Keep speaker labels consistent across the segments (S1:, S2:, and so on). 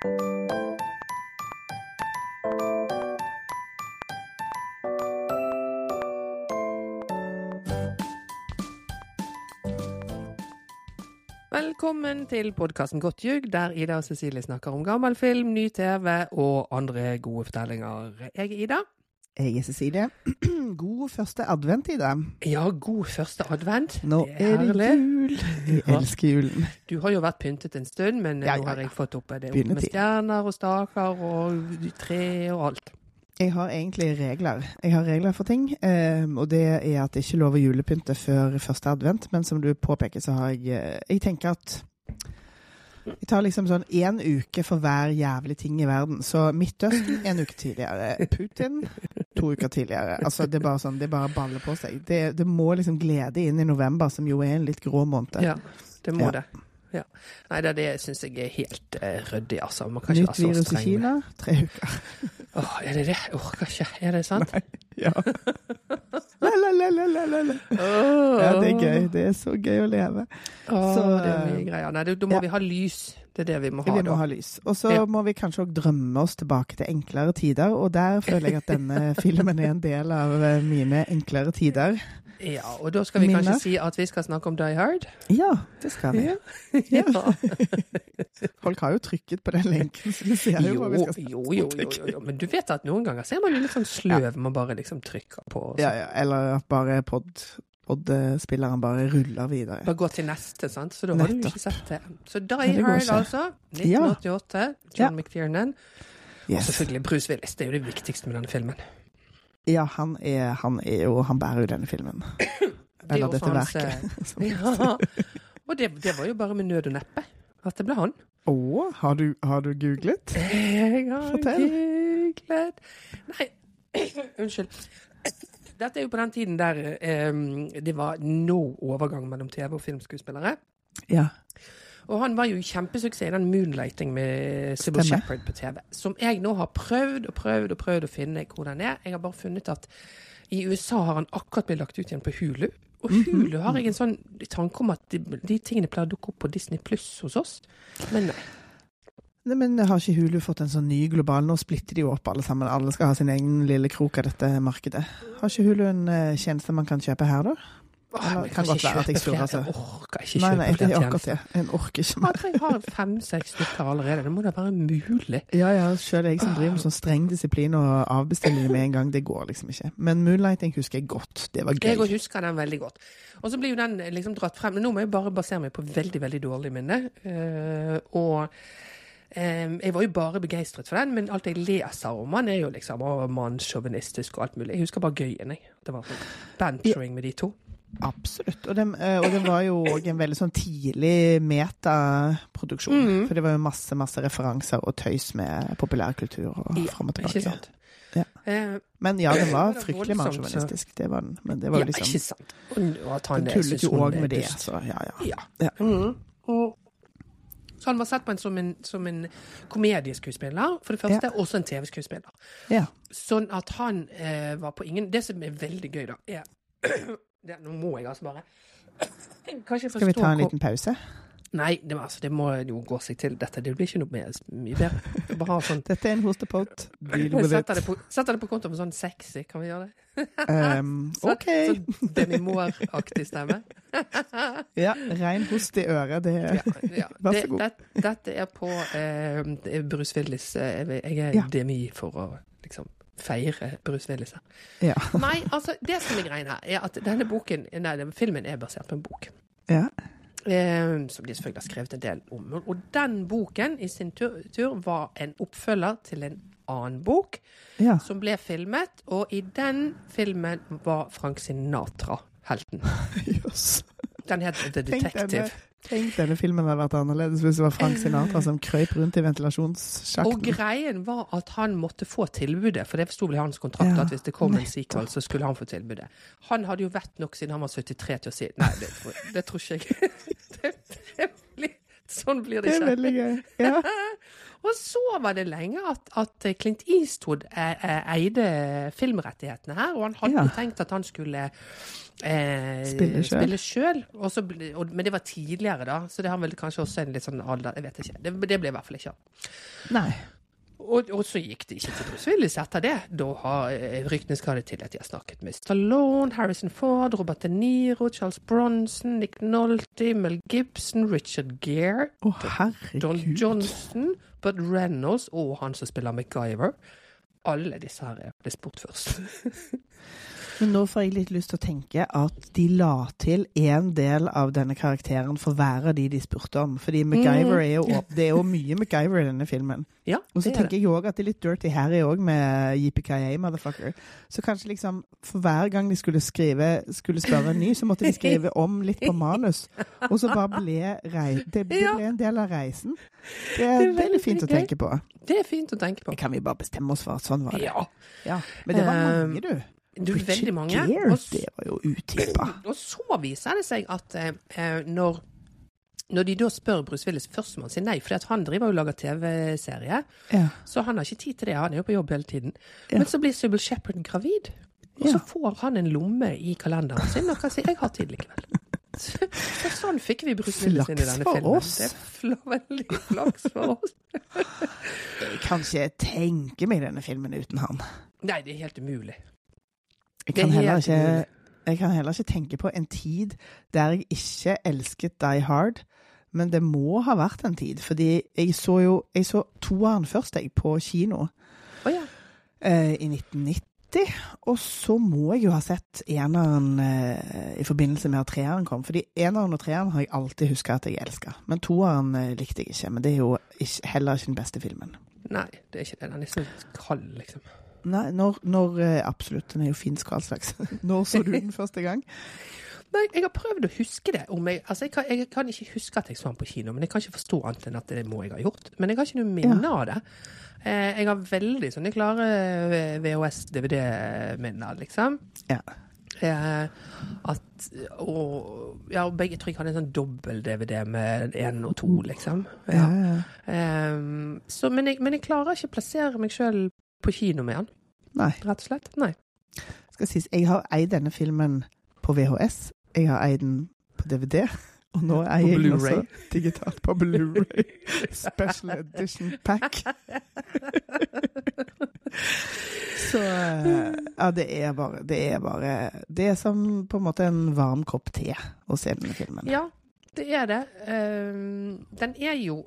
S1: Velkommen til podkasten Godt ljug, der Ida og Cecilie snakker om gammel film, ny TV og andre gode fortellinger. Jeg er Ida.
S2: Jeg er Cecilie. God første advent, Ida.
S1: Ja, god første advent.
S2: Nå
S1: det er,
S2: er det
S1: herlig.
S2: Jul. Jeg elsker julen.
S1: Du har jo vært pyntet en stund, men
S2: Ja,
S1: nå har jeg fått opp det opp med stjerner og staker og tre og alt.
S2: Jeg har egentlig regler. Jeg har regler for ting, eh, og det er at det ikke er lov å julepynte før første advent, men som du påpeker, så har jeg eh, Jeg tenker at jeg tar liksom sånn én uke for hver jævlig ting i verden. Så Midtøsten en uke tidligere. Putin to uker tidligere. Altså, det er bare sånn, det er bare baller på seg. Det, det må liksom glede inn i november, som jo er en litt grå måned.
S1: Ja, det må
S2: Ja.
S1: det. Ja. Nei, det, det syns jeg er helt uh, ryddig, altså. Man kan ikke
S2: Nytt
S1: være så
S2: virus i Kina, tre uker.
S1: Åh, er det det? Jeg orker ikke. Er det sant? Nei.
S2: Ja. La, la, la, la, la, la,
S1: Oh.
S2: Ja, det er gøy. Det er så gøy å leve.
S1: Åh,
S2: Så,
S1: det er mye greier. Nei, da må
S2: ja.
S1: vi ha lys. Det er det vi må ha,
S2: Vi må
S1: da.
S2: ha lys. Og så
S1: Ja.
S2: må vi kanskje òg drømme oss tilbake til enklere tider, og der føler jeg at denne filmen er en del av eh, mine enklere tider.
S1: Ja, og da skal vi
S2: Minner.
S1: kanskje si at vi skal snakke om Die Hard.
S2: Ja, det skal vi.
S1: Ja.
S2: Ja. Folk har jo trykket på den lenken, så vi ser jo
S1: Jo,
S2: hva vi skal
S1: jo, jo, jo, jo, jo. Men du vet at noen ganger ser man jo litt sånn sløv man bare liksom trykker på.
S2: Ja, ja. Eller at bare pod, pod-spilleren bare ruller videre.
S1: Bare går til neste, sant? Så da har du ikke sett det. Så Die
S2: det
S1: Hard, altså. 1988. John McTiernan. Og selvfølgelig Bruce Willis. Det er jo det viktigste med denne filmen.
S2: Ja, han er, han er jo Han bærer jo denne filmen.
S1: Det er
S2: Eller dette verket.
S1: Ja. Og det, det var jo bare med nød og neppe at det ble han.
S2: Å, har du, har du googlet?
S1: Jeg har
S2: Fortell.
S1: googlet Nei, unnskyld. Dette er jo på den tiden der um, det var no overgang mellom TV- og filmskuespillere.
S2: Ja.
S1: Og han var jo kjempesuksess i den Moonlighting med Sybil. Shepherd på TV. Som jeg nå har prøvd og prøvd og prøvd å finne hvor den er. Jeg har bare funnet at i USA har han akkurat blitt lagt ut igjen på Hulu. Og
S2: Mhm.
S1: Hulu har jeg en sånn tanke om at de, de tingene pleier å dukke opp på Disney Pluss hos oss. Men nei.
S2: Nei, men har ikke Hulu fått en sånn ny global Nå splitter de jo opp alle sammen. Alle skal ha sin egen lille krok av dette markedet. Har ikke Hulu en eh, tjeneste man kan kjøpe her, da? Eller
S1: jeg
S2: kan godt være at jeg surrer, altså.
S1: Jeg orker ikke kjøpe
S2: nei, nei,
S1: flere
S2: er akkurat
S1: tjenester.
S2: Jeg orker ikke mer.
S1: Jeg har fem-seks stykker allerede. Det må da være mulig.
S2: Ja, ja, sjøl jeg som driver med sånn streng disiplin og avbestiller med en gang, det går liksom ikke. Men Moonlighting husker jeg godt. Det var
S1: Jeg
S2: gøy.
S1: husker den veldig godt. Og så blir jo den liksom dratt frem. Men nå må jeg bare basere meg på veldig, veldig dårlig minne. Uh, og eh, jeg var jo bare begeistret for den, men alt jeg leser om den, er jo liksom mannssjåvinistisk og alt mulig. Jeg husker bare gøyen, jeg. Det var sånn bantering med de to.
S2: Absolutt. Og den, eh, og den var jo òg en veldig sånn tidlig metaproduksjon.
S1: Mhm.
S2: For det var jo masse, masse referanser og tøys med populærkultur og
S1: Ja,
S2: fram og tilbake. Ja.
S1: Eh,
S2: Men ja, den var
S1: Det
S2: fryktelig
S1: voldsomt,
S2: mannssjåvinistisk. Det var den. Men det var
S1: ja,
S2: jo liksom
S1: ikke sant? Og,
S2: tullet jo òg med det, så ja, ja.
S1: Ja.
S2: Ja.
S1: Mhm. Så han var sett på en som en, som en komedieskuespiller, for det første, også en TV-skuespiller.
S2: ja.
S1: Sånn at han eh, var på ingen Det som er veldig gøy, da, er det, Nå må jeg altså bare Kanskje
S2: Skal vi ta en liten pause?
S1: Nei, det, altså, det må jo gå seg til dette. Det blir ikke noe mer, mye bedre. Bare sånn
S2: Dette er en hostepott. Deal with
S1: Setter det
S2: it.
S1: på, setter det på konto med sånn sexy, kan vi gjøre det?
S2: Um, OK.
S1: Sånn Demi Moore-aktig stemme.
S2: Ja, rein host i øret, det
S1: Ja, ja.
S2: Vær så
S1: Det,
S2: god.
S1: det, dette er på eh, Bruce Willis. eh, Jeg er
S2: Ja.
S1: Demi for å liksom feire Bruce Willis her.
S2: Ja.
S1: Nei, altså, det som er greien her, er at denne boken, nei, den filmen er basert på en bok.
S2: ja.
S1: Eh, som de selvfølgelig har skrevet en del om. Og den boken i sin tur, tur var en oppfølger til en annen bok
S2: ja.
S1: som ble filmet, og i den filmen var Frank Sinatra helten.
S2: Jøss.
S1: Den het The Detective.
S2: Tenk denne filmen hadde vært annerledes hvis det var Frank Sinatra som krøyp rundt i ventilasjonssjakten.
S1: Og greien var at han måtte få tilbudet, for det sto vel i hans kontrakt
S2: Ja,
S1: at hvis det kom en
S2: nettopp.
S1: sequel, så skulle han få tilbudet. Han hadde jo vett nok siden han var 73 til å si nei, det, det tror ikke jeg. Det, det blir, sånn blir det
S2: Det er veldig gøy. Ja.
S1: Og så var det lenge at, at Clint Eastwood eh, eh, eide filmrettighetene her, og han hadde
S2: Ja.
S1: tenkt at han skulle Eh,
S2: Spille
S1: og- Men det var tidligere, da, så det har vel kanskje også en litt sånn alder Jeg vet ikke. Det, det ble i hvert fall ikke han. Og, og så gikk det ikke til Bruce etter det. Da har eh, ryktene skadet til at de har snakket med Stallone, Harrison Ford, Robert De Niro, Charles Bronson, Nick Nolte, Mel Gibson, Richard Gere,
S2: oh,
S1: Don. Johnson, Bud Reynolds og han som spiller MacGyver. Alle disse her ble spurt først.
S2: Men nå får jeg litt lyst til å tenke at de la til en del av denne karakteren for hver av de de spurte om. Fordi MacGyver er jo, det er jo mye MacGyver i denne filmen.
S1: ja,
S2: Og så
S1: er
S2: tenker jeg òg at det er litt Dirty Harry òg, med JPKA, motherfucker. Så kanskje liksom for hver gang de skulle skrive skulle spørre en ny, så måtte de skrive om litt på manus. Og så bare ble det ble en del av reisen. Det,
S1: Det er
S2: det er litt fint å tenke på.
S1: Det er fint å tenke på.
S2: Det kan vi bare bestemme oss for at sånn var det.
S1: Ja.
S2: Ja. Men det var
S1: Um,
S2: mange, du.
S1: Du, veldig mange. Og
S2: det var jo utippa.
S1: Og så viser det seg at eh, eh, når, når de da spør Bruce Willis førstemann sin nei, for han driver og lager TV-serie,
S2: Ja.
S1: så han har ikke tid til det. Han er jo på jobb hele tiden.
S2: Ja.
S1: Men så blir Sybil Shepherd gravid, og
S2: Ja.
S1: så får han en lomme i kalenderen sin og kan si 'jeg har tid likevel'. Så, så sånn fikk vi Bruce Willis inn i denne filmen.
S2: oss.
S1: Det er veldig flaks for oss.
S2: Jeg kan ikke tenke meg denne filmen uten han.
S1: Nei, det er helt umulig.
S2: Jeg kan, ikke, jeg kan heller ikke tenke på en tid der jeg ikke elsket Die Hard. Men det må ha vært en tid, fordi jeg så jo jeg så toeren først, jeg, på kino
S1: Oh, ja.
S2: eh, i 1990. Og så må jeg jo ha sett eneren eh, i forbindelse med at treeren kom. Fordi eneren og treeren har jeg alltid huska at jeg elska. Men toeren eh, likte jeg ikke. Men det er jo ikke, heller ikke den beste filmen.
S1: Nei, det er ikke det. Den er så kald, liksom.
S2: Nei, når, når eh, Absolutt, den er jo finsk og all slags. Når så du den første gang?
S1: Nei, jeg har prøvd å huske det. Om jeg, altså jeg, kan, jeg kan ikke huske at jeg så den på kino, men jeg kan ikke forstå annet enn at det må jeg ha gjort. Men jeg har ikke noe minne av det. Eh, jeg har veldig sånne klare VHS-DVD-minner, liksom.
S2: Ja.
S1: Eh, at Og ja, begge tror jeg hadde en sånn dobbel-DVD med én og to, liksom.
S2: Ja,
S1: Ja.
S2: ja.
S1: Eh, så, men, jeg, men jeg klarer ikke å plassere meg sjøl på kino med den,
S2: Nei.
S1: rett og slett. Nei.
S2: Skal sies, jeg har eid denne filmen på VHS. Jeg har eid den på DVD. Og nå eier jeg også digitalt på Blu-ray. Special edition pack. Så eh, ja, det er bare Det er bare Det er som på en måte en varm kopp te å se denne filmen.
S1: Ja, det er det. Ehm, den er jo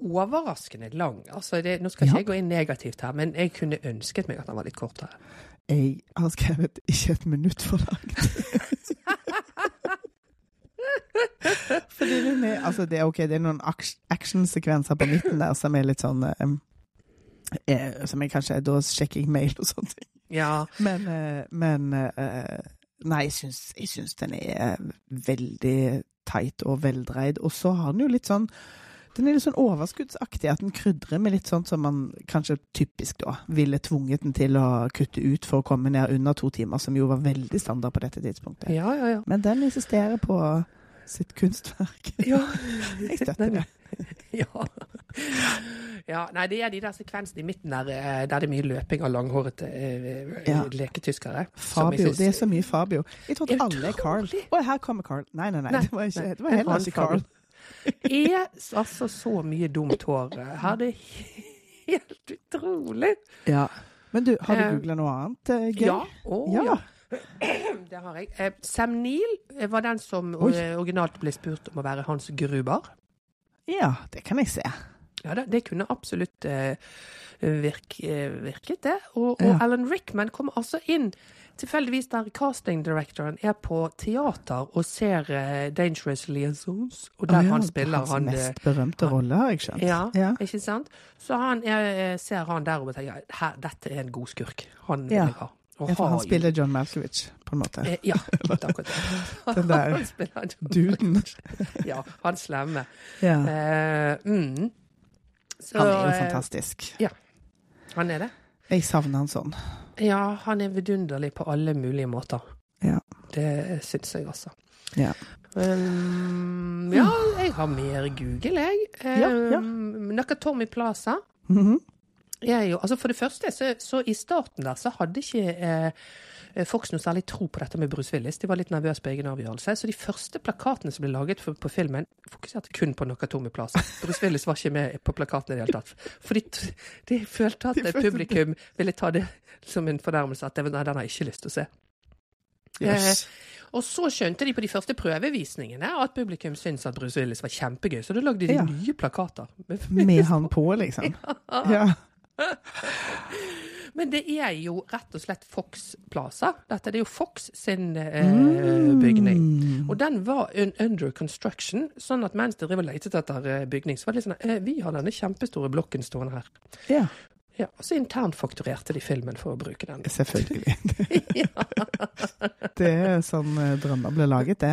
S1: overraskende lang. Altså det, nå skal ikke
S2: Ja.
S1: jeg gå inn negativt her, men jeg kunne ønsket meg at den var litt kortere.
S2: Jeg har skrevet 'ikke et minutt for langt'. Fordi den er Altså, det er okay, det er noen actionsekvenser på midten der som er litt sånn eh, eh, Som jeg kanskje Da sjekker jeg mail og sånne ting.
S1: Ja,
S2: Men, eh, men eh, Nei, jeg syns, jeg syns den er veldig tight og veldreid. Og så har den jo litt sånn den er litt sånn overskuddsaktig, at den krydrer med litt sånt som man kanskje typisk da ville tvunget den til å kutte ut for å komme ned under to timer, som jo var veldig standard på dette tidspunktet.
S1: ja, ja. ja.
S2: Men den insisterer på sitt kunstverk.
S1: ja.
S2: Jeg støtter det.
S1: Ja. ja. Nei, det er de der sekvensene i midten der, eh, der det er mye løping av langhårete eh,
S2: Ja.
S1: leketyskere.
S2: Fabio.
S1: synes-
S2: Det er så mye Fabio. Jeg trodde alle er Carl. Å, her kommer Carl. Nei, nei, nei.
S1: Nei,
S2: Det var, ikke, det var heller ikke Carl.
S1: Er altså så mye dumt hår her. Det er helt utrolig.
S2: Ja. Men du, har du
S1: Eh,
S2: googla noe annet eh, gøy?
S1: Ja. Oh,
S2: Ja.
S1: Det har jeg. Eh, Sam Neill eh, var den som
S2: Oi.
S1: eh, originalt ble spurt om å være Hans Gruber.
S2: Ja, det kan jeg se.
S1: Ja, det, det kunne absolutt uh, virke, eh, virket, det. Og, og
S2: Ja.
S1: Alan Rickman kom altså inn tilfeldigvis der casting directoren er på teater og ser uh, Dangerous Liaisons, og der
S2: oh, ja,
S1: han spiller
S2: hans
S1: han Hans
S2: mest berømte rolle, har jeg skjønt.
S1: ja,
S2: Ja.
S1: ikke sant? Så han jeg, ser han der og tenker her, dette er en god skurk. Han
S2: Ja.
S1: vil ha. Og
S2: Ja, for han spiller John Malkovich, på en måte.
S1: Eh, Ja, akkurat det.
S2: Den der
S1: Han
S2: duden.
S1: Ja, han slemme.
S2: Ja.
S1: Uh, mm. Så,
S2: Han er jo
S1: fantastisk.
S2: fantastisk.
S1: Han er det.
S2: Jeg savner han sånn.
S1: Ja, han er vidunderlig på alle mulige måter.
S2: Ja.
S1: Det syns jeg også.
S2: Ja.
S1: Um, ja, jeg har mer Google, jeg.
S2: Ja, ja.
S1: Um, Nakatomi Plaza.
S2: Mhm.
S1: Jeg, jo- altså for det første, så, så i starten der, så hadde ikke eh, Fox noe særlig tro på dette med Bruce Willis. De var litt nervøse på egen avgjørelse. Så de første plakatene som ble laget for, på filmen, fokuserte kun på Nakatomi-plassen. Bruce Willis var ikke med på plakatene i det hele tatt. For de, de følte at
S2: De
S1: publikum ville ta det som en fornærmelse at nei, den har jeg ikke lyst til å se.
S2: Yes.
S1: Og så skjønte de på de første prøvevisningene at publikum syntes at Bruce Willis var kjempegøy, så da lagde de
S2: Ja.
S1: nye plakater. med
S2: Med han på, liksom. Ja.
S1: Men det er jo rett og slett Fox Plaza. Dette det er jo Fox sin eh, bygning.
S2: Mm.
S1: Og den var un under construction, sånn at mens de drev og lette etter eh, bygning, så var det litt sånn eh, Vi har denne kjempestore blokken stående her.
S2: Ja,
S1: Ja, og så internfakturerte de filmen for å bruke den.
S2: selvfølgelig. Det er sånn eh, drømmer ble laget, det.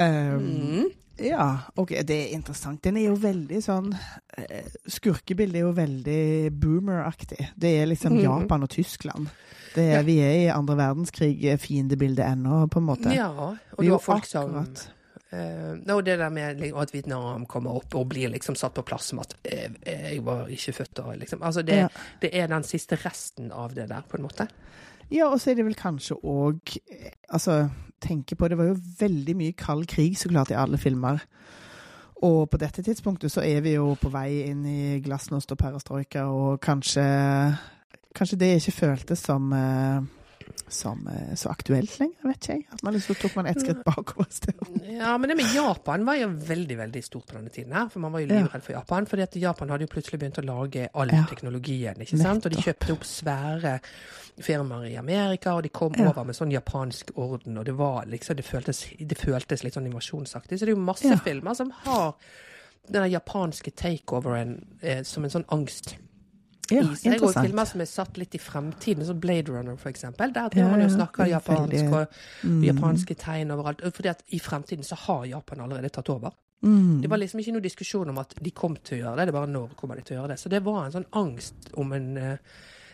S2: Um,
S1: Mm.
S2: Ja, ok, det er interessant. Den er jo veldig sånn eh, Skurkebildet er jo veldig boomer-aktig. Det er liksom
S1: Mhm.
S2: Japan og Tyskland. Det er,
S1: Ja.
S2: Vi er i andre verdenskrig, eh, fiendebildet ennå, på en måte.
S1: Ja, og
S2: Vi
S1: det
S2: er
S1: folk som
S2: akkurat-
S1: Eh, og det der med liksom, at Vietnam kommer opp og blir liksom satt på plass som at uh, jeg var ikke født da, liksom. Altså det,
S2: Ja.
S1: det er den siste resten av det der, på en måte.
S2: Ja, og så er det vel kanskje òg Altså, tenke på Det var jo veldig mye kald krig, så klart, i alle filmer. Og på dette tidspunktet så er vi jo på vei inn i glasnost og perestrojka, og kanskje Kanskje det ikke føltes som eh, som eh, så aktuelt lenger, vet ikke jeg. At man liksom tok man ett skritt bakover.
S1: Ja, men det med Japan var jo veldig veldig stort på denne tiden her. For man var jo livredd for Japan. fordi at Japan hadde jo plutselig begynt å lage all
S2: Ja.
S1: teknologien. ikke sant? Og de kjøpte opp svære firmaer i Amerika, og de kom
S2: Ja.
S1: over med sånn japansk orden. Og det var liksom, det føltes, det føltes litt sånn invasjonsaktig. Så det er jo masse
S2: Ja.
S1: filmer som har den japanske takeoveren eh, som en sånn angst
S2: Ja,
S1: i seg. Og filmer som er satt litt i fremtiden, som Blade Runner for eksempel. Der driver man jo snakker
S2: er
S1: japansk og
S2: Mm.
S1: japanske tegn overalt. Fordi at i fremtiden så har Japan allerede tatt over.
S2: Mm.
S1: Det var liksom ikke noe diskusjon om at de kom til å gjøre det, det er bare når kommer de til å gjøre det. Så det var en sånn angst om en eh,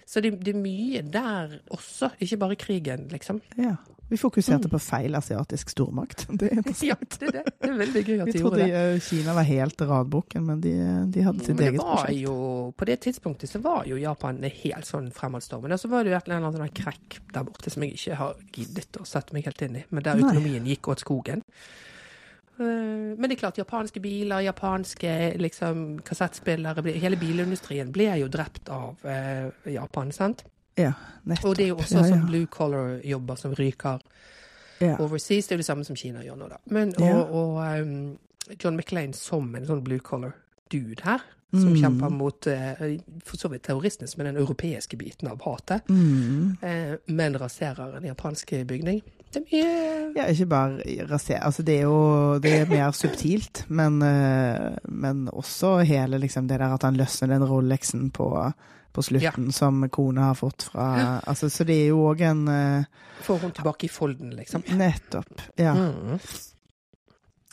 S1: Så det, det er mye der også, ikke bare krigen, liksom.
S2: Ja. Vi fokuserte
S1: Mm.
S2: på feil asiatisk stormakt. Det er interessant.
S1: Ja, det er det. Det er veldig gøy at de gjorde det.
S2: Vi trodde Kina var helt radbukken, men de, de hadde sitt eget prosjekt.
S1: jo, på det tidspunktet så var jo Japan helt sånn fremadstormende. Og så var det jo et eller annet sånn krekk der borte som jeg ikke har giddet å sette meg helt inn i. Men der økonomien gikk åt skogen. Eh, Men det er klart, japanske biler, japanske liksom, kassettspillere Hele bilindustrien ble jo drept av eh, Japan, sant?
S2: Ja, nettopp.
S1: Og det er jo også
S2: Ja, ja.
S1: sånn blue collar-jobber som ryker
S2: Ja.
S1: overseas. Det er jo det samme som Kina gjør nå, da. Men, og og um, John McLean som en sånn blue collar dude her, som
S2: Mm.
S1: kjemper mot eh, for så vidt terroristene, som er den europeiske biten av hatet,
S2: Mm.
S1: eh, men raserer en japansk bygning. Det er mye
S2: Ja, ikke bare rasere Altså, det er jo det er mer subtilt, men, eh, men også hele liksom det der at han løsner den Rolexen på, på slutten, som kona har fått fra Altså, så det er jo òg en uh,
S1: Får hun tilbake i folden, liksom.
S2: Nettopp. Ja.
S1: Mm.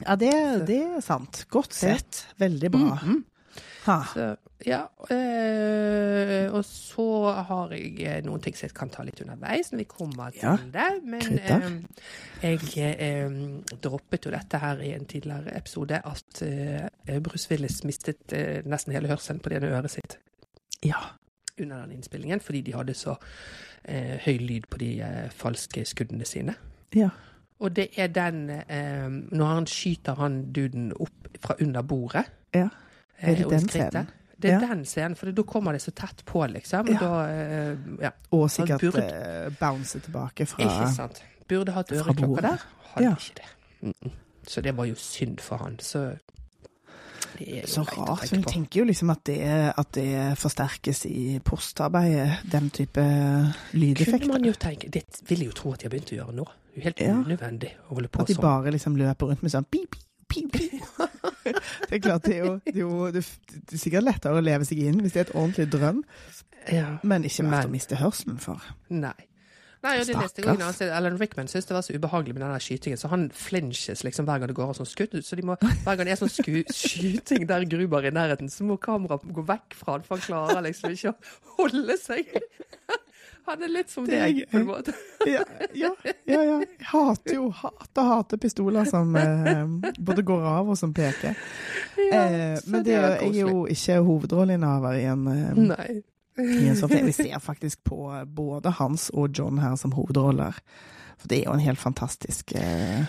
S2: ja det, det er sant. Godt sett. Veldig bra.
S1: Mm
S2: Ha.
S1: Så, ja, øh, og så har jeg eh, noen ting som jeg kan ta litt underveis når vi kommer til
S2: Ja,
S1: det. Men eh, jeg øh, droppet jo dette her i en tidligere episode, at øh, Bruce Willis mistet nesten hele hørselen på det ene øret sitt
S2: Ja.
S1: under den innspillingen, fordi de hadde så eh, høy lyd på de falske skuddene sine.
S2: Ja.
S1: Og det er den eh, Når han skyter han duden opp fra under bordet
S2: Ja.
S1: Eh,
S2: Er det den scenen?
S1: Det er
S2: Ja.
S1: den scenen, for da kommer det så tett på, liksom.
S2: Ja.
S1: Da, eh, ja,
S2: Og sikkert
S1: burde-
S2: eh, bounce tilbake fra
S1: ikke sant. Burde hatt
S2: øreklokka
S1: der. Hadde
S2: Ja.
S1: ikke det. Mm. Så det var jo synd for han. Så
S2: Så rart.
S1: På.
S2: tenker jo liksom at det, at det forsterkes i postarbeidet, den type
S1: Kunne
S2: lydeffekter.
S1: man jo tenke Det vil jeg jo tro at de har begynt å gjøre nå. Det er jo helt
S2: Ja.
S1: unødvendig å holde på
S2: At de
S1: sånn.
S2: bare liksom løper rundt med sånn pip, pip, pip, pip. Det er klart, det er jo, det er jo det er sikkert lettere å leve seg inn hvis det er et ordentlig drøm,
S1: Ja.
S2: men ikke verdt å miste hørselen for.
S1: Nei. Nei, og det neste gangen altså, Alan Rickman syntes det var så ubehagelig med den skytingen, så han flinches liksom hver gang det går av sånn skudd. Så de må, hver gang det er sånn skyting der Gruber er i nærheten, så må kameraet gå vekk fra han, for han klarer liksom ikke å holde seg. Han er litt som
S2: Det
S1: deg, på en måte.
S2: Ja, ja, ja. ja. Jeg hater jo hater, hater pistoler som eh, både går av og som peker. Eh, men det, er- jeg er jo ikke hovedrolleinnehaver i en eh,
S1: Nei.
S2: i en sånn film. Vi ser faktisk på både Hans og John her som hovedroller. For det er jo en helt fantastisk eh,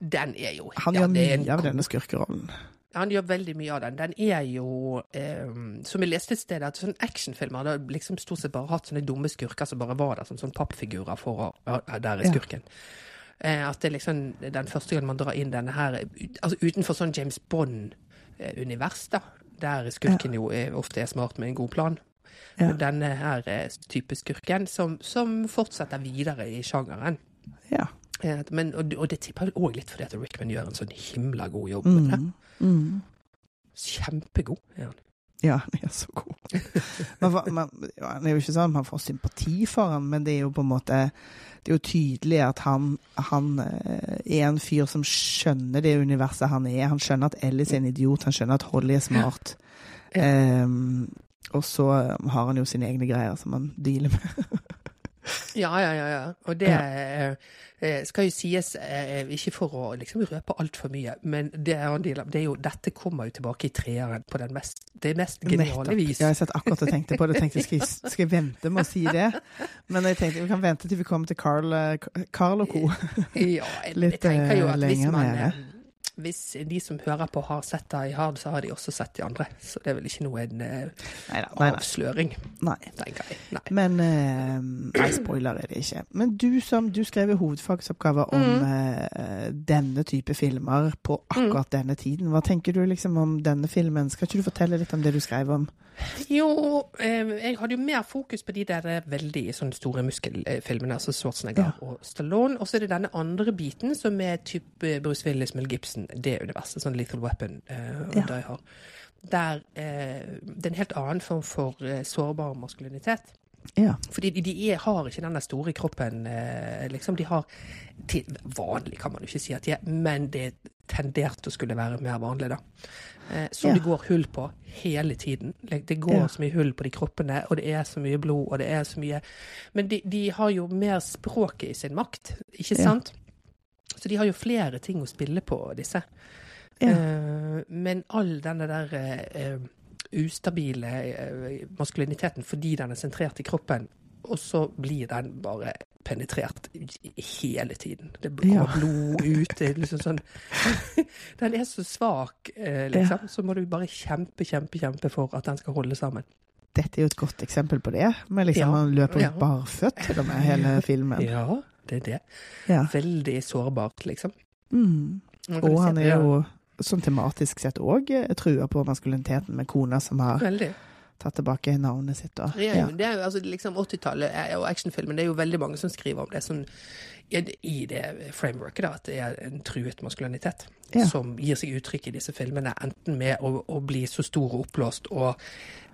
S1: Den er jo
S2: Han gjør mye av denne skurkerollen.
S1: Han gjør veldig mye av den. Den er jo, eh, som jeg leste et sted, at sånne actionfilmer har liksom stort sett bare hatt sånne dumme skurker som bare var der som sånne pappfigurer for å ja, Der er
S2: Ja.
S1: skurken. Eh, at det er liksom den første gangen man drar inn denne her Altså utenfor sånn James Bond-univers, da. Der skurken jo er, ofte er smart med en god plan.
S2: Ja.
S1: Men denne her eh, type skurken som, som fortsetter videre i sjangeren.
S2: Ja.
S1: Men, og, og det tipper jeg òg litt fordi at Rickman gjør en sånn himla god jobb med det.
S2: Mm. Mm.
S1: Kjempegod er han.
S2: Ja, han er så god. Man, man, ja, det er jo ikke sånn at man får sympati for han, men det er jo på en måte Det er jo tydelig at han, han eh, er en fyr som skjønner det universet han er. Han skjønner at Ellis er en idiot, han skjønner at Holly er smart. Ehm, og så har han jo sine egne greier som han dealer med.
S1: Ja, ja, ja. ja. Og det eh, eh, skal jo sies, eh, ikke for å liksom røpe altfor mye, men det er, en del av- det er jo, dette kommer jo tilbake i treeren på den mest, det mest geniale vis.
S2: Ja, jeg satt akkurat og tenkte på det. tenkte skal jeg, skal jeg vente med å si det? Men jeg tenkte vi kan vente til vi kommer til Carl, eh, Carl og co.
S1: Ja, jeg,
S2: Litt,
S1: jeg tenker jo at hvis man Hvis de som hører på har sett Die Hard, så har de også sett de andre. Så det er vel ikke noe en eh, avsløring,
S2: nei.
S1: tenker jeg. Nei.
S2: Men eh, Nei, spoiler er det ikke. Men du som du skrev hovedfagsoppgave om
S1: Mm.
S2: eh, denne type filmer på akkurat denne tiden. Hva tenker du liksom om denne filmen? Skal ikke du fortelle litt om det du skrev om?
S1: Jo, eh, jeg hadde jo mer fokus på de der eh, veldig sånne store muskelfilmene, altså Schwarzenegger
S2: Ja.
S1: og Stallone. Og så er det denne andre biten som er type Bruce Willis, Mel Gibson, det universet, sånn Lethal Weapon. Eh, og
S2: Ja.
S1: Der, jeg har. der eh, det er en helt annen form for eh, sårbar maskulinitet.
S2: Ja.
S1: Fordi de, de er, har ikke den store kroppen eh, liksom De har til, Vanlig kan man jo ikke si at de er, men det er tendert å skulle være mer vanlig, da. Eh, som
S2: Ja.
S1: det går hull på hele tiden. Det går
S2: Ja.
S1: så mye hull på de kroppene, og det er så mye blod, og det er så mye Men de, de har jo mer språket i sin makt, ikke sant? Så de har jo flere ting å spille på, disse.
S2: Ja.
S1: Eh, men all denne der eh, ustabile eh, maskuliniteten fordi den er sentrert i kroppen, og så blir den bare penetrert hele tiden. Det kommer
S2: Ja.
S1: blod ut. Liksom sånn Den er så svak, eh, liksom. Så må du bare kjempe, kjempe, kjempe for at den skal holde sammen.
S2: Dette er jo et godt eksempel på det. Men liksom
S1: Ja.
S2: han løper
S1: Ja.
S2: ut barføtt til og med hele filmen.
S1: Ja, det er det.
S2: Ja.
S1: Veldig sårbart, liksom.
S2: Mm. Og han er jo sånn tematisk sett òg trua på maskuliniteten med kona som har
S1: Veldig.
S2: tatt tilbake navnet sitt. Og,
S1: er
S2: ja.
S1: det er jo altså liksom 80-tallet er- og actionfilmen, det er jo veldig mange som skriver om det sånn, i- det frameworket, da, at det er en truet maskulinitet.
S2: Ja.
S1: Som gir seg uttrykk i disse filmene, enten med å, å bli så stor og oppblåst og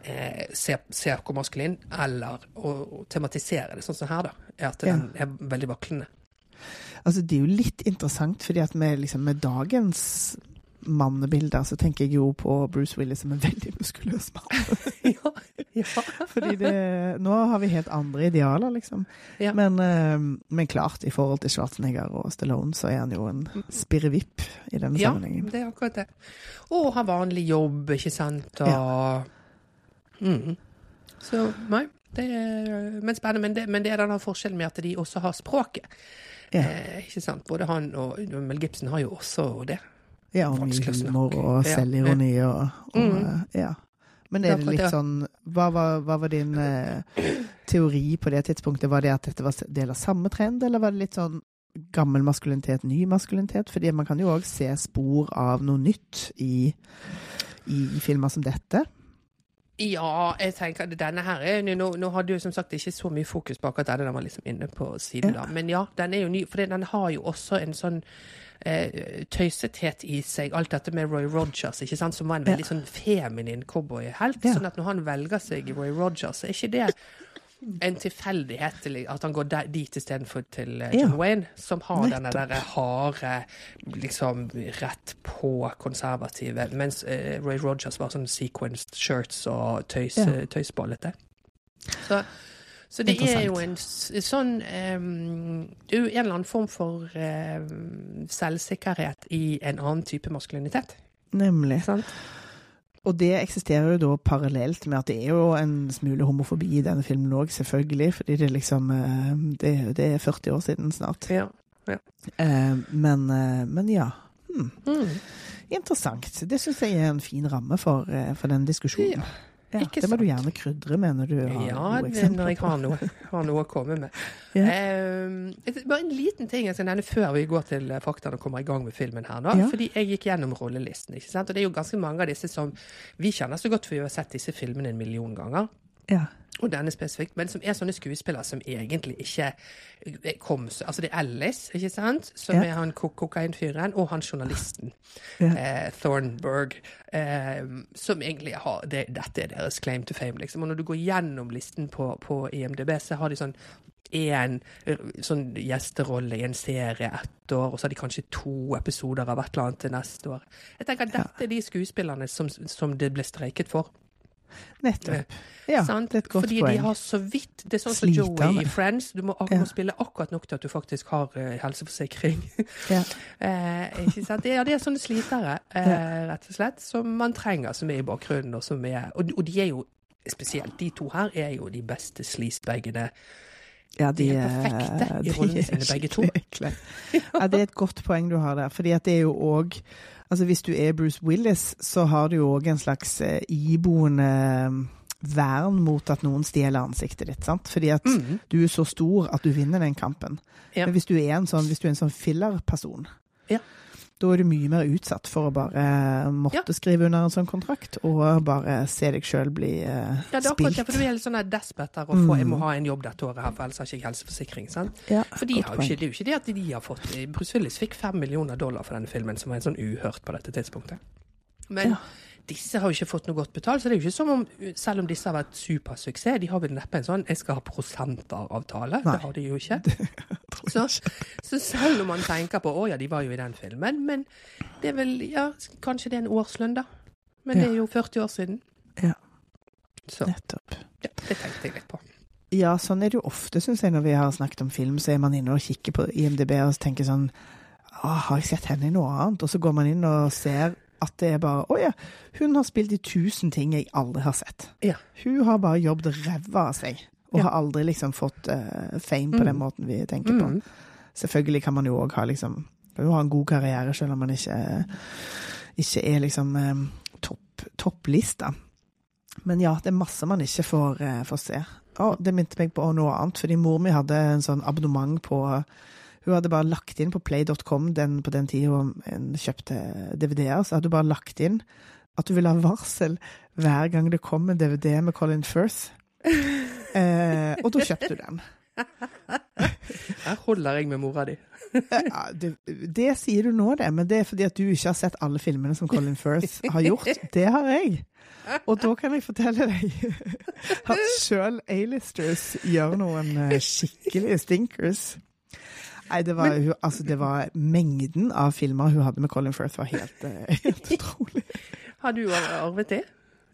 S1: eh, se, se hvor maskulin, eller å, å tematisere det sånn som her, da. At den er veldig vaklende.
S2: Altså, det er jo litt interessant, fordi at med, liksom, med dagens mannebilder, så tenker jeg jo på Bruce Willis som en veldig muskuløs mann.
S1: ja, ja.
S2: Fordi det, nå har vi helt andre idealer, liksom.
S1: Ja.
S2: Men, eh, men klart, i forhold til Schwarzenegger og Stallone, så er han jo en spirrevipp i denne
S1: Ja,
S2: sammenhengen.
S1: det er akkurat det. Og har vanlig jobb, ikke sant, og mm. Så nei, det er men spennende. Men det, men det er denne forskjellen med at de også har språket.
S2: Ja.
S1: Eh, ikke sant? Både han og Mel Gibson har jo også det.
S2: Ja, og mye humor og selvironi og, og
S1: Mm.
S2: eh, Ja. Men
S1: er
S2: det litt sånn Hva var, hva var din eh, teori på det tidspunktet? Var det at dette var del av samme trend, eller var det litt sånn gammel maskulinitet, ny maskulinitet? Fordi man kan jo òg se spor av noe nytt i, i filmer som dette.
S1: Ja, jeg tenker at denne her er nå, nå hadde jo som sagt ikke så mye fokus på akkurat denne, den var liksom inne på siden
S2: Ja.
S1: da. Men ja, den er jo ny, for den har jo også en sånn eh, tøysethet i seg. Alt dette med Roy Rogers, ikke sant, som var en veldig sånn feminin cowboyhelt.
S2: Ja.
S1: Sånn at når han velger seg Roy Rogers, så er ikke det en tilfeldighet til at han går der, dit istedenfor til eh, John
S2: Ja.
S1: Wayne, som har denne
S2: Nettopp.
S1: der harde, liksom rett på konservative, mens eh, Roy Rogers var sånn sequenced shirts og tøys,
S2: Ja.
S1: tøysballete. Så, så det er jo en sånn jo en eller annen form for em, selvsikkerhet i en annen type maskulinitet.
S2: Nemlig.
S1: Sant?
S2: Og det eksisterer jo da parallelt med at det er jo en smule homofobi i denne filmen òg, selvfølgelig. Fordi det liksom eh, det, det er 40 år siden snart.
S1: Ja.
S2: ja. men, men ja. Hmm.
S1: Mm.
S2: Interessant. Det syns jeg er en fin ramme for, for den diskusjonen.
S1: Ja,
S2: Ja, det må du gjerne krydre med når du har
S1: Ja, det,
S2: Ja,
S1: når jeg har noe, har noe å komme med.
S2: Ja.
S1: Eh, bare en liten ting jeg skal nevne før vi går til eh, faktaene og kommer i gang med filmen her.
S2: Ja.
S1: Fordi jeg gikk gjennom rollelisten. ikke sant? Og det er jo ganske mange av disse som vi kjenner så godt, for vi har sett disse filmene en million ganger.
S2: Ja.
S1: Og denne spesifikt, men som er sånne skuespillere som egentlig ikke eh, kom så Altså det er Alice, ikke sant? Som
S2: Ja.
S1: er han ko kokainfyren, og han journalisten.
S2: Ja.
S1: Eh, Thornburg. Eh, som egentlig har det, Dette er deres claim to fame, liksom. Og når du går gjennom listen på, på IMDb, så har de sånn én sånn gjesterolle i en serie ett år, og så har de kanskje to episoder av et eller annet til neste år. Jeg tenker at Dette er de skuespillerne som, som det ble streiket for.
S2: Nettopp. Ja,
S1: Sant?
S2: det er et godt
S1: Fordi
S2: poeng.
S1: de har så vidt Det er sånn som Joey i Friends. Du må, ak-
S2: Ja.
S1: må spille akkurat nok til at du faktisk har uh, helseforsikring.
S2: Ja.
S1: eh, ikke sant? Det, ja, det er sånne slitere, eh, rett og slett, som man trenger, som er i bakgrunnen. Og, som er, og, og de er jo spesielt de to her er jo de beste sleazebagene.
S2: Ja,
S1: De er perfekte i
S2: de
S1: rollene sine, begge to.
S2: Ja, det er et godt poeng du har der. Fordi at det er jo òg Altså hvis du er Bruce Willis, så har du jo òg en slags eh, iboende eh, vern mot at noen stjeler ansiktet ditt. sant? Fordi at
S1: mm.
S2: du er så stor at du vinner den kampen.
S1: Ja.
S2: Men hvis du er en sånn, hvis du er en sånn fillerperson,
S1: Ja.
S2: Da er du mye mer utsatt for å bare måtte
S1: Ja.
S2: skrive under en sånn kontrakt, og bare se deg sjøl bli spilt.
S1: Ja, det er akkurat det, for du er litt sånn desperat og få, jeg må
S2: Mm.
S1: ha en jobb dette året her, for ellers har ikke helseforsikring. sant?
S2: Ja,
S1: For de har jo ikke, det er jo ikke det at de har fått Bruce Willis fikk fem millioner dollar for denne filmen, som var en sånn uhørt på dette tidspunktet. Men
S2: Ja.
S1: Disse har jo ikke fått noe godt betalt, så det er jo ikke som om, selv om disse har vært supersuksess, de har vel neppe en sånn 'jeg skal ha prosenter'-avtale.
S2: Nei.
S1: Det har de jo ikke. Så, så selv om man tenker på 'å ja, de var jo i den filmen', men det er vel Ja, kanskje det er en årslønn, da. Men det er jo 40 år siden.
S2: Ja.
S1: Så
S2: Nettopp.
S1: ja, det tenkte jeg litt på.
S2: Ja, sånn er det jo ofte, syns jeg, når vi har snakket om film. Så er man inne og kikker på IMDb og tenker sånn Har jeg sett henne i noe annet? Og så går man inn og ser at det er bare Å ja, hun har spilt i tusen ting jeg aldri har sett.
S1: Ja.
S2: Hun har bare jobbet ræva av seg. Og
S1: Ja.
S2: har aldri liksom fått uh, fame på den
S1: Mm.
S2: måten vi tenker på.
S1: Mm.
S2: Selvfølgelig kan man jo òg ha liksom kan jo ha en god karriere selv om man ikke, ikke er liksom eh, topp, topplista. Men ja, det er masse man ikke får, eh, får se. Å, det minte meg på noe annet, fordi mor mi hadde en sånn abonnement på Hun hadde bare lagt inn på play.com den, på den tida hun kjøpte DVD-er, så hadde hun bare lagt inn at hun ville ha varsel hver gang det kom en DVD med Colin Firth. Eh, og da kjøpte hun den.
S1: Her holder jeg med mora di.
S2: Ja, det, det sier du nå, det, men det er fordi at du ikke har sett alle filmene som Colin Firth har gjort. Det har jeg. Og da kan jeg fortelle deg at sjøl A-listers gjør noen eh, skikkelige stinkers. Nei, det var, hun, altså, det var mengden av filmer hun hadde med Colin Firth, var helt, eh, helt utrolig.
S1: Har du arvet det?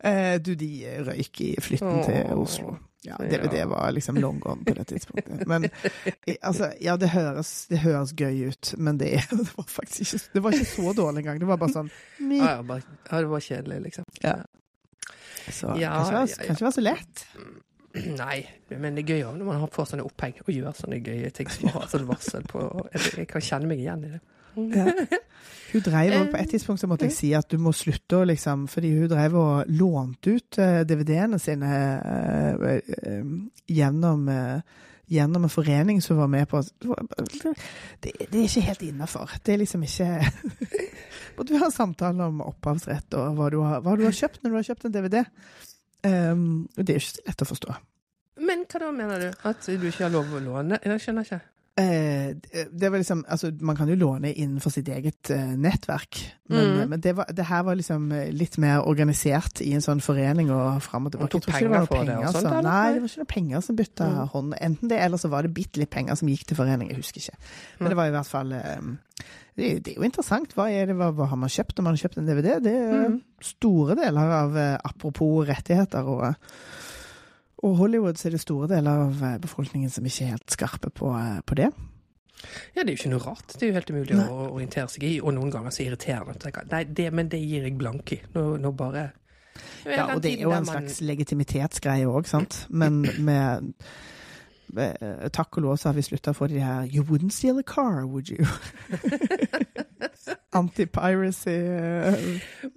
S2: Eh, du, de røyk i flytten til Oslo. Ja, DVD var liksom long gone på det tidspunktet. Men eh, altså, ja, det høres, det høres gøy ut, men det, det var faktisk ikke, det var ikke så dårlig engang. Det var bare sånn.
S1: Ja, ja, ja, det var kjedelig, liksom.
S2: Ja. Så
S1: Ja,
S2: kanskje det være,
S1: ja, ja.
S2: kan ikke være så lett.
S1: Nei, men det er gøy når man har- får sånne oppheng og gjør sånne gøye ting som har sånn varsel på jeg, jeg kan kjenne meg igjen i det.
S2: Ja. Hun drev På et tidspunkt så måtte jeg si at du må slutte liksom Fordi hun drev og lånte ut eh, DVD-ene sine eh, eh, gjennom eh, Gjennom en forening som var med på Det, det er ikke helt innafor. Det er liksom ikke Måtte vi ha samtale om opphavsrett og hva du har, hva du har kjøpt når du har kjøpt en DVD. Um, det er ikke så lett å forstå.
S1: Men hva da mener du? At du ikke har lov å låne? Jeg skjønner ikke.
S2: Eh, det var liksom, altså Man kan jo låne innenfor sitt eget eh, nettverk, men,
S1: Mm.
S2: men det, var, det her var liksom eh, litt mer organisert i en sånn forening og fram og tilbake.
S1: Tok
S2: ikke det var
S1: penger for det
S2: penger
S1: sånt,
S2: som- Nei, det var ikke noe penger som bytta
S1: Mm.
S2: hånd. Enten det, eller så var det bitte litt penger som gikk til forening. Jeg husker ikke. Men
S1: Mm.
S2: det var i hvert fall det, det er jo interessant. Hva, er det, hva, hva har man kjøpt når man har kjøpt en DVD? Det er
S1: Mm.
S2: store deler av Apropos rettigheter og og Hollywood så er det store deler av eh, befolkningen som ikke er helt skarpe på, eh, på det.
S1: Ja, det er jo ikke noe rart. Det er jo helt umulig
S2: Nei.
S1: å orientere seg i, og noen ganger så irriterende. å Nei, det, men det gir jeg blanke i. Nå, nå bare
S2: Ja, og det er jo
S1: en
S2: en
S1: man-
S2: slags legitimitetsgreie òg, sant. Men med Takk og lov så har vi slutta å få de her You wouldn't steal a car, would you? Anti-piracy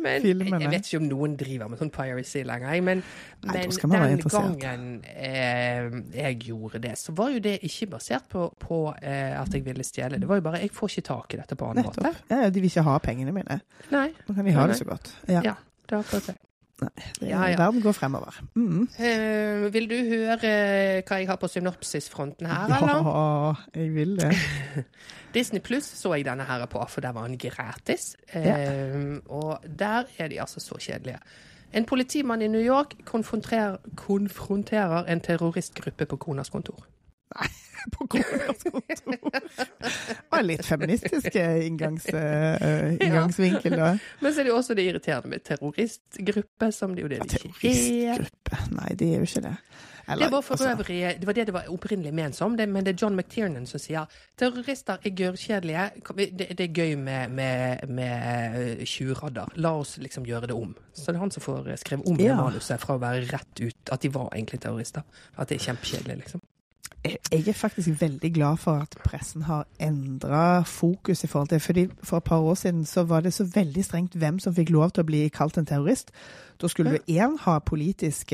S1: Men
S2: filmene.
S1: jeg vet ikke om noen driver med sånn piracy lenger, men,
S2: Nei,
S1: men den gangen eh, jeg gjorde det, så var jo det ikke basert på, på eh, at jeg ville stjele. Det var jo bare jeg får ikke tak i dette på annen måte.
S2: Nettopp. Ja, ja, de vil ikke ha pengene mine.
S1: Nei,
S2: Nå kan de ha det så godt. Ja,
S1: Ja. det er akkurat det.
S2: Det,
S1: Ja, ja.
S2: Verden går fremover. Mm.
S1: Uh, vil du høre eh, hva jeg har på synopsisfronten her, eller?
S2: Ja, jeg vil det.
S1: Disney Pluss så jeg denne her på, for der var den gratis. Eh, og der er de altså så kjedelige. En politimann i New York konfronterer, konfronterer en terroristgruppe på konas kontor.
S2: På konas kontor. Var litt feministisk eh, inngangs, uh, inngangsvinkel, da.
S1: Men så er det jo også det irriterende med terroristgruppe, som det jo det de ikke er.
S2: Terroristgruppe. Nei, det er jo ikke det. Eller,
S1: Det var for
S2: altså,
S1: øvrig, det var det det var opprinnelig ment som, det, men det er John McTiernan som sier terrorister er gørrkjedelige. Det, det er gøy med, med, med tjuvradder. La oss liksom gjøre det om. Så det er han som får skrevet om det manuset fra å være rett ut at de var egentlig terrorister. At det er kjempekjedelig, liksom.
S2: Jeg er faktisk veldig glad for at pressen har endra fokus i forhold til fordi For et par år siden så var det så veldig strengt hvem som fikk lov til å bli kalt en terrorist. Da skulle du én ha politisk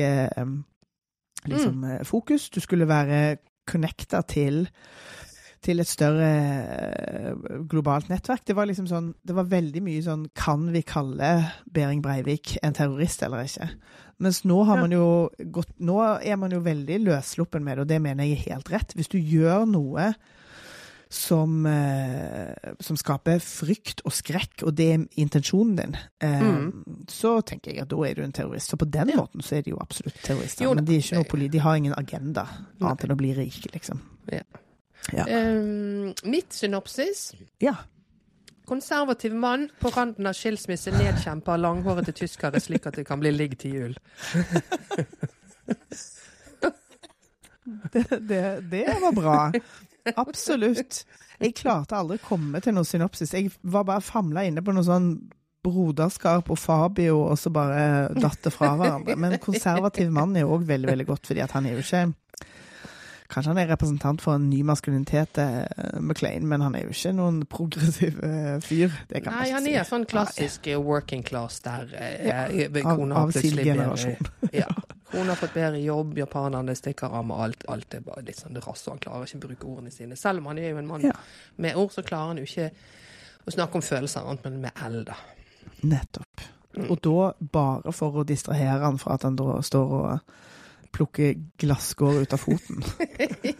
S2: liksom, mm. fokus. Du skulle være connecta til til et større eh, globalt nettverk. Det var liksom sånn Det var veldig mye sånn Kan vi kalle Behring Breivik en terrorist eller ikke? Mens nå har man jo gått Nå er man jo veldig løssluppen med det, og det mener jeg er helt rett. Hvis du gjør noe som, eh, som skaper frykt og skrekk, og det er intensjonen din, eh,
S1: Mm.
S2: så tenker jeg at da er du en terrorist. Så på den
S1: Ja.
S2: måten så er de jo absolutt terrorister.
S1: Jo
S2: men de, de har ingen agenda annet enn å bli rike, liksom.
S1: Ja.
S2: Ja.
S1: Um, mitt synopsis
S2: ja.
S1: Konservativ mann på randen av skilsmisse nedkjemper langhårete tyskere slik at det kan bli ligg til jul.
S2: Det, det, det var bra. Absolutt. Jeg klarte aldri å komme til noen synopsis. Jeg var bare famla inne på noe sånn broderskap og Fabio, og så bare datt det fra hverandre. Men konservativ mann er jo òg veldig, veldig godt, fordi at han er jo ikke Kanskje han er representant for en ny maskulinitet, uh, Maclean, men han er jo ikke noen progressiv uh, fyr. Det kan
S1: Nei, han
S2: si.
S1: er sånn klassisk eh, working class der eh,
S2: Ja,
S1: eh,
S2: av- av sin generasjon.
S1: Ja. Kona har fått bedre jobb, japanerne stikker av med alt. Alt er bare litt sånn rass, og han klarer ikke å bruke ordene sine. Selv om han er jo en mann
S2: Ja.
S1: med ord, så klarer han jo ikke å snakke om følelser annet men med L, da.
S2: Nettopp.
S1: Mm.
S2: Og da bare for å distrahere han fra at han da står og plukker glasskår ut av foten.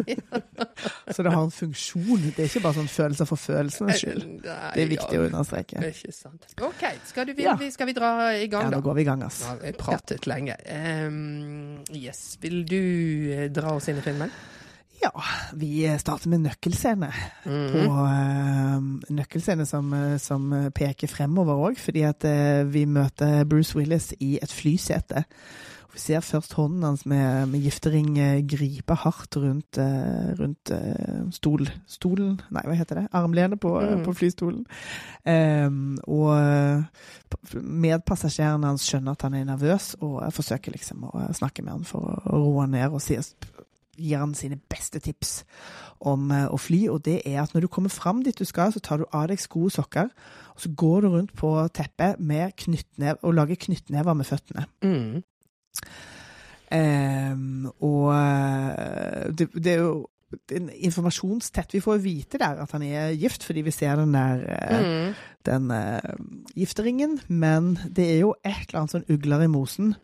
S2: Så det har en funksjon. Det er ikke bare sånn følelser for følelsenes skyld. Det er viktig å understreke.
S1: Ikke sant. OK, skal, du,
S2: Ja.
S1: vi, skal vi dra i gang,
S2: Ja,
S1: da?
S2: nå går vi i gang, ass.
S1: Nå har vi pratet lenge. Um, yes. Vil du eh, dra oss inn i filmen?
S2: Ja, vi starter med nøkkelscene.
S1: Mhm.
S2: På uh, nøkkelscene som, eh, som peker fremover òg, fordi at uh, vi møter Bruce Willis i et flysete. Vi ser først hånden hans med, med giftering eh, gripe hardt rundt, eh, rundt eh, stol, stolen Nei, hva heter det? Armlenet på,
S1: Mm.
S2: på flystolen. Um, og medpassasjerene medpassasjeren hans skjønner at han er nervøs, og forsøker liksom å snakke med han for å, roe ned, og si gir han sine beste tips om å fly. Og det er at når du kommer fram dit du skal, så tar du av deg sko og sokker, og så går du rundt på teppet med knyttnev, og lager knyttnever med føttene.
S1: Mm.
S2: Em, og eh, det, det er jo en informasjonstett. Vi får vite der at han er gift, fordi vi ser den der eh,
S1: Mm.
S2: den uh, gifteringen, men det er jo et eller annet sånn ugler i mosen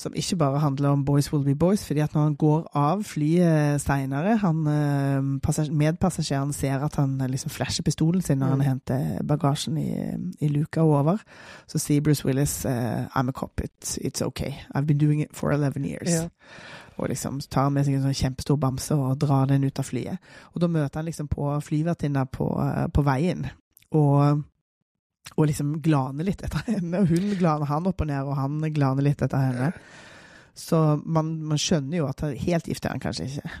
S2: som ikke bare handler om boys will be boys, fordi at når han går av flyet seinere, medpassasjeren ser at han eh, liksom flasher pistolen sin når han
S1: Mm.
S2: henter bagasjen i, i luka og over, så sier Bruce Willis eh, I'm a cop, it's, it's okay. I've been doing it for 11 years.
S1: Ja.
S2: Og liksom tar med seg en sånn kjempestor bamse og drar den ut av flyet. Og da møter han liksom på flyvertinna på, eh, på veien, og, og liksom glane litt etter henne. Og hun glaner han opp og ned, og han glaner litt etter henne. Så man, man skjønner jo at helt gift er han kanskje ikke.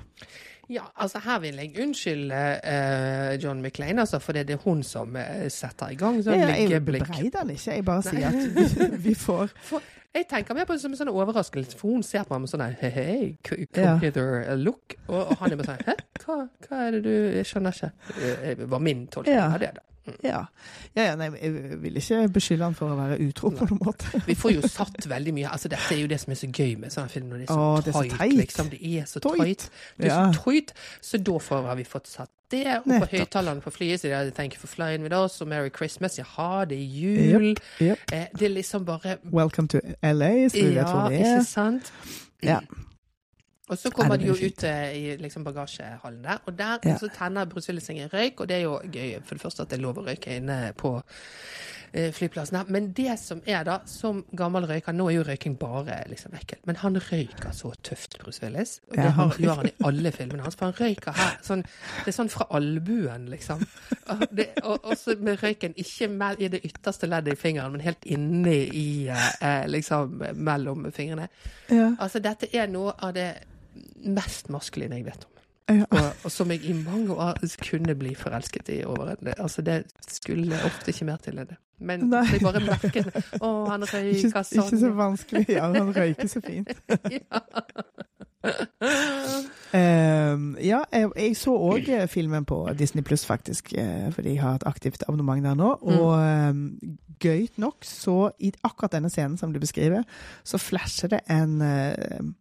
S1: Ja, altså her vil jeg unnskylde uh, John McLean, altså, for det er hun som eh, setter i gang sånn
S2: Jeg, jeg bebreider han ikke, jeg bare sier at vi, vi får
S1: For Jeg tenker mer på det som en sånn overraskelse, for hun ser på med sånn hey, hei, come
S2: Ja.
S1: look. Og, og han er bare sånn hæ, hva, hva er det du Jeg skjønner ikke. Eh, Det var min tolkning
S2: Ja.
S1: av det, da.
S2: Ja. ja, ja nei, jeg vil ikke beskylde han for å være utro på noen måte.
S1: Vi får jo satt veldig mye Altså Dette er jo det som er så gøy med sånne filmer. Det er så,
S2: Å, det er så
S1: tight, liksom. Det er så tight. Det er
S2: Ja.
S1: så tight. Så da får, har vi fått satt det. Og på høyttalerne på flyet så er det 'Thank you for flying with us' og 'Merry Christmas'. Jaha, det er jul.
S2: Jep.
S1: Eh, det er liksom bare
S2: Welcome to LA, så vi vet
S1: Ja,
S2: hvor vi
S1: ikke
S2: er.
S1: sant?
S2: Ja.
S1: Og så kommer de jo ut eh, i liksom bagasjehallen der, og der
S2: Ja.
S1: så tenner Willis seg en røyk, og det er jo gøy for det første at det er lov å røyke inne på eh, flyplassen her. Men det som er da, som gammel røyker, nå er jo røyking bare liksom ekkelt, men han røyker så tøft, Bruce Willis. Og
S2: Ja,
S1: det har,
S2: han-
S1: gjør han i alle filmene hans, for han røyker her sånn, Det er sånn fra albuen, liksom. Og, det, og også med røyken ikke i det ytterste leddet i fingeren, men helt inni i eh, eh, liksom mellom fingrene.
S2: Ja.
S1: Altså, dette er noe av det mest maskuline jeg vet om.
S2: Ja.
S1: Og, og som jeg i mange år kunne bli forelsket i over en Altså, det skulle ofte ikke mer til enn det. Men
S2: Nei.
S1: jeg bare merket Å, han røyker sånn.
S2: ikke
S1: sånn.
S2: så vanskelig. Ja, han røyker så fint.
S1: ja.
S2: Ehm, ja, jeg, jeg så òg filmen på Disney Pluss, faktisk, eh, fordi jeg har et aktivt abonnement der nå. Og um, gøyt nok, så i akkurat denne scenen som du beskriver, så flasher det en uh,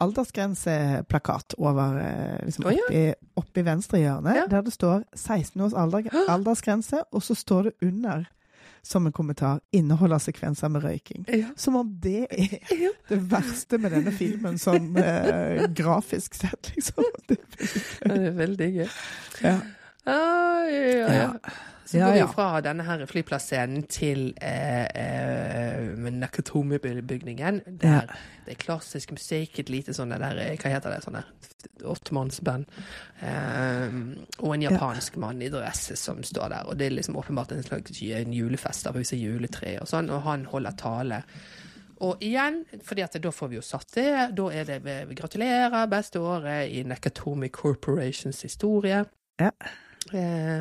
S2: aldersgrenseplakat over eh, liksom
S1: ja.
S2: oppi, oppi venstre hjørne,
S1: Ja.
S2: der det står 16 års alder, aldersgrense, og så står det under som en kommentar 'inneholder sekvenser med røyking'.
S1: Ja.
S2: Som om det er det verste med denne filmen, sånn eh, grafisk sett, liksom. Det,
S1: er veldig gøy.
S2: ja.
S1: Ah. Ja. Så
S2: Ja,
S1: går vi
S2: jo
S1: fra denne her flyplassscenen til eh, eh, Nakatomi-bygningen. Der det er klassisk musikk, et lite sånn der eh, Hva heter det? sånn Åttemannsband. Eh, og en japansk mann i dress som står der. Og det er liksom åpenbart en slags en julefest der er juletre og sånn, og han holder tale. Og igjen, fordi at da får vi jo satt det, da er det vi gratulerer, beste året i Nakatomi Corporations historie.
S2: Ja.
S1: Eh,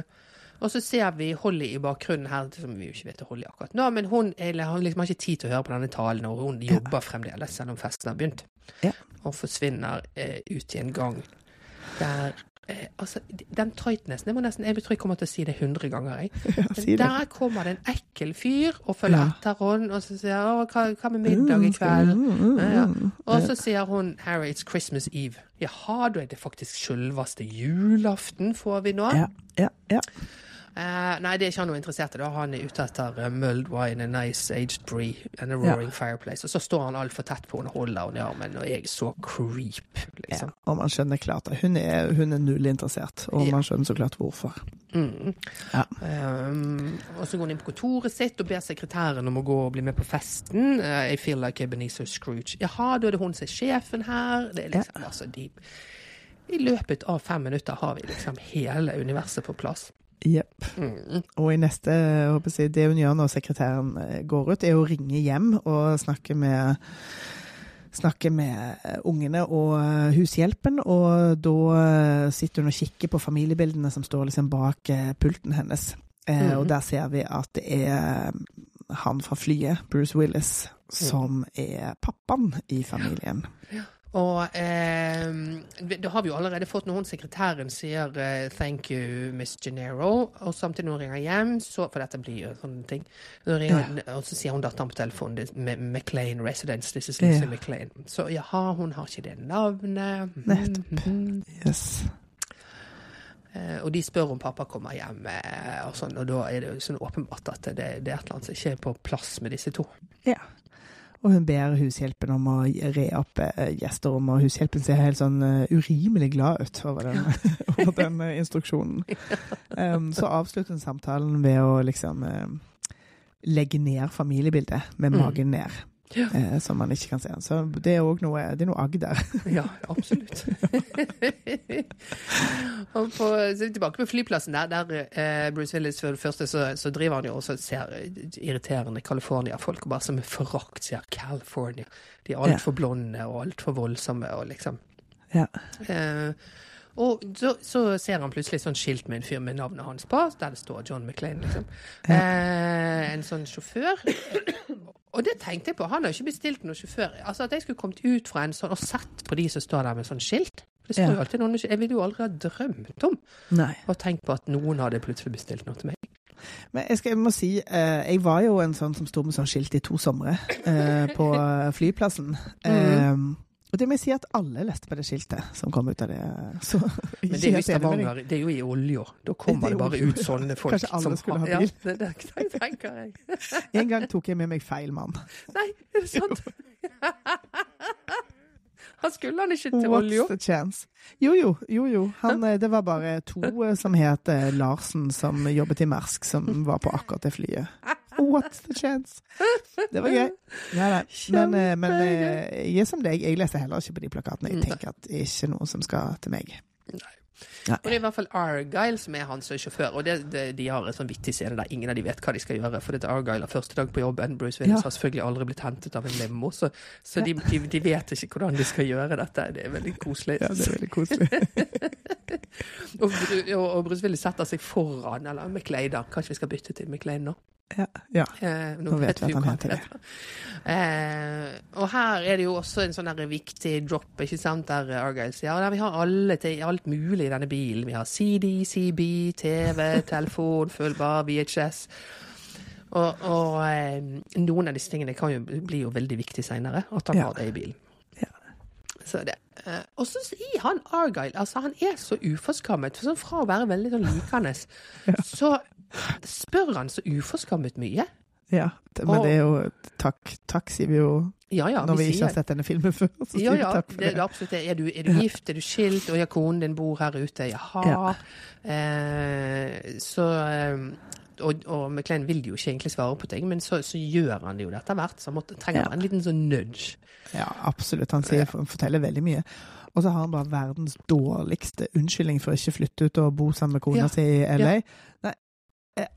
S1: og så ser vi Holly i bakgrunnen her, som vi jo ikke vet er Holly akkurat nå, men hun, liksom har ikke tid til å høre på denne talen, og hun jobber fremdeles, selv om festen har begynt.
S2: Ja.
S1: Og forsvinner eh, ut i en gang der eh, Altså, den tightnessen Jeg nesten, jeg tror jeg kommer til å si det hundre ganger, jeg.
S2: ja,
S1: Men der kommer det en ekkel fyr og følger
S2: Ja.
S1: etter henne, og så sier hun, «Å, hva, hva med middag i kveld?
S2: Mm, mm,
S1: Ja, ja.
S2: mm.
S1: Og så sier hun Harry, it's Christmas Eve. Jaha, da er det faktisk selveste julaften får vi nå.
S2: Ja, ja, ja.
S1: Eh, nei, det er ikke han noe interessert i. da. Han er ute etter uh, mulled wine, a nice aged bree and a
S2: Ja.
S1: roaring fireplace. Og så står han altfor tett på henne og holder henne i armen, og jeg er så creep,
S2: ja.
S1: liksom.
S2: Og man skjønner klart at hun er, hun er null interessert, og
S1: Ja.
S2: man skjønner så klart hvorfor.
S1: Mm.
S2: Ja.
S1: Um, og så går han inn på kontoret sitt og ber sekretæren om å gå og bli med på festen. Uh, I feel like Ebenezer Scrooge. Jaha, da er det hun som er sjefen her. Det er liksom, altså, deep. I løpet av fem minutter har vi liksom hele universet på plass.
S2: Jepp.
S1: Mm.
S2: Og i neste, jeg det hun gjør når sekretæren eh, går ut, er å ringe hjem og snakke med Snakke med eh, ungene og eh, hushjelpen, og da sitter hun og kikker på familiebildene som står liksom bak pulten hennes. Eh,
S1: Mhm.
S2: Og der ser vi at det er han fra flyet, Bruce Willis, som er pappaen i familien.
S1: Og eh, da har vi jo allerede fått når hun sekretæren sier eh, 'thank you, Miss Gennaro', og samtidig når hun ringer hjem, så, for dette blir jo sånne ting, så ringer, og så sier hun datteren på telefonen med McLean Residence, this is Lisa
S2: Ja.
S1: McLean. Så jaha, hun har ikke det navnet. Mhm,
S2: Nettopp. Yes.
S1: Eh, og de spør om pappa kommer hjem, eh, og sånn, og da er det jo sånn åpenbart at det, det er et eller annet som ikke er på plass med disse to.
S2: Ja. Og hun ber hushjelpen om å re opp gjesterom, gjesterommet, og hushjelpen ser helt sånn eh, urimelig glad ut over den, over den eh, instruksjonen. Um, så avslutter hun samtalen ved å liksom eh, legge ned familiebildet med
S1: Mm.
S2: magen ned.
S1: Ja.
S2: eh, som man ikke kan se. Så det er òg noe, det er noe Agder.
S1: Ja, absolutt. og på, så tilbake på flyplassen der, der eh, Bruce Willis for det første så, så driver han jo også ser irriterende California-folk og bare som med forakt ser California. De er altfor blonde og altfor voldsomme og liksom
S2: Ja.
S1: eh, Og så, så ser han plutselig sånn skilt med en fyr med navnet hans på, der det står John McLean, liksom. Eh, en sånn sjåfør. Og det tenkte jeg på. Han har jo ikke bestilt noen sjåfør. Altså At jeg skulle kommet ut fra en sånn og sett på de som står der med sånn skilt. Det står jo alltid noen Jeg ville jo aldri ha drømt om
S2: Nei.
S1: og tenkt på at noen hadde plutselig bestilt noe til meg.
S2: Men jeg, skal, jeg må si, eh, jeg var jo en sånn som sto med sånn skilt i to somre eh, på flyplassen.
S1: Mm.
S2: Eh, og det må jeg si at alle leste på det skiltet som kom ut av det. Så,
S1: Men det er jo i Stavanger. Det er jo i olja. Da kommer
S2: Det
S1: det bare ut sånne folk.
S2: Kanskje alle
S1: som
S2: skulle ha
S1: Ja,
S2: bil.
S1: det, det, det tenker jeg.
S2: En gang tok jeg med meg feil mann.
S1: Nei, er det sant? Han skulle han ikke til olja?
S2: What's the chance? Jo, jo, jo. jo. Han, eh, det var bare to eh, som het eh, Larsen, som jobbet i Mersk, som var på akkurat det flyet. What's the chance? Det var gøy. Ja, nei. Men, eh, men eh, jeg er som deg, jeg leser heller ikke på de plakatene. Jeg tenker at det er ikke noe som skal til meg.
S1: Og det er i hvert fall Argyle som er hans sjåfør. Og det, det, de har en sånn vittig scene der ingen av de vet hva de skal gjøre. For dette Argyle har første dag på jobben. Bruce Willis
S2: Ja.
S1: har selvfølgelig aldri blitt hentet av en limo, så, så de, de, de vet ikke hvordan de skal gjøre dette. Det er veldig koselig.
S2: Ja, det er veldig koselig.
S1: og, og, og Bruce Willis setter seg foran, eller McLean, da. Kanskje vi skal bytte til McLean nå?
S2: Ja, ja.
S1: Eh,
S2: Nå vet vi at han heter det.
S1: Eh, og her er det jo også en sånn viktig drop, ikke sant, der Argyle sier ja, vi har alle alt mulig i denne bilen. Vi har CD, CB, TV, telefon, følbar, VHS. Og, og eh, noen av disse tingene kan jo bli jo veldig viktig seinere, at han
S2: Ja.
S1: har det i bilen.
S2: Ja.
S1: Så det. Eh, og så sier han Argyle altså Han er så uforskammet. For sånn fra å være veldig sånn likende, så spør han så uforskammet mye.
S2: ja. Men det er jo Takk, takk sier vi jo
S1: Ja, ja,
S2: når vi ikke
S1: sier
S2: har sett denne filmen før.
S1: Ja,
S2: vi
S1: ja, det
S2: det.
S1: absolutt det. Er du, er du gift, er du skilt, og ja, konen din bor her ute? Jaha.
S2: Ja.
S1: Eh, så eh, og, og McLean vil jo ikke egentlig svare på ting, men så, så gjør han det jo etter hvert. Så han måtte, trenger
S2: Ja.
S1: en liten sånn nudge.
S2: Ja, absolutt. Han sier, forteller veldig mye. Og så har han bare verdens dårligste unnskyldning for å ikke flytte ut og bo sammen med kona
S1: Ja.
S2: si i LA.
S1: Ja.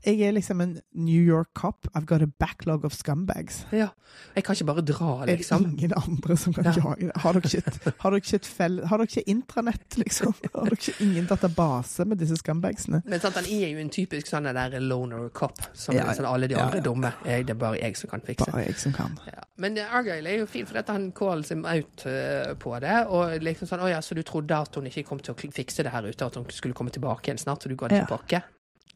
S2: Jeg er liksom en New York cop. I've got a backlog of scumbags.
S1: Ja. Jeg kan ikke bare dra,
S2: Er det
S1: liksom.
S2: ingen andre som kan
S1: Ja.
S2: jage det? Har dere ikke, et- har dere ikke, et fell, har dere ikke intranett, liksom? Har dere ikke ingen database med disse scumbagsene?
S1: Men sant, han er jo en typisk sånn der loner cop, som
S2: Ja,
S1: sånn alle de andre
S2: ja.
S1: dumme. Jeg, Det er bare jeg som kan fikse.
S2: Bare jeg som kan.
S1: Ja. Men eh, Argyle er jo fin, for dette han calls him out eh, på det. Og liksom sånn, å ja, så du trodde at hun ikke kom til å fikse det her ute, at hun skulle komme tilbake igjen snart, så du ga det tilbake?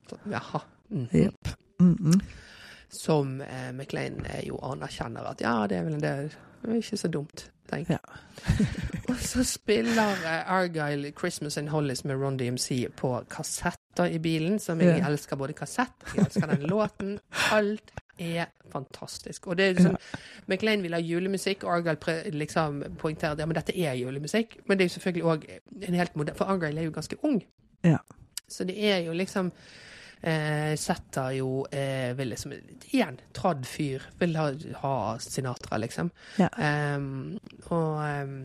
S1: Så, jaha. Mhm.
S2: Jepp. Mm -mm.
S1: Som eh, McLean eh, jo anerkjenner at ja, det er vel en del det er ikke så dumt, tenker jeg. og så spiller eh, Argyle 'Christmas in Hollies' med Ron DMC på kassetter i bilen, som jeg
S2: Ja.
S1: elsker både kassett, jeg elsker den låten. Alt er fantastisk. Og det er liksom, McLean vil ha julemusikk, og Argyle pre, liksom poengterer ja, men dette er julemusikk. Men det er jo selvfølgelig òg en helt modell, for Argyle er jo ganske ung.
S2: Ja.
S1: Så det er jo liksom eh, Setter jo eh, vil liksom Igjen, tradd fyr. Vil ha, ha Sinatra, liksom.
S2: Ja.
S1: Um, og um,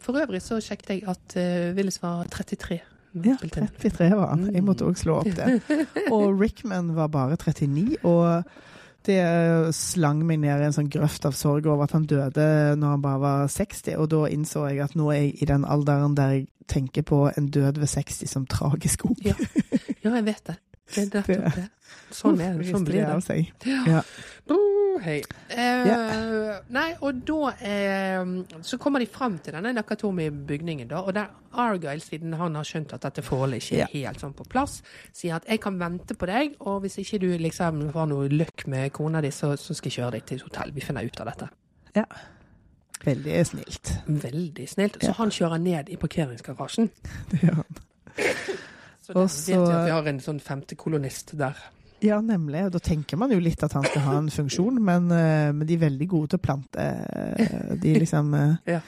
S1: for øvrig så sjekket jeg at uh, Willis var 33.
S2: Ja, 33 var han. Jeg måtte òg slå opp det. Og Rickman var bare 39, og det slang meg ned i en sånn grøft av sorg over at han døde når han bare var 60, og da innså jeg at nå er jeg i den alderen der jeg tenker på en død ved 60 som tragisk ung.
S1: Ja. ja, jeg vet det. Det er nettopp det. Sånn, er, det. sånn blir det. Ja. Hei. Eh. Nei, og da eh, Så kommer de fram til denne Nakatomi-bygningen, da, og der Argyle, siden han har skjønt at dette forholdet ikke er helt sånn på plass, sier at 'jeg kan vente på deg', og hvis ikke du liksom har noe løkk med kona di, så, så skal jeg kjøre deg til et hotell. Vi finner ut av dette.
S2: Ja. Veldig snilt.
S1: Veldig snilt. Så
S2: Ja.
S1: han kjører ned i parkeringsgarasjen.
S2: Det gjør han.
S1: Så
S2: Og
S1: vet vi at vi har en sånn femtekolonist der.
S2: Ja, nemlig. Da tenker man jo litt at han skal ha en funksjon, men, eh, men de er veldig gode til å plante. eh, De liksom eh,
S1: Ja.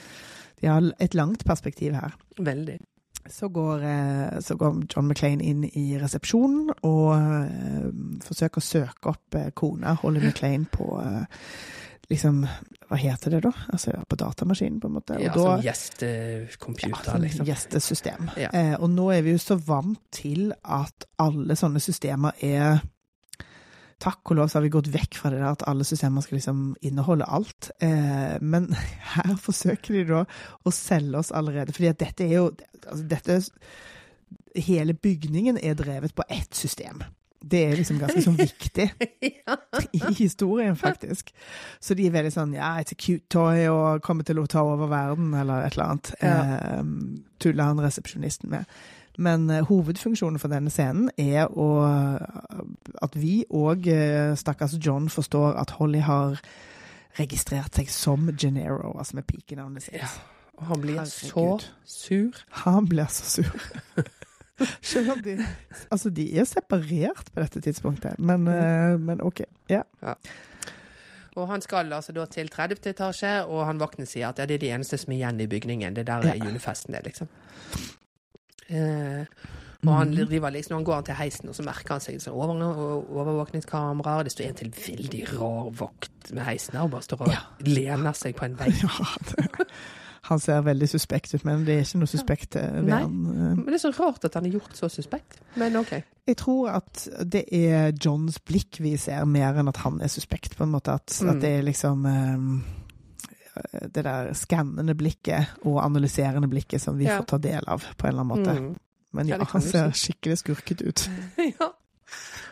S2: De har et langt perspektiv her.
S1: Veldig.
S2: Så går, så går John McClain inn i resepsjonen og forsøker å søke opp kona, Holly McClain, på liksom Hva heter det, da? Altså på datamaskinen, på en måte.
S1: Ja,
S2: da-
S1: som gjestecomputer,
S2: ja,
S1: liksom.
S2: Gjestesystem.
S1: Ja.
S2: Eh, og nå er vi jo så vant til at alle sånne systemer er Takk og lov så har vi gått vekk fra det der at alle systemer skal liksom inneholde alt. Eh, men her forsøker de da å selge oss allerede, fordi at dette er jo altså dette, hele bygningen er drevet på ett system. Det er liksom ganske sånn viktig
S1: ja.
S2: i historien, faktisk. Så de er veldig sånn Ja, it's a cute toy og kommer til å ta over verden, eller et eller annet.
S1: Ja.
S2: Eh, tuller han resepsjonisten med. Men eh, hovedfunksjonen for denne scenen er å, at vi og eh, stakkars John forstår at Holly har registrert seg som Genero, altså med pikenavnet sitt.
S1: Ja. Og han blir
S2: Herregud.
S1: så sur.
S2: Han blir så sur. Selv om de Altså, de er separert på dette tidspunktet, men, eh, men OK. Ja.
S1: Og han skal altså da til 30. etasje, og han vakten sier at ja, det er de eneste som er igjen i bygningen. Det der er
S2: Ja.
S1: julefesten det, liksom. Eh, og han
S2: Mhm.
S1: driver liksom, han går han til heisen, og så merker han seg sånn over, overvåkningskameraer. Det står en til veldig rar vakt med heisen der, og bare står og
S2: Ja.
S1: lener seg på en vegg.
S2: Ja, det, han ser veldig suspekt ut, men det er ikke noe suspekt eh, ved
S1: Nei.
S2: han. eh.
S1: Men det er så rart at han er gjort så suspekt. Men OK.
S2: Jeg tror at det er Johns blikk vi ser, mer enn at han er suspekt, på en måte. At,
S1: Mm.
S2: at det er liksom eh, Det der skannende blikket og analyserende blikket som vi
S1: Ja.
S2: får ta del av, på en eller annen måte.
S1: Mm.
S2: Men
S1: Ja,
S2: ja, han
S1: ser
S2: ser skikkelig skurket ut.
S1: ja.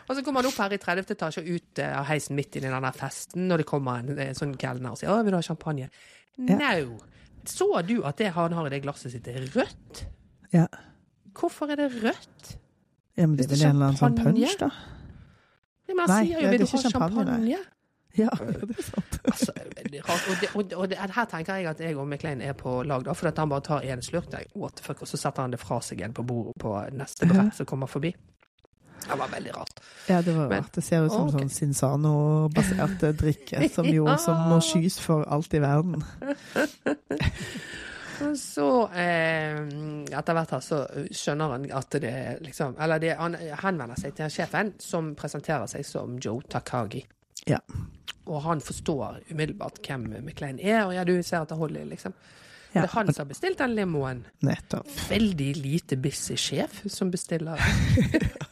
S1: Og så kommer han opp her i 30. etasje og ut av heisen midt inn i denne festen, når det kommer en, en sånn kelner og sier 'Å, vil du ha champagne?' No! Så du at det han har i det glasset sitt, er rødt?
S2: Ja.
S1: Hvorfor er det rødt?
S2: Ja, men det er vel en eller annen sånn punch, da?
S1: Ja, men han
S2: Nei,
S1: sier jo 'Vil
S2: det
S1: du ha
S2: champagne,
S1: champagne?'
S2: Ja, det er sant.
S1: Altså. Og, det, og, det, og det, her tenker jeg at jeg og McLean er på lag, da, for at han bare tar en slurk, der, og så setter han det fra seg igjen på bordet på neste brett som kommer forbi. Det var veldig rart.
S2: Ja, det var
S1: Men-
S2: rart. Det ser ut som
S1: okay.
S2: sånn Cinzano-basert drikke, som jo
S1: Ja.
S2: som må skys for alt i verden.
S1: Så, eh, etter hvert her, så skjønner han at det liksom Eller det, han henvender seg til sjefen, som presenterer seg som Joe Takagi.
S2: Ja.
S1: Og han forstår umiddelbart hvem McLean er, og ja, du ser at det holder, liksom.
S2: Ja,
S1: Det er han som har bestilt den limoen.
S2: Nettopp.
S1: Veldig lite busy sjef som bestiller.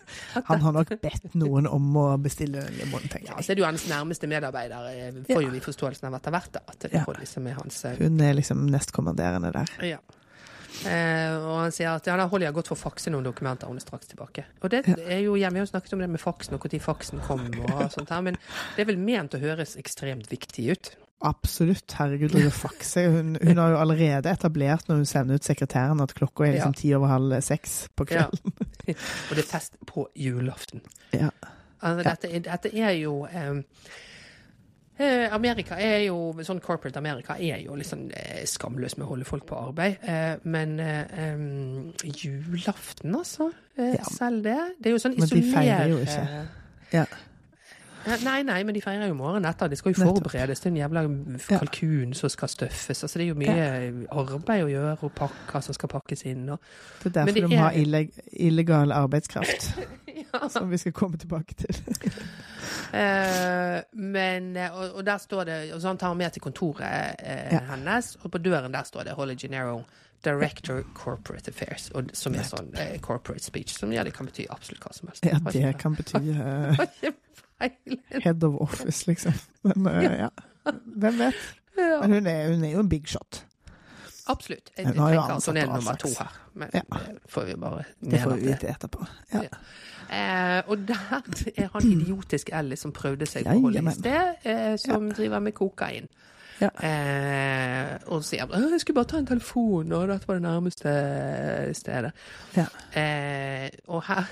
S2: Han har nok bedt noen om å bestille den limoen, tenker jeg.
S1: Ja, så er det jo hans nærmeste medarbeider, eh, får jo vi forståelsen av etter hvert. At det
S2: Ja.
S1: holder liksom er hans eh,
S2: Hun er liksom nestkommanderende der.
S1: Ja. Eh, og han sier at ja, da Holly har gått for å fakse noen dokumenter, hun er straks tilbake. Og det er jo hjemme, Vi har snakket om det med faksen og når faksen kom, og sånt her, men det er vel ment å høres ekstremt viktig ut.
S2: Absolutt. Herregud, Rune fakse. Hun, hun har jo allerede etablert når hun sender ut sekretæren at klokka er liksom ti over halv seks på
S1: Ja.
S2: kvelden.
S1: Og det er fest på julaften.
S2: Ja.
S1: Altså, dette, dette er jo eh, eh, Amerika er jo Sånn corporate Amerika er jo litt sånn skamløs med å holde folk på arbeid. Eh, men um, julaften, altså. Eh,
S2: Ja.
S1: Selv det. Det er jo sånn
S2: Men de feirer jo ikke.
S1: eh,
S2: Ja.
S1: Eh, Nei, nei, men de feirer jo morgenen etter. De skal jo forberedes til en jævla kalkun som skal støffes. Altså, det er jo mye arbeid å gjøre, og pakker som skal pakkes inn. Og,
S2: Det er derfor
S1: det
S2: de
S1: er-
S2: illeg illegal arbeidskraft,
S1: ja.
S2: som vi skal komme tilbake til.
S1: Eh, men, eh, og, og der står det Og så han tar med til kontoret eh,
S2: Ja.
S1: hennes, og på døren der står det Holly Gennaro, Director Corporate Affairs, og, som er sånn eh, corporate speech, som ja, det kan bety absolutt hva som helst.
S2: Ja, det kan bety eh,
S1: har
S2: head of office, liksom. Men uh, ja, hvem vet?
S1: Ja.
S2: Men hun er, hun er jo en big shot.
S1: Absolutt. Jeg, jeg tenker at hun er nummer to her, men
S2: Ja.
S1: det får vi bare
S2: Det får vi vite etterpå. Ja.
S1: Eh, og der er han idiotisk Ellie som prøvde seg på holde i sted, eh, som driver med kokain.
S2: Ja.
S1: Eh, og sier «Åh, 'jeg skulle bare ta en telefon', og dette var det nærmeste stedet.
S2: Ja.
S1: Eh, og her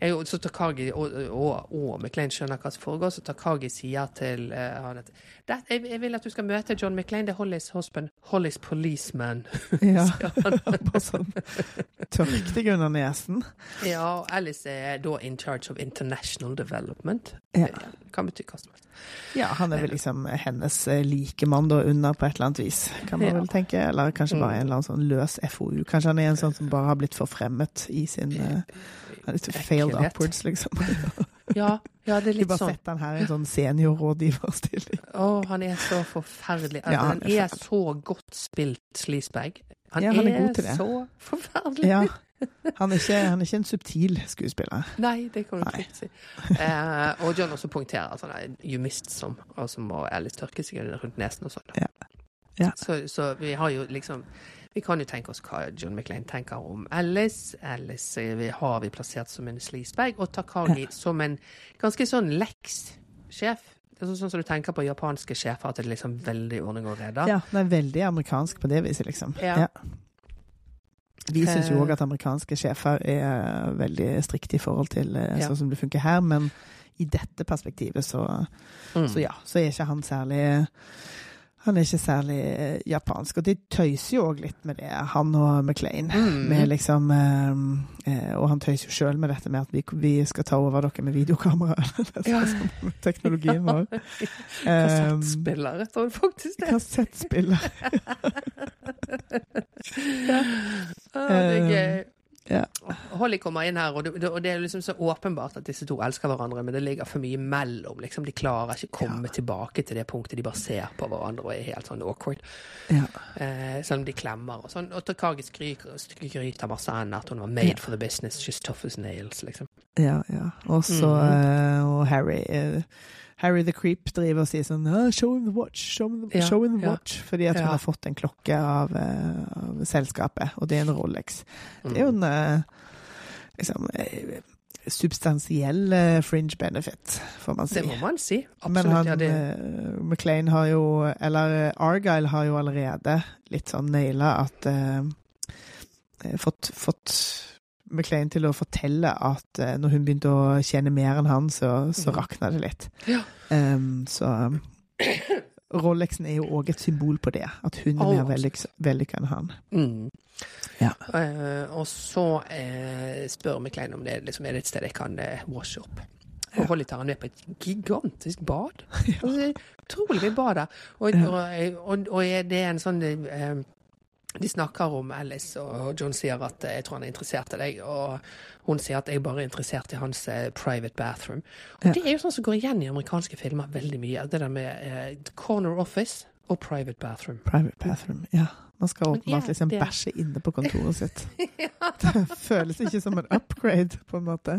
S1: er jo så Takagi og, og, og McLean skjønner hva som foregår, så Takagi sier til uh, han at «Det- jeg, 'Jeg vil at du skal møte John McLean, det er Hollys husband, Hollys policeman'.
S2: Ja. Bare sånn tørk deg under nesen.
S1: Ja, og Alice er da in charge of international development.
S2: Ja.
S1: Kan bety hva som helst.
S2: Ja, han er vel liksom hennes eh, likemann da under på et eller annet vis, kan man
S1: Ja.
S2: vel tenke. Eller kanskje bare
S1: Mm.
S2: en eller annen sånn løs FoU. Kanskje han er en sånn som bare har blitt forfremmet i sin uh, Failed upwards, liksom.
S1: Ja, ja, det er litt
S2: bare
S1: sånn.
S2: setter han her i en sånn seniorrådgiverstilling.
S1: Å, han er så forferdelig. Altså,
S2: Ja, han
S1: han
S2: er
S1: er så godt spilt sleazebag. Han,
S2: Ja, han er det.
S1: så forferdelig.
S2: Ja. Han er, ikke, han er ikke en subtil skuespiller.
S1: Nei, det kan du
S2: Nei.
S1: trygt si. Eh, og John også poengterer at han er you missed some, og så må Alice tørke seg rundt nesen og sånn.
S2: Ja. Ja.
S1: Så, så vi har jo liksom Vi kan jo tenke oss hva John McLean tenker om Alice. Alice eh, har vi plassert som en sleazebag, og Takagi som en ganske sånn Lex-sjef. Det er sånn, sånn som du tenker på japanske sjefer, at det er liksom veldig ordning og rede.
S2: Ja, det er veldig amerikansk på det viset, liksom.
S1: Ja.
S2: Vi syns jo
S1: Eh.
S2: òg at amerikanske sjefer er veldig strikte i forhold til eh,
S1: Ja.
S2: sånn som det funker her, men i dette perspektivet så,
S1: Mm.
S2: så ja, så er ikke han særlig han er ikke særlig eh, japansk, og de tøyser jo òg litt med det, han og McLean.
S1: Mm.
S2: Liksom, eh, eh, og han tøyser jo sjøl med dette med at vi, vi skal ta over dere med videokamera. Er
S1: Ja.
S2: sånn teknologien vår. Kassettspillere,
S1: tror jeg faktisk det.
S2: Kassettspiller.
S1: Ah, det er gøy.
S2: Ja.
S1: Holly kommer inn her, og det, og det er liksom så åpenbart at disse to elsker hverandre, men det ligger for mye mellom. Liksom. De klarer ikke komme tilbake til det punktet de bare ser på hverandre og er helt sånn awkward.
S2: Ja.
S1: Eh, selv om de klemmer og sånn. Og Takagi skryter, skryter masse henne at hun var made
S2: Ja.
S1: for the business, she's tough as nails, liksom.
S2: Ja, ja. Og så
S1: Mhm.
S2: eh, Og Harry eh, Harry the Creep driver og sier sånn oh, 'Show him the watch', show him the,
S1: Ja,
S2: show him the
S1: ja.
S2: watch. Fordi at hun har fått en klokke av, eh, av selskapet, og det er en Rolex. Det er jo
S1: Mm.
S2: en eh, liksom eh, substansiell fringe benefit, får man si.
S1: Det må man si.
S2: Men han,
S1: ja, det,
S2: McLean har jo Eller Argyle har jo allerede litt sånn naila at eh, fått, fått McLean til å fortelle at eh, når hun begynte å tjene mer enn han, så, så rakna det litt.
S1: Ja.
S2: Um, så Rolexen er jo òg et symbol på det. At hun er mer vellykka enn han.
S1: mm.
S2: Ja.
S1: Uh, og så uh, spør McLean om det liksom, er det et sted jeg kan uh, washe opp. Og. Holly tar han med på et gigantisk bad. Ja. er Utrolig mye bad der. Og, og, og, og det er en sånn De snakker om Alice, og John sier at eh, jeg tror han er interessert i deg. Og hun sier at jeg bare er interessert i hans eh, private bathroom. Og
S2: Ja.
S1: det er jo sånn som går igjen i amerikanske filmer veldig mye. Det der med uh, corner office og private bathroom.
S2: Private bathroom. Ja. Man skal åpenbart
S1: ja,
S2: liksom
S1: det-
S2: bæsje inne på kontoret sitt. Det føles ikke som en upgrade, på en måte.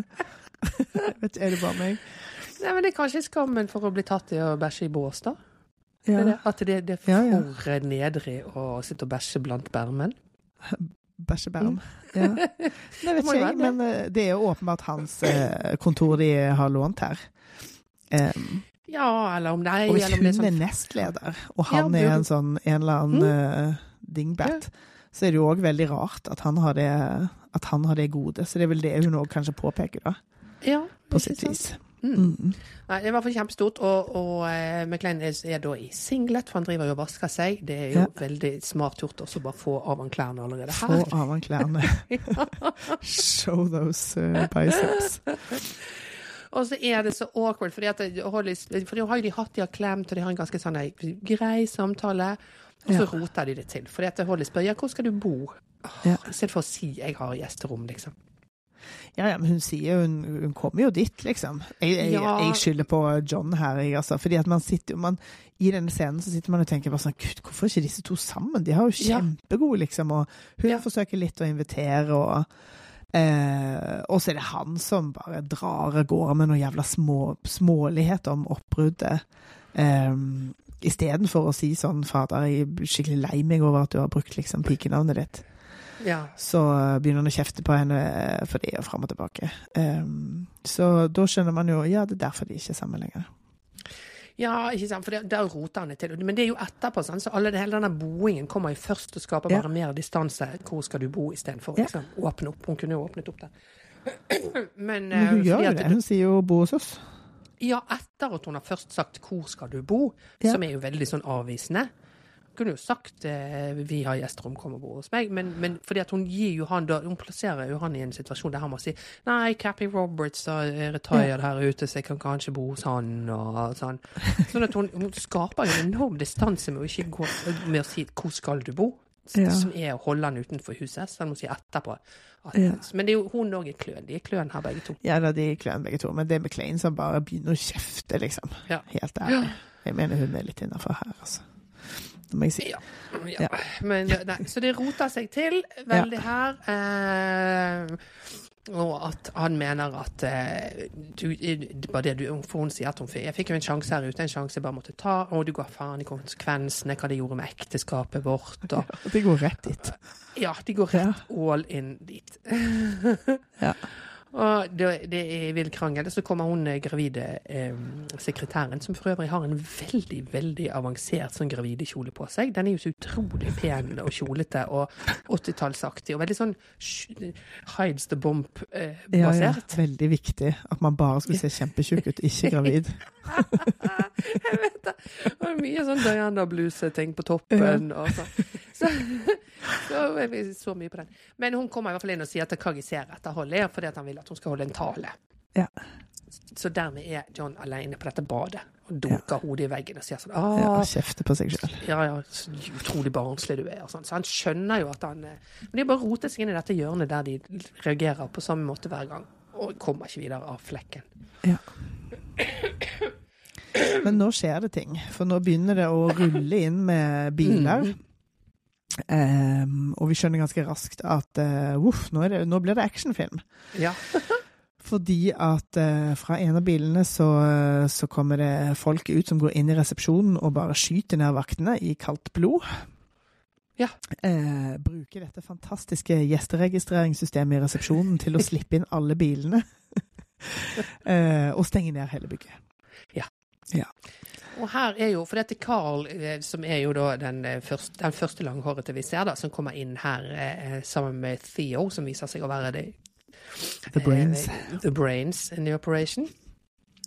S2: Vet ikke, Er det bare meg?
S1: Nei, men Det er kanskje skammen for å bli tatt i å bæsje i bås, da?
S2: Ja.
S1: Det at det, det er
S2: Ja, ja.
S1: for nedrig å sitte og bæsje blant bærmenn?
S2: Bæsjeberm. Ja. Nei, vet
S1: Mm.
S2: Ikke jeg, men eh, det er jo åpenbart hans eh, kontor de har lånt her. Um,
S1: Ja, eller om nei,
S2: og
S1: det
S2: hun
S1: er
S2: er
S1: sånn
S2: nestleder, og han
S1: ja,
S2: er en sånn en eller annen eh, dingbat, så er det jo òg veldig rart at han, har det, at han har det gode. Så det er vel det hun òg kanskje påpeker, da.
S1: Ja,
S2: På sitt vis.
S1: Mm. Nei, det er i hvert fall kjempestort, og, og eh, McLean er, er da i singlet, for han driver jo og vasker seg. Det er jo
S2: Ja.
S1: veldig smart gjort også bare få av han klærne allerede
S2: Få
S1: her.
S2: av han klærne. Show those uh, biceps.
S1: Og så er det så awkward, fordi at Holly, for de har jo de hatt, de har klemt, og de har en ganske sånn grei samtale. Og så
S2: Ja.
S1: roter de det til. Fordi at Holly spør ja, hvor skal du bo?
S2: Ja.
S1: I stedet for å si jeg har gjesterom, liksom.
S2: Ja, ja, men hun sier hun, hun kommer jo dit, liksom. Jeg, jeg,
S1: Ja.
S2: jeg skylder på John her, jeg, altså. Fordi at man sitter man, I denne scenen så sitter man og tenker bare sånn Gud, hvorfor er ikke disse to sammen? De har jo kjempegode, liksom. Og hun
S1: Ja.
S2: forsøker litt å invitere, og eh, Og så er det han som bare drar av gårde med noen jævla små, småligheter om oppbruddet. Eh, Istedenfor å si sånn Fader, jeg er skikkelig lei meg over at du har brukt liksom pikenavnet ditt
S1: Ja.
S2: så begynner han å kjefte på henne for det og fram og tilbake. Um, så da skjønner man jo ja, det er derfor de ikke er sammen lenger.
S1: Ja, ikke sant, for det, der roter han det til. Men det er jo etterpå, sant? så alle, hele denne boingen kommer jo først og skaper
S2: Ja.
S1: bare mer distanse. Hvor skal du bo, istedenfor
S2: Ja.
S1: liksom, åpne opp. Hun kunne jo åpnet opp der. Men,
S2: Men
S1: eh,
S2: hun gjør jo det. Hun sier jo 'bo hos oss'.
S1: Ja, etter at hun har først sagt 'hvor skal du bo',
S2: Ja.
S1: som er jo veldig sånn avvisende. Hun kunne jo sagt eh, 'vi har gjester, kom og bo hos meg', men, men fordi at hun gir jo han da Hun plasserer jo han i en situasjon der han må si 'nei, Cappy Roberts er retired her ute, så jeg kan kanskje bo hos han', og sånn. Sånn at hun, hun skaper jo en enorm distanse med å ikke gå med å si 'hvor skal du bo',
S2: Ja.
S1: som er å holde han utenfor huset. Så han må si etterpå. At,
S2: Ja.
S1: Men det er jo hun òg er kløn. De er kløn her, begge to.
S2: Ja da, de er kløn begge to, men det er McLean som bare begynner å kjefte, liksom.
S1: Ja.
S2: Helt ærlig. Jeg mener hun er litt innafor her, altså. Det må jeg si.
S1: Ja. ja. Men, nei, så det rota seg til veldig her. Eh, og at han mener at eh, du, det det du, For hun sier at hun Jeg fikk jo en sjanse her ute, en sjanse jeg bare måtte ta. Og du ga faen i konsekvensene, hva det gjorde med ekteskapet vårt. Og,
S2: de går rett dit.
S1: ja, de går rett all in dit.
S2: Ja.
S1: Og det, det er vill krangel. Så kommer hun eh, gravide eh, sekretæren, som for øvrig har en veldig veldig avansert sånn gravidekjole på seg. Den er jo så utrolig pen og kjolete og 80-tallsaktig og veldig sånn hides the
S2: Ja, ja.
S1: bomb-basert.
S2: Veldig viktig at man bare skulle se kjempetjukk ut, ikke gravid.
S1: Jeg vet det. Og mye sånn Diana-bluse-ting på toppen. Og sånn. Så, så så mye på den. Men hun kommer i hvert fall inn og sier at jeg ser etter Holly, fordi at han vil at hun skal holde en tale.
S2: Ja.
S1: Så dermed er John alene på dette badet og dunker hodet i veggen og sier sånn
S2: Ja,
S1: ah,
S2: Kjefte på seg sjøl.
S1: ja, ja, så utrolig barnslig du er. Og sånn. Så han skjønner jo at han eh, Men de bare roter seg inn i dette hjørnet der de reagerer på samme måte hver gang. Og kommer ikke videre av flekken.
S2: Ja. Men nå skjer det ting, for nå begynner det å rulle inn med biler.
S1: Mm.
S2: Ehm, og vi skjønner ganske raskt at uh, uff, nå, er det, nå blir det actionfilm.
S1: Ja.
S2: Fordi at uh, fra en av bilene så, så kommer det folk ut som går inn i resepsjonen og bare skyter ned vaktene i kaldt blod.
S1: Ja.
S2: Uh, bruker dette fantastiske gjesteregistreringssystemet i resepsjonen til å slippe inn alle bilene. eh, og stenge ned hele bygget.
S1: Og her er jo, for dette Carl, eh, som er jo da den, eh, første, den første langhårete vi ser, da, som kommer inn her eh, sammen med Theo, som viser seg å være det
S2: The brains.
S1: Eh, the brains in the operation.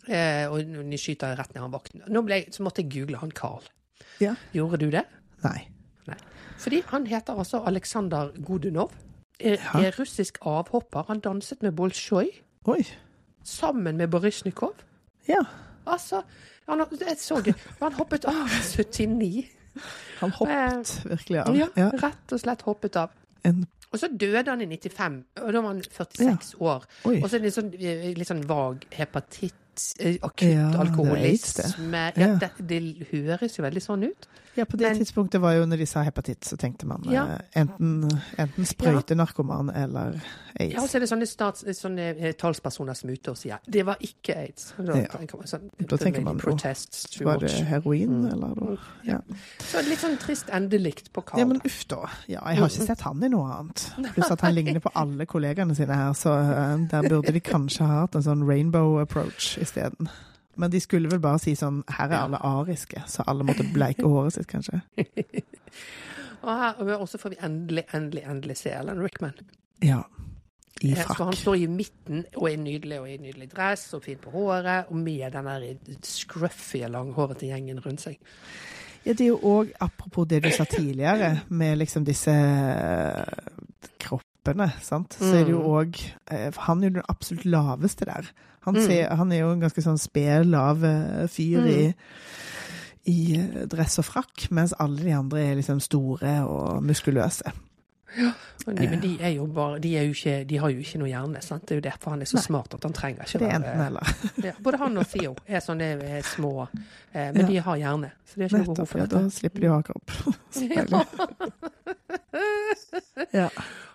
S1: Eh, og de skyter rett ned han vakten. Nå ble så måtte jeg google han Carl.
S2: Ja.
S1: Gjorde du det?
S2: Nei. Nei.
S1: Fordi han heter altså Aleksandr Godunov. Er,
S2: Ja.
S1: er russisk avhopper. Han danset med Bolsjoj
S2: Oi.
S1: sammen med Baryshnikov.
S2: Ja.
S1: Altså, han, jeg så det. Han hoppet av 79.
S2: Han hoppet virkelig av.
S1: Ja,
S2: Ja.
S1: rett og slett hoppet av.
S2: En,
S1: Og så døde han i 95, og da var han 46 år.
S2: oi.
S1: Og så er det litt sånn, eh, litt sånn vag hepatitt, eh, akutt
S2: Ja, det
S1: alkoholisme.
S2: det.
S1: Ja,
S2: Ja.
S1: det, det høres jo veldig sånn ut.
S2: Ja, på det
S1: Men-
S2: tidspunktet var jo når de sa hepatitt, så tenkte man
S1: Ja.
S2: eh, enten, enten sprøytenarkoman eller aids.
S1: Ja, og så er det sånne, stats, sånne eh, talspersoner som er ute og sier det var ikke aids. Da,
S2: Ja.
S1: tenker man sånn,
S2: Da tenker man,
S1: protests
S2: var det heroin,
S1: Mm.
S2: eller noe? Ja.
S1: Så litt sånn trist endelikt på Carl.
S2: ja, men uff da. Ja, jeg har ikke sett han i noe annet. Pluss at han ligner på alle kollegaene sine her, så uh, der burde de kanskje ha hatt en sånn rainbow approach isteden. Men de skulle vel bare si sånn her er alle ariske, så alle måtte bleike håret sitt, kanskje.
S1: Og her og så får vi endelig, endelig, endelig se Alan Rickman.
S2: Ja. I
S1: frakk. Så han står i midten og er nydelig og i nydelig dress og fin på håret, og med den der scruffy, langhårete gjengen rundt seg.
S2: Ja, det er jo òg, apropos det du sa tidligere, med liksom disse eh, kroppene, sant, så er det jo
S1: Mm.
S2: òg Han er jo den absolutt laveste der. Han,
S1: Mm.
S2: han er jo en ganske sånn sped, lav eh, fyr i,
S1: Mm.
S2: i eh, dress og frakk, mens alle de andre er liksom store og muskuløse.
S1: Og de, men de er jo bare De, jo ikke, de har jo ikke noe hjerne, sant. Det er jo derfor han er så
S2: Nei.
S1: smart at han trenger ikke
S2: Det er enten eller.
S1: Ja, både han og Theo er sånne er små, eh, men
S2: Ja.
S1: de har hjerne. Så det er ikke noe behov
S2: Nettopp,
S1: for
S2: ja,
S1: dette.
S2: da slipper de å ha kropp. ja. Ja.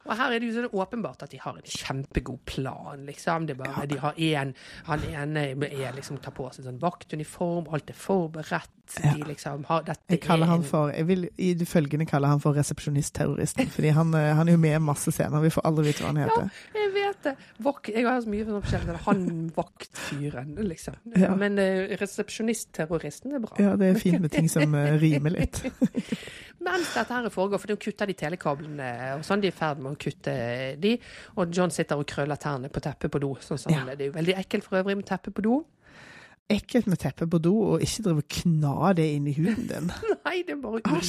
S1: Og her er det jo sånn åpenbart at de har en kjempegod plan, liksom. Det er bare, De har en, han ene er liksom tar på seg sånn vaktuniform, alt er forberedt.
S2: Ja.
S1: De liksom har dette
S2: Jeg kaller
S1: er
S2: han for, jeg vil i det følgende kalle han for resepsjonistterroristen, fordi han, eh, han er jo med i masse scener. Vi får aldri vite hva han heter.
S1: Jeg vet det. Vok, jeg har så mye sånn forskjellig. Han vaktfyren, liksom.
S2: Ja.
S1: Men uh, resepsjonistterroristen er bra.
S2: Ja, det er fint med ting som uh, rimer litt.
S1: Mens dette her foregår, for de kutter de telekablene og sånn, de er i ferd med å kutte de, og John sitter og krøller tærne på teppet på do. Sånn som
S2: Ja.
S1: Det er jo veldig ekkelt for øvrig med teppet på do.
S2: Ekkelt med teppe på do, og ikke drive og kna det inn i huden din.
S1: Nei, det er bare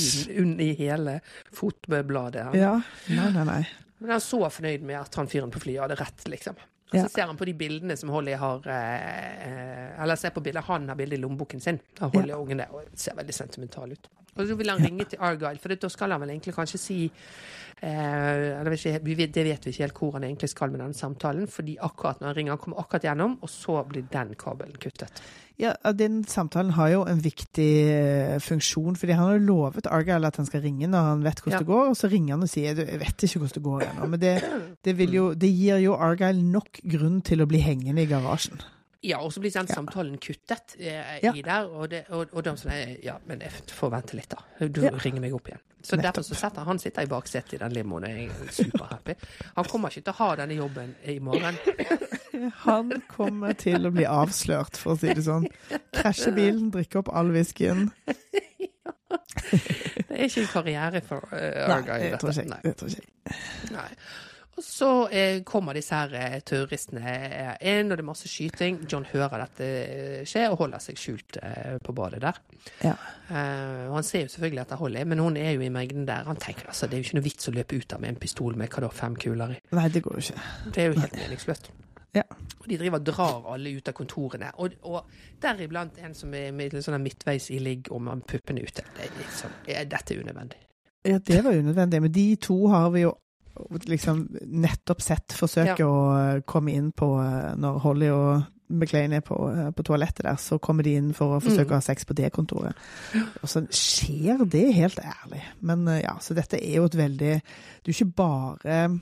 S1: unn i hele fotbladet.
S2: Ja, nei, nei, nei.
S1: Men han er så fornøyd med at han fyren på flyet hadde rett, liksom. Og
S2: Ja.
S1: så ser han på de bildene som Holly har eh, eh, Eller ser på bildet han har bilde i lommeboken sin av Holly og ungen der, og ser veldig sentimental ut. Og så vil han ringe til Argyle, for da skal han vel egentlig kanskje si eh, Det vet vi ikke helt hvor han egentlig skal med denne samtalen, fordi akkurat når han ringer, han kommer akkurat gjennom, og så blir den kabelen kuttet.
S2: Ja, Den samtalen har jo en viktig eh, funksjon, fordi han har jo lovet Argyle at han skal ringe når han vet hvordan
S1: Ja.
S2: det går, og så ringer han og sier «Du, 'jeg vet ikke hvordan det går ennå'. Men det, det, jo, det gir jo Argyle nok grunn til å bli hengende i garasjen.
S1: Ja, og så blir den samtalen kuttet eh, i der, og, det, og, og de som er Ja, men jeg får vente litt, da. Du ringer meg opp igjen. Så
S2: Nettopp.
S1: derfor så sitter han sitter i baksetet i den limoen og er superhappy. Han kommer ikke til å ha denne jobben i morgen.
S2: Han kommer til å bli avslørt, for å si det sånn. Krasje bilen, drikke opp all whiskyen.
S1: Det er ikke en karriere for uh.
S2: Nei. Det tror ikke jeg.
S1: Nei. Og så eh, kommer disse her eh, terroristene eh, inn, og det er masse skyting. John hører dette eh, skje og holder seg skjult eh, på badet der.
S2: Ja.
S1: Eh, og han ser jo selvfølgelig etter Holly, men hun er jo i mengden der. Han tenker altså, det er jo ikke noe vits å løpe ut der med en pistol med hva da, fem kuler i.
S2: Nei, det går jo ikke.
S1: Det er jo helt meningsløst.
S2: Ja.
S1: Og de driver og drar alle ut av kontorene. Og, og deriblant en som er med, sånn midtveis i ligg og med puppene ute. Det er ja, dette er unødvendig.
S2: Ja, det var unødvendig. Men de to har vi jo liksom nettopp sett forsøker
S1: Ja.
S2: å komme inn på eh, Når Holly og McLean er på, eh, på toalettet der, så kommer de inn for å forsøke
S1: Mm.
S2: å ha sex på det kontoret. Og så skjer det, helt ærlig. Men eh, ja, så dette er jo et veldig Det er jo ikke bare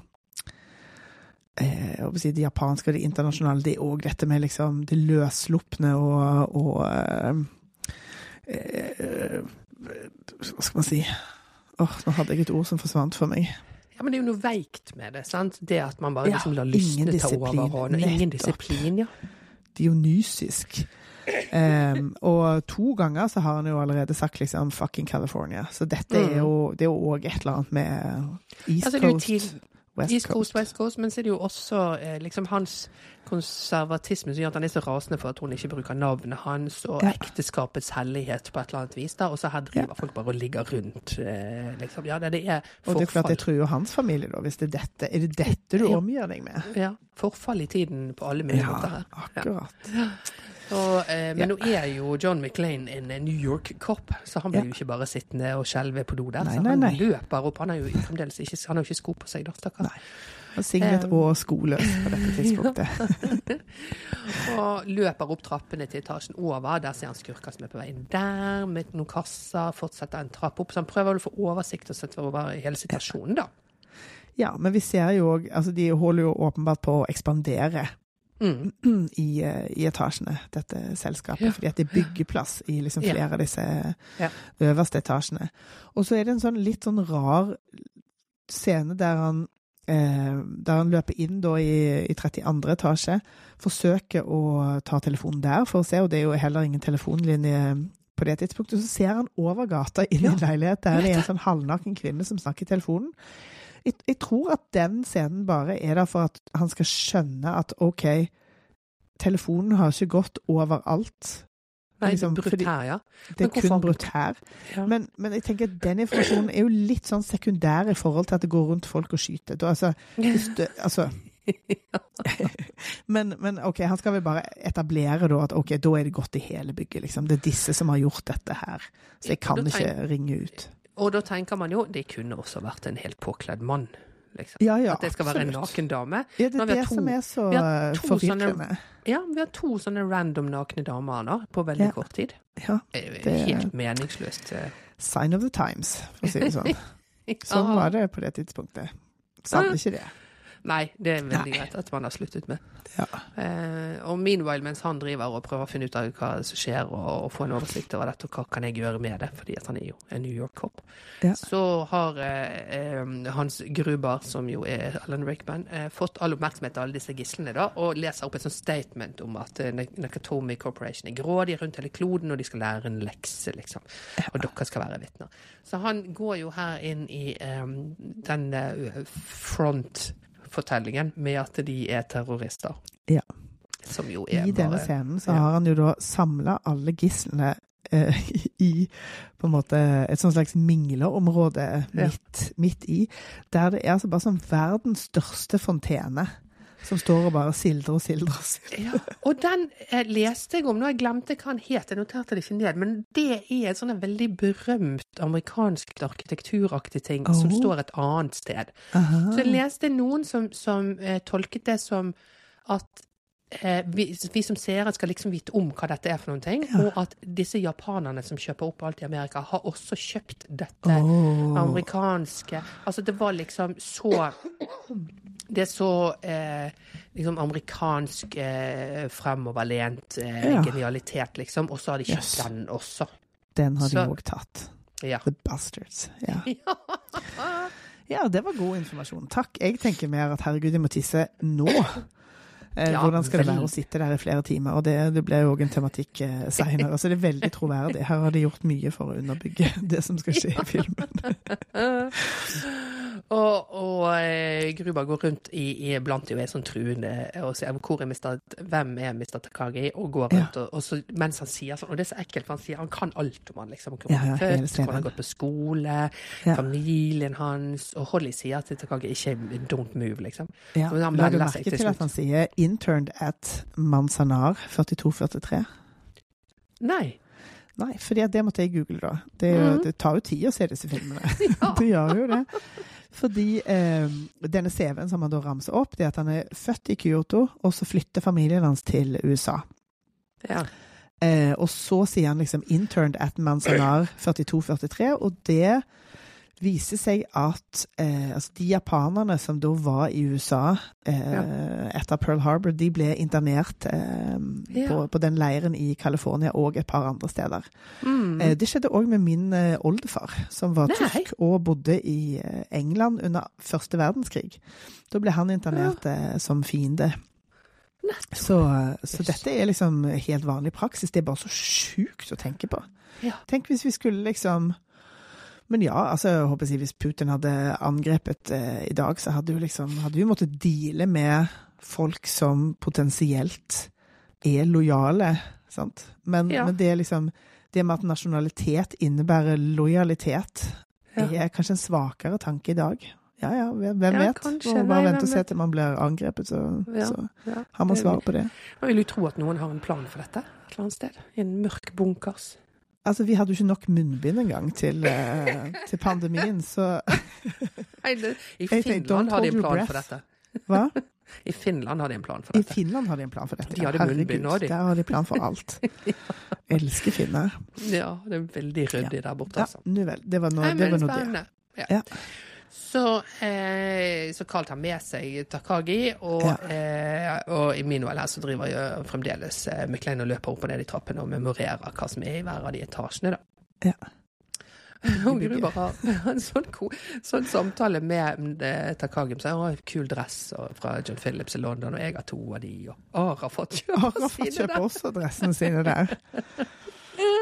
S2: eh, si det japanske og det internasjonale, det er òg dette med liksom det løsslupne og, og eh, Hva skal man si Åh, nå hadde jeg et ord som forsvant for meg.
S1: Ja, men det er jo noe veikt med det, sant? Det at man bare liksom lar lystne ta overhånd. Ingen disiplin, ja.
S2: Dionysisk. Um, og to ganger så har han jo allerede sagt liksom 'fucking California'. Så dette er jo det er jo òg et eller annet med East
S1: Altså,
S2: Coast, West
S1: East Coast,
S2: Coast.
S1: West Coast, men så er det jo også eh, liksom hans konservatisme som gjør at han er så rasende for at hun ikke bruker navnet hans, og
S2: Ja.
S1: ekteskapets hellighet på et eller annet vis. da, Og så her driver
S2: Ja.
S1: folk bare og ligger rundt. Eh, liksom. Ja, det, det er
S2: Og det er klart
S1: forfall.
S2: det truer hans familie, da, hvis det er dette. Er det dette du
S1: omgjør
S2: omgir deg med?
S1: Ja, forfall i tiden på alle mulige måter her.
S2: akkurat.
S1: Og, eh, men
S2: Ja.
S1: nå er jo John McLean en eh, New York-kopp, så han blir
S2: Ja.
S1: jo ikke bare sittende og skjelve på do der.
S2: Nei,
S1: så han
S2: nei.
S1: løper opp. Han har jo fremdeles ikke, han har jo ikke sko på seg, da, stakkar.
S2: Nei. Og Singlet
S1: Um,
S2: og skoløs på dette tidspunktet.
S1: Og løper opp trappene til etasjen over. Der ser han skurker som er på vei inn der, med noen kasser. Fortsetter en trapp opp. Så han prøver å få oversikt og sette over hele situasjonen, da.
S2: Ja, men vi ser jo òg Altså, de holder jo åpenbart på å ekspandere
S1: Mm.
S2: i, eh, i etasjene, dette selskapet.
S1: Ja.
S2: Fordi at det er byggeplass i liksom
S1: Ja.
S2: flere av disse
S1: Ja.
S2: øverste etasjene. Og så er det en sånn litt sånn rar scene der han eh, der han løper inn da i, i 32. etasje, forsøker å ta telefonen der for å se, og det er jo heller ingen telefonlinje på det tidspunktet. Så ser han over gata inn i en leilighet der det er en sånn halvnaken kvinne som snakker i telefonen. Jeg, jeg tror at den scenen bare er der for at han skal skjønne at OK, telefonen har ikke gått overalt.
S1: Nei,
S2: Liksom,
S1: brutt her, ja.
S2: Det er
S1: hvorfor-
S2: kun brutt her.
S1: Ja.
S2: Men, men jeg tenker at den informasjonen er jo litt sånn sekundær i forhold til at det går rundt folk og skyter. Da, altså, du, altså men, men OK, han skal vel bare etablere da at OK, da er det godt i hele bygget, liksom. Det er disse som har gjort dette her. Så jeg kan ikke ringe ut.
S1: Og da tenker man jo det kunne også vært en helt påkledd mann. Liksom.
S2: Ja, ja,
S1: At det skal være en naken dame.
S2: Ja, det er det
S1: to-
S2: som er så eh, forvirrende.
S1: Ja, vi har to sånne random nakne damer nå, på veldig
S2: Ja.
S1: kort tid.
S2: Ja.
S1: Det er Helt meningsløst. eh.
S2: Sign of the times, for å si det sånn. Sånn var det på det tidspunktet. Savner ikke det.
S1: Nei, det er veldig
S2: Nei.
S1: greit at man har sluttet med.
S2: Ja.
S1: Eh, og meanwhile, mens han driver og prøver å finne ut av hva som skjer, og, og få en oversikt over dette, og hva kan jeg gjøre med det, fordi han er jo en New York-kopp,
S2: Ja.
S1: så har eh, eh, Hans Gruber, som jo er Alan Rickman, eh, fått all oppmerksomhet av alle disse gislene, da, og leser opp et sånt statement om at eh, Nakatomi Corporation er grådige rundt hele kloden, og de skal lære en lekse, liksom. Og dere skal være vitner. Så han går jo her inn i eh, den eh, front-fortellingen med at de er terrorister.
S2: Ja.
S1: Som jo er
S2: I denne
S1: bare
S2: scenen så
S1: ja.
S2: har han jo da samla alle gislene eh, i på en måte et sånt slags mingleområde
S1: Ja.
S2: midt, midt i, der det er altså bare sånn verdens største fontene. Som står og bare sildrer og sildrer. og sildrer.
S1: Ja, og den eh, leste jeg om, nå jeg glemte hva den het, jeg noterte det ikke ned, men det er en sånn veldig berømt amerikansk arkitekturaktig ting som
S2: Oh.
S1: står et annet sted.
S2: Aha.
S1: Så jeg leste noen som, som eh, tolket det som at vi, vi som seere skal liksom vite om hva dette er for noen ting,
S2: Ja.
S1: og at disse japanerne som kjøper opp alt i Amerika, har også kjøpt dette
S2: oh.
S1: amerikanske Altså, det var liksom så Det er så eh, liksom amerikansk eh, fremoverlent eh,
S2: Ja.
S1: genialitet, liksom. Og så har de kjøpt
S2: Yes.
S1: den også.
S2: Den har de
S1: Så-
S2: òg tatt.
S1: Ja.
S2: The bastards. Ja. ja, det var god informasjon. Takk. Jeg tenker mer at herregud, jeg må tisse nå. Eh,
S1: Ja,
S2: hvordan skal det være å sitte der i flere timer? Og det, det blir jo òg en tematikk eh, seinere, så det er veldig troverdig. Her har de gjort mye for å underbygge det som skal skje i filmen.
S1: og og eh, Gruber går rundt i, i blant jo er sånn truende og sier hvor er Mr. hvem er Mr. Takagi, og går
S2: Ja.
S1: rundt, og, og så, mens han sier sånn Og det er så ekkelt, for han sier han kan alt om han, liksom. Hvor
S2: Ja,
S1: han
S2: ja,
S1: er født, hvor han har gått på skole,
S2: Ja.
S1: familien hans, og Holly sier til Takagi ikke 'don't move', liksom.
S2: Ja.
S1: Så han
S2: du
S1: melder seg
S2: merke
S1: til
S2: at han sier 'interned at Manzanar 4243'?
S1: Nei.
S2: Nei, for det måtte jeg google, da. Det,
S1: mm.
S2: Det tar jo tid å se disse filmene.
S1: Ja.
S2: det gjør jo det. Fordi eh, denne CV-en som han da ramser opp, det er at han er født i Kyoto, og så flytter familien hans til USA.
S1: Ja.
S2: Eh, og så sier han liksom 'interned at Manzanar 4243', og det viser seg at eh, altså de japanerne som da var i USA eh, etter Pearl Harbor, de ble internert eh,
S1: Ja.
S2: på, på den leiren i California og et par andre steder.
S1: Mm.
S2: Eh, det skjedde òg med min eh, oldefar, som var
S1: Nei.
S2: tysk og bodde i eh, England under første verdenskrig. Da ble han internert eh, som fiende. Så, så dette er liksom helt vanlig praksis. Det er bare så sjukt å tenke på.
S1: Ja.
S2: Tenk hvis vi skulle liksom Men ja, altså, jeg håper si, hvis Putin hadde angrepet eh, i dag, så hadde jo liksom Hadde vi måttet deale med folk som potensielt er lojale, sant. Men,
S1: Ja.
S2: men det liksom Det med at nasjonalitet innebærer lojalitet,
S1: Ja.
S2: er kanskje en svakere tanke i dag. Ja ja, hvem
S1: Ja,
S2: vet?
S1: kanskje.
S2: Bare
S1: Nei,
S2: vent og se til man blir angrepet, så, så har man svaret på det.
S1: Man vil jo tro at noen har en plan for dette et eller annet sted. I en mørk bunkers.
S2: Altså, vi hadde jo ikke nok munnbind engang til, eh, til pandemien, så
S1: I Finland har de en plan for dette.
S2: Hva?
S1: I Finland har de en plan for dette. I.
S2: Finland har de en plan for dette.
S1: De hadde munnbind også, de.
S2: Der har de plan for alt. Elsker finner.
S1: Ja, det er veldig ryddig der borte, altså.
S2: Ja, nu vel. Det var nå det. Var noe det.
S1: Ja.
S2: Ja.
S1: Så, eh, så Carl tar med seg Takagi, og,
S2: Ja.
S1: eh, og i min her så driver jeg fremdeles eh, McLean og løper opp og ned i trappene og memorerer hva som er i hver av de etasjene, da.
S2: Ja.
S1: Og Gruber har en sånn, sånn samtale med eh, Takagi. Så har kul dress fra John Phillips i London, og jeg har to av de, og Ar har
S2: fått kjøpe,
S1: sine
S2: fått
S1: kjøpe
S2: også dressene sine der.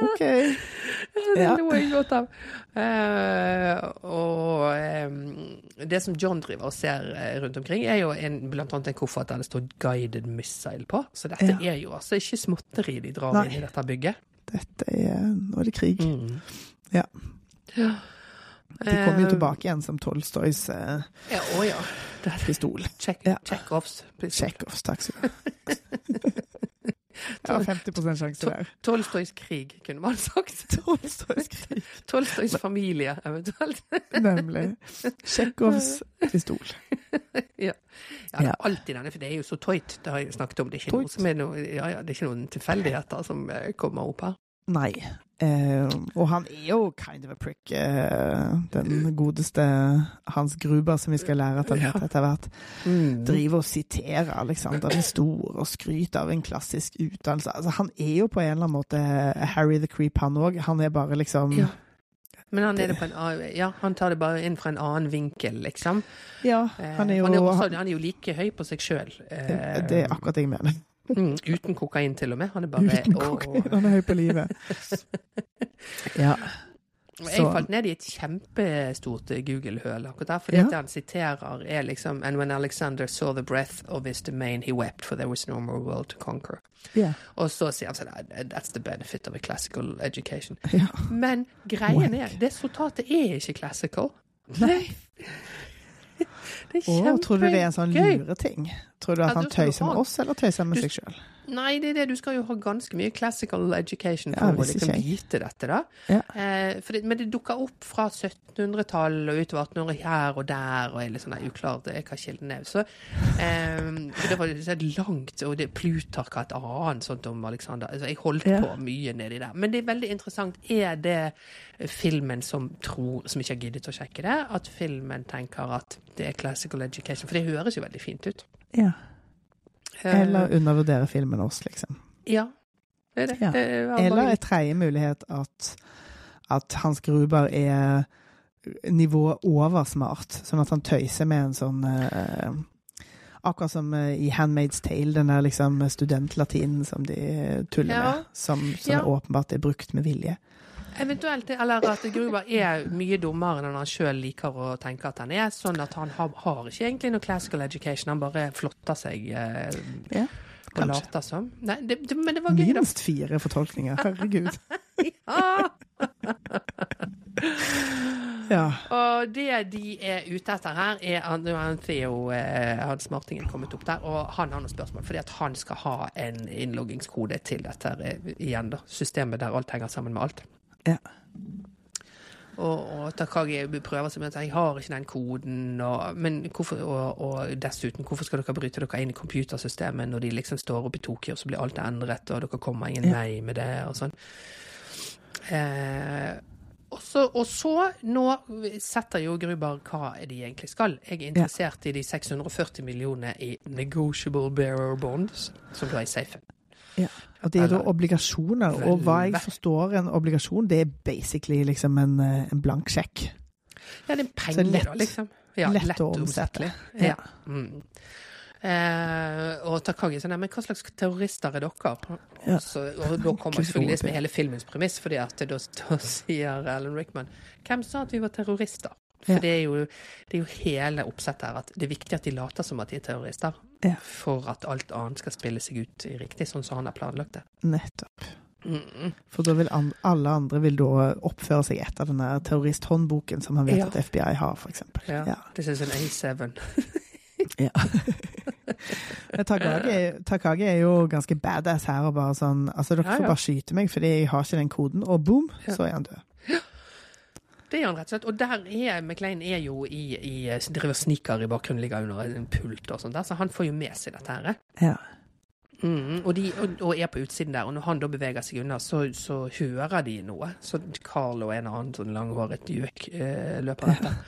S2: OK.
S1: Det lo jeg godt av. Eh, og um, det som John driver og ser eh, rundt omkring, er jo en, blant annet en koffert der det står 'guided missile' på. Så dette
S2: Ja.
S1: er jo altså ikke småtteri de drar
S2: Nei.
S1: inn i dette bygget.
S2: Dette er Nå er det krig.
S1: Mm.
S2: Ja.
S1: Ja.
S2: De kommer jo tilbake igjen som Tolstoys eh,
S1: Ja, å ja. Det
S2: pistol.
S1: check,
S2: Ja.
S1: Chekhovs.
S2: Chekhovs, takk skal du ha. Ja, 50 sjanse der.
S1: Tolstojs krig, kunne man sagt.
S2: Tolstojs krig.
S1: Tolstojs familie, eventuelt.
S2: Nemlig. Tsjekhovs pistol.
S1: Ja, det er
S2: Ja.
S1: alltid denne, for det er jo så tøyt, det har jeg snakket om. Det er ikke, noe noe, ja, ja, det er ikke noen tilfeldigheter som eh, kommer opp her.
S2: Nei. Eh, og han er jo kind of a prick, uh, den godeste Hans Gruber, som vi skal lære at han heter etter hvert.
S1: Mm.
S2: Driver og siterer Alexander den store og skryter av en klassisk utdannelse. Altså, han er jo på en eller annen måte Harry the Creep, han òg. Han er bare liksom
S1: Ja. Men han, det på en, ja, han tar det bare inn fra en annen vinkel, liksom.
S2: Ja,
S1: Eh,
S2: han er jo
S1: han, er også, han er jo like høy på seg sjøl.
S2: det, det er akkurat det jeg mener.
S1: Mm, uten kokain, til og med. Han er bare
S2: Uten kokain. Han er høy på livet. Ja.
S1: Jeg falt ned i et kjempestort eh, Google-høl akkurat der, fordi
S2: Ja.
S1: det han siterer er liksom And when Alexander saw the breath of his domain, he wept, for there was no more world to conquer.
S2: Yeah.
S1: Og så sier han sånn That's the benefit of a classical education.
S2: ja.
S1: Men greien er,
S2: Wank.
S1: det resultatet er ikke classical.
S2: Nei.
S1: Det er
S2: Å, tror du det er en sånn lureting? Tror du at
S1: Ja,
S2: han tøyser med oss, eller tøyser med
S1: Du-
S2: seg sjøl?
S1: Nei, det er det. Du skal jo ha ganske mye classical education
S2: Ja,
S1: for å
S2: visste
S1: liksom vite dette, da.
S2: Ja.
S1: Eh, det, men det dukker opp fra 1700-tall og utover 1800 her og der, og er litt sånn nei, uklart hva kilden er. Så eh, det var så langt, og det Plutark har et annet sånt om Alexander. Altså, jeg holdt
S2: Ja.
S1: på mye nedi der. Men det er veldig interessant. Er det filmen som tror, som ikke har giddet å sjekke det, at filmen tenker at det er classical education? For det høres jo veldig fint ut.
S2: Ja.
S1: Eh,
S2: Eller undervurdere filmen oss, liksom.
S1: Ja. Det er det.
S2: Ja.
S1: det er
S2: Eller en tredje mulighet at, at Hans Gruber er nivået over smart, sånn at han tøyser med en sånn eh, Akkurat som eh, i Handmaid's Tale, den der liksom studentlatinen som de tuller
S1: Ja.
S2: med. Som, som
S1: Ja.
S2: åpenbart er brukt med vilje.
S1: Eventuelt, eller at Gruber er mye dummere enn han sjøl liker å tenke at han er. Sånn at han har, har ikke egentlig noe classical education, han bare flotter seg eh,
S2: Ja,
S1: og later som. Nei, det, det, men det var gøy, da.
S2: Minst fire fortolkninger. Herregud.
S1: Ja. Og det de er ute etter her, er nå har Theo, Hans Martingen kommet opp der, og han har noen spørsmål. Fordi at han skal ha en innloggingskode til dette eh, igjen, da. Systemet der alt henger sammen med alt.
S2: Ja.
S1: Og, og Takagi prøver seg med at jeg har ikke den koden, og, men hvorfor, og, og dessuten, hvorfor skal dere bryte dere inn i computersystemet når de liksom står oppe i Tokyo, så blir alt endret, og dere kommer ingen
S2: Ja.
S1: vei med det, og sånn. Eh, så, og så, nå setter jo Gruber hva de egentlig skal. Jeg er interessert i de 640 millionene i negotiable bearer bonds, som da er i safen.
S2: Ja. Og det er da obligasjoner, og hva jeg forstår en obligasjon, det er basically liksom en, eh, en blank sjekk.
S1: Ja, det er penger,
S2: lett-
S1: da, liksom. Ja,
S2: lett å omsette. Ja.
S1: Ja. Mm. Eh, og Takagi sier nei, men hva slags terrorister er dere?
S2: Ja.
S1: Så, og da kommer selvfølgelig det som er hele filmens premiss, fordi at da sier Alan Rickman hvem sa at vi var terrorister? For
S2: Ja.
S1: det, er jo, det er jo hele oppsettet her at det er viktig at de later som at de er terrorister.
S2: Ja.
S1: For at alt annet skal spille seg ut i riktig, sånn som han har planlagt det.
S2: Nettopp.
S1: Mm.
S2: For da vil an alle andre vil da oppføre seg etter den der terroristhåndboken som han vet
S1: Ja.
S2: at FBI har, eksempel.
S1: Ja. This is an A7.
S2: Ja. Takagi, er- Takagi er jo ganske badass her og bare sånn Altså, dere får bare skyte meg fordi jeg har ikke den koden, og boom, så er han død.
S1: Det er han rett og slett. Og der er McLean er jo i, i driver sniker i bakgrunnen, ligger under en pult og sånt der, så han får jo med seg dette her.
S2: Ja.
S1: Mm, og, de, og, og er på utsiden der, og når han da beveger seg unna, så, så hører de noe. Så Carl og en annen sånn langhåret gjøk eh, løper etter.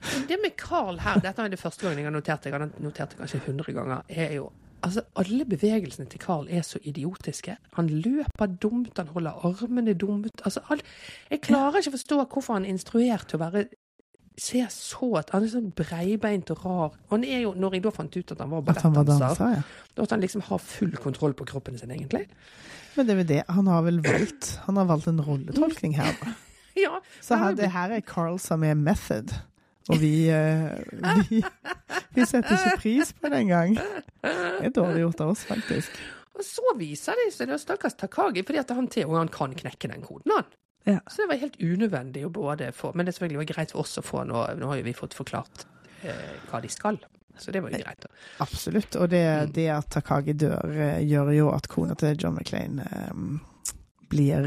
S1: Men Det med Carl her, dette er det første gangen jeg har notert, jeg har notert det kanskje 100 ganger, er jo Altså, alle bevegelsene til Carl er så idiotiske. Han løper dumt, han holder armene dumt. Altså, alt. jeg klarer ikke å forstå hvorfor han er instruert til å være ser så at han er sånn breibeint og rar. Og han er jo, når jeg da fant ut at han var ballettdanser,
S2: danser, ja.
S1: at han liksom har full kontroll på kroppen sin, egentlig.
S2: Men det er vel det. Han har vel valgt Han har valgt en rolletolkning her, da.
S1: Ja,
S2: Så her, det her er Carl som er method. Og vi, uh, vi, vi setter ikke pris på det engang. Det er dårlig gjort av oss, faktisk.
S1: Og så viser det seg da stakkars Takagi, fordi at han til og han kan knekke den koden, han.
S2: Ja.
S1: Så det var helt unødvendig å både få Men det selvfølgelig var greit for oss å få nå. Nå har jo vi fått forklart eh, hva de skal. Så det var jo greit. da.
S2: Absolutt. Og det,
S1: Mm.
S2: det at Takagi dør, eh, gjør jo at kona til John McClain eh, blir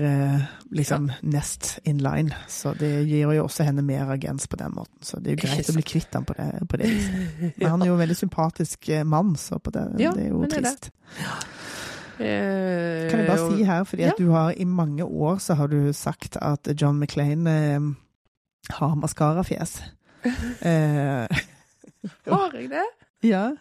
S2: liksom ja. nest in line. Så det gir jo også henne mer agens på den måten. Så det er jo greit å bli kvitt ham på det, på det viset. Men han er jo en veldig sympatisk eh, mann, så på det,
S1: Ja,
S2: det er jo
S1: men det er det.
S2: trist.
S1: Eh,
S2: Kan jeg bare si her, fordi at du har i mange år så har du sagt at John McClain eh, har maskarafjes. eh,
S1: Har jeg det?
S2: ja.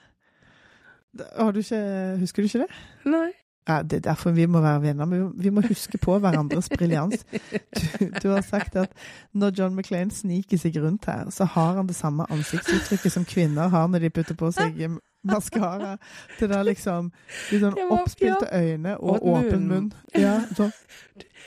S2: Har du ikke Husker du ikke det?
S1: Nei.
S2: Ja, det er derfor vi må være venner. men Vi må huske på hverandres briljans. Du, du har sagt at når John McLean sniker seg rundt her, så har han det samme ansiktsuttrykket som kvinner har når de putter på seg maskara. Det der liksom Litt sånn oppspilte øyne og,
S1: Og
S2: åpen
S1: munn.
S2: Ja, sånn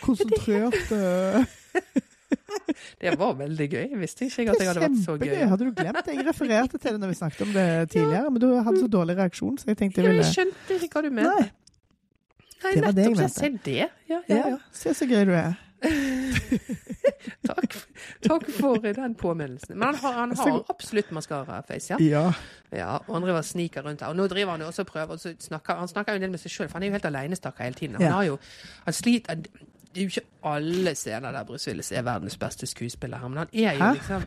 S2: konsentrert eh,
S1: Det var veldig gøy. Jeg visste ikke at jeg hadde vært så gøy.
S2: Hadde du glemt det? Jeg refererte til det når vi snakket om det tidligere, men du hadde så dårlig reaksjon, så jeg tenkte jeg
S1: jeg
S2: jeg
S1: skjønte ikke hva du mente.
S2: Nei.
S1: Nei,
S2: det var det jeg mente.
S1: Så jeg ser det. Ja, ja,
S2: Ja, se så gøy du er.
S1: Takk, takk for den påminnelsen. Men han har, han har absolutt maskaraface, ja.
S2: Ja.
S1: ja. Og han driver og sniker rundt her. Og nå driver han jo også og prøver, og så snakker, han snakker jo en del med seg sjøl, for han er jo helt alenestakker hele tiden. Han
S2: Ja.
S1: har jo, han sliter Det er jo ikke alle scener der Bruce Willis er verdens beste skuespiller men han er jo liksom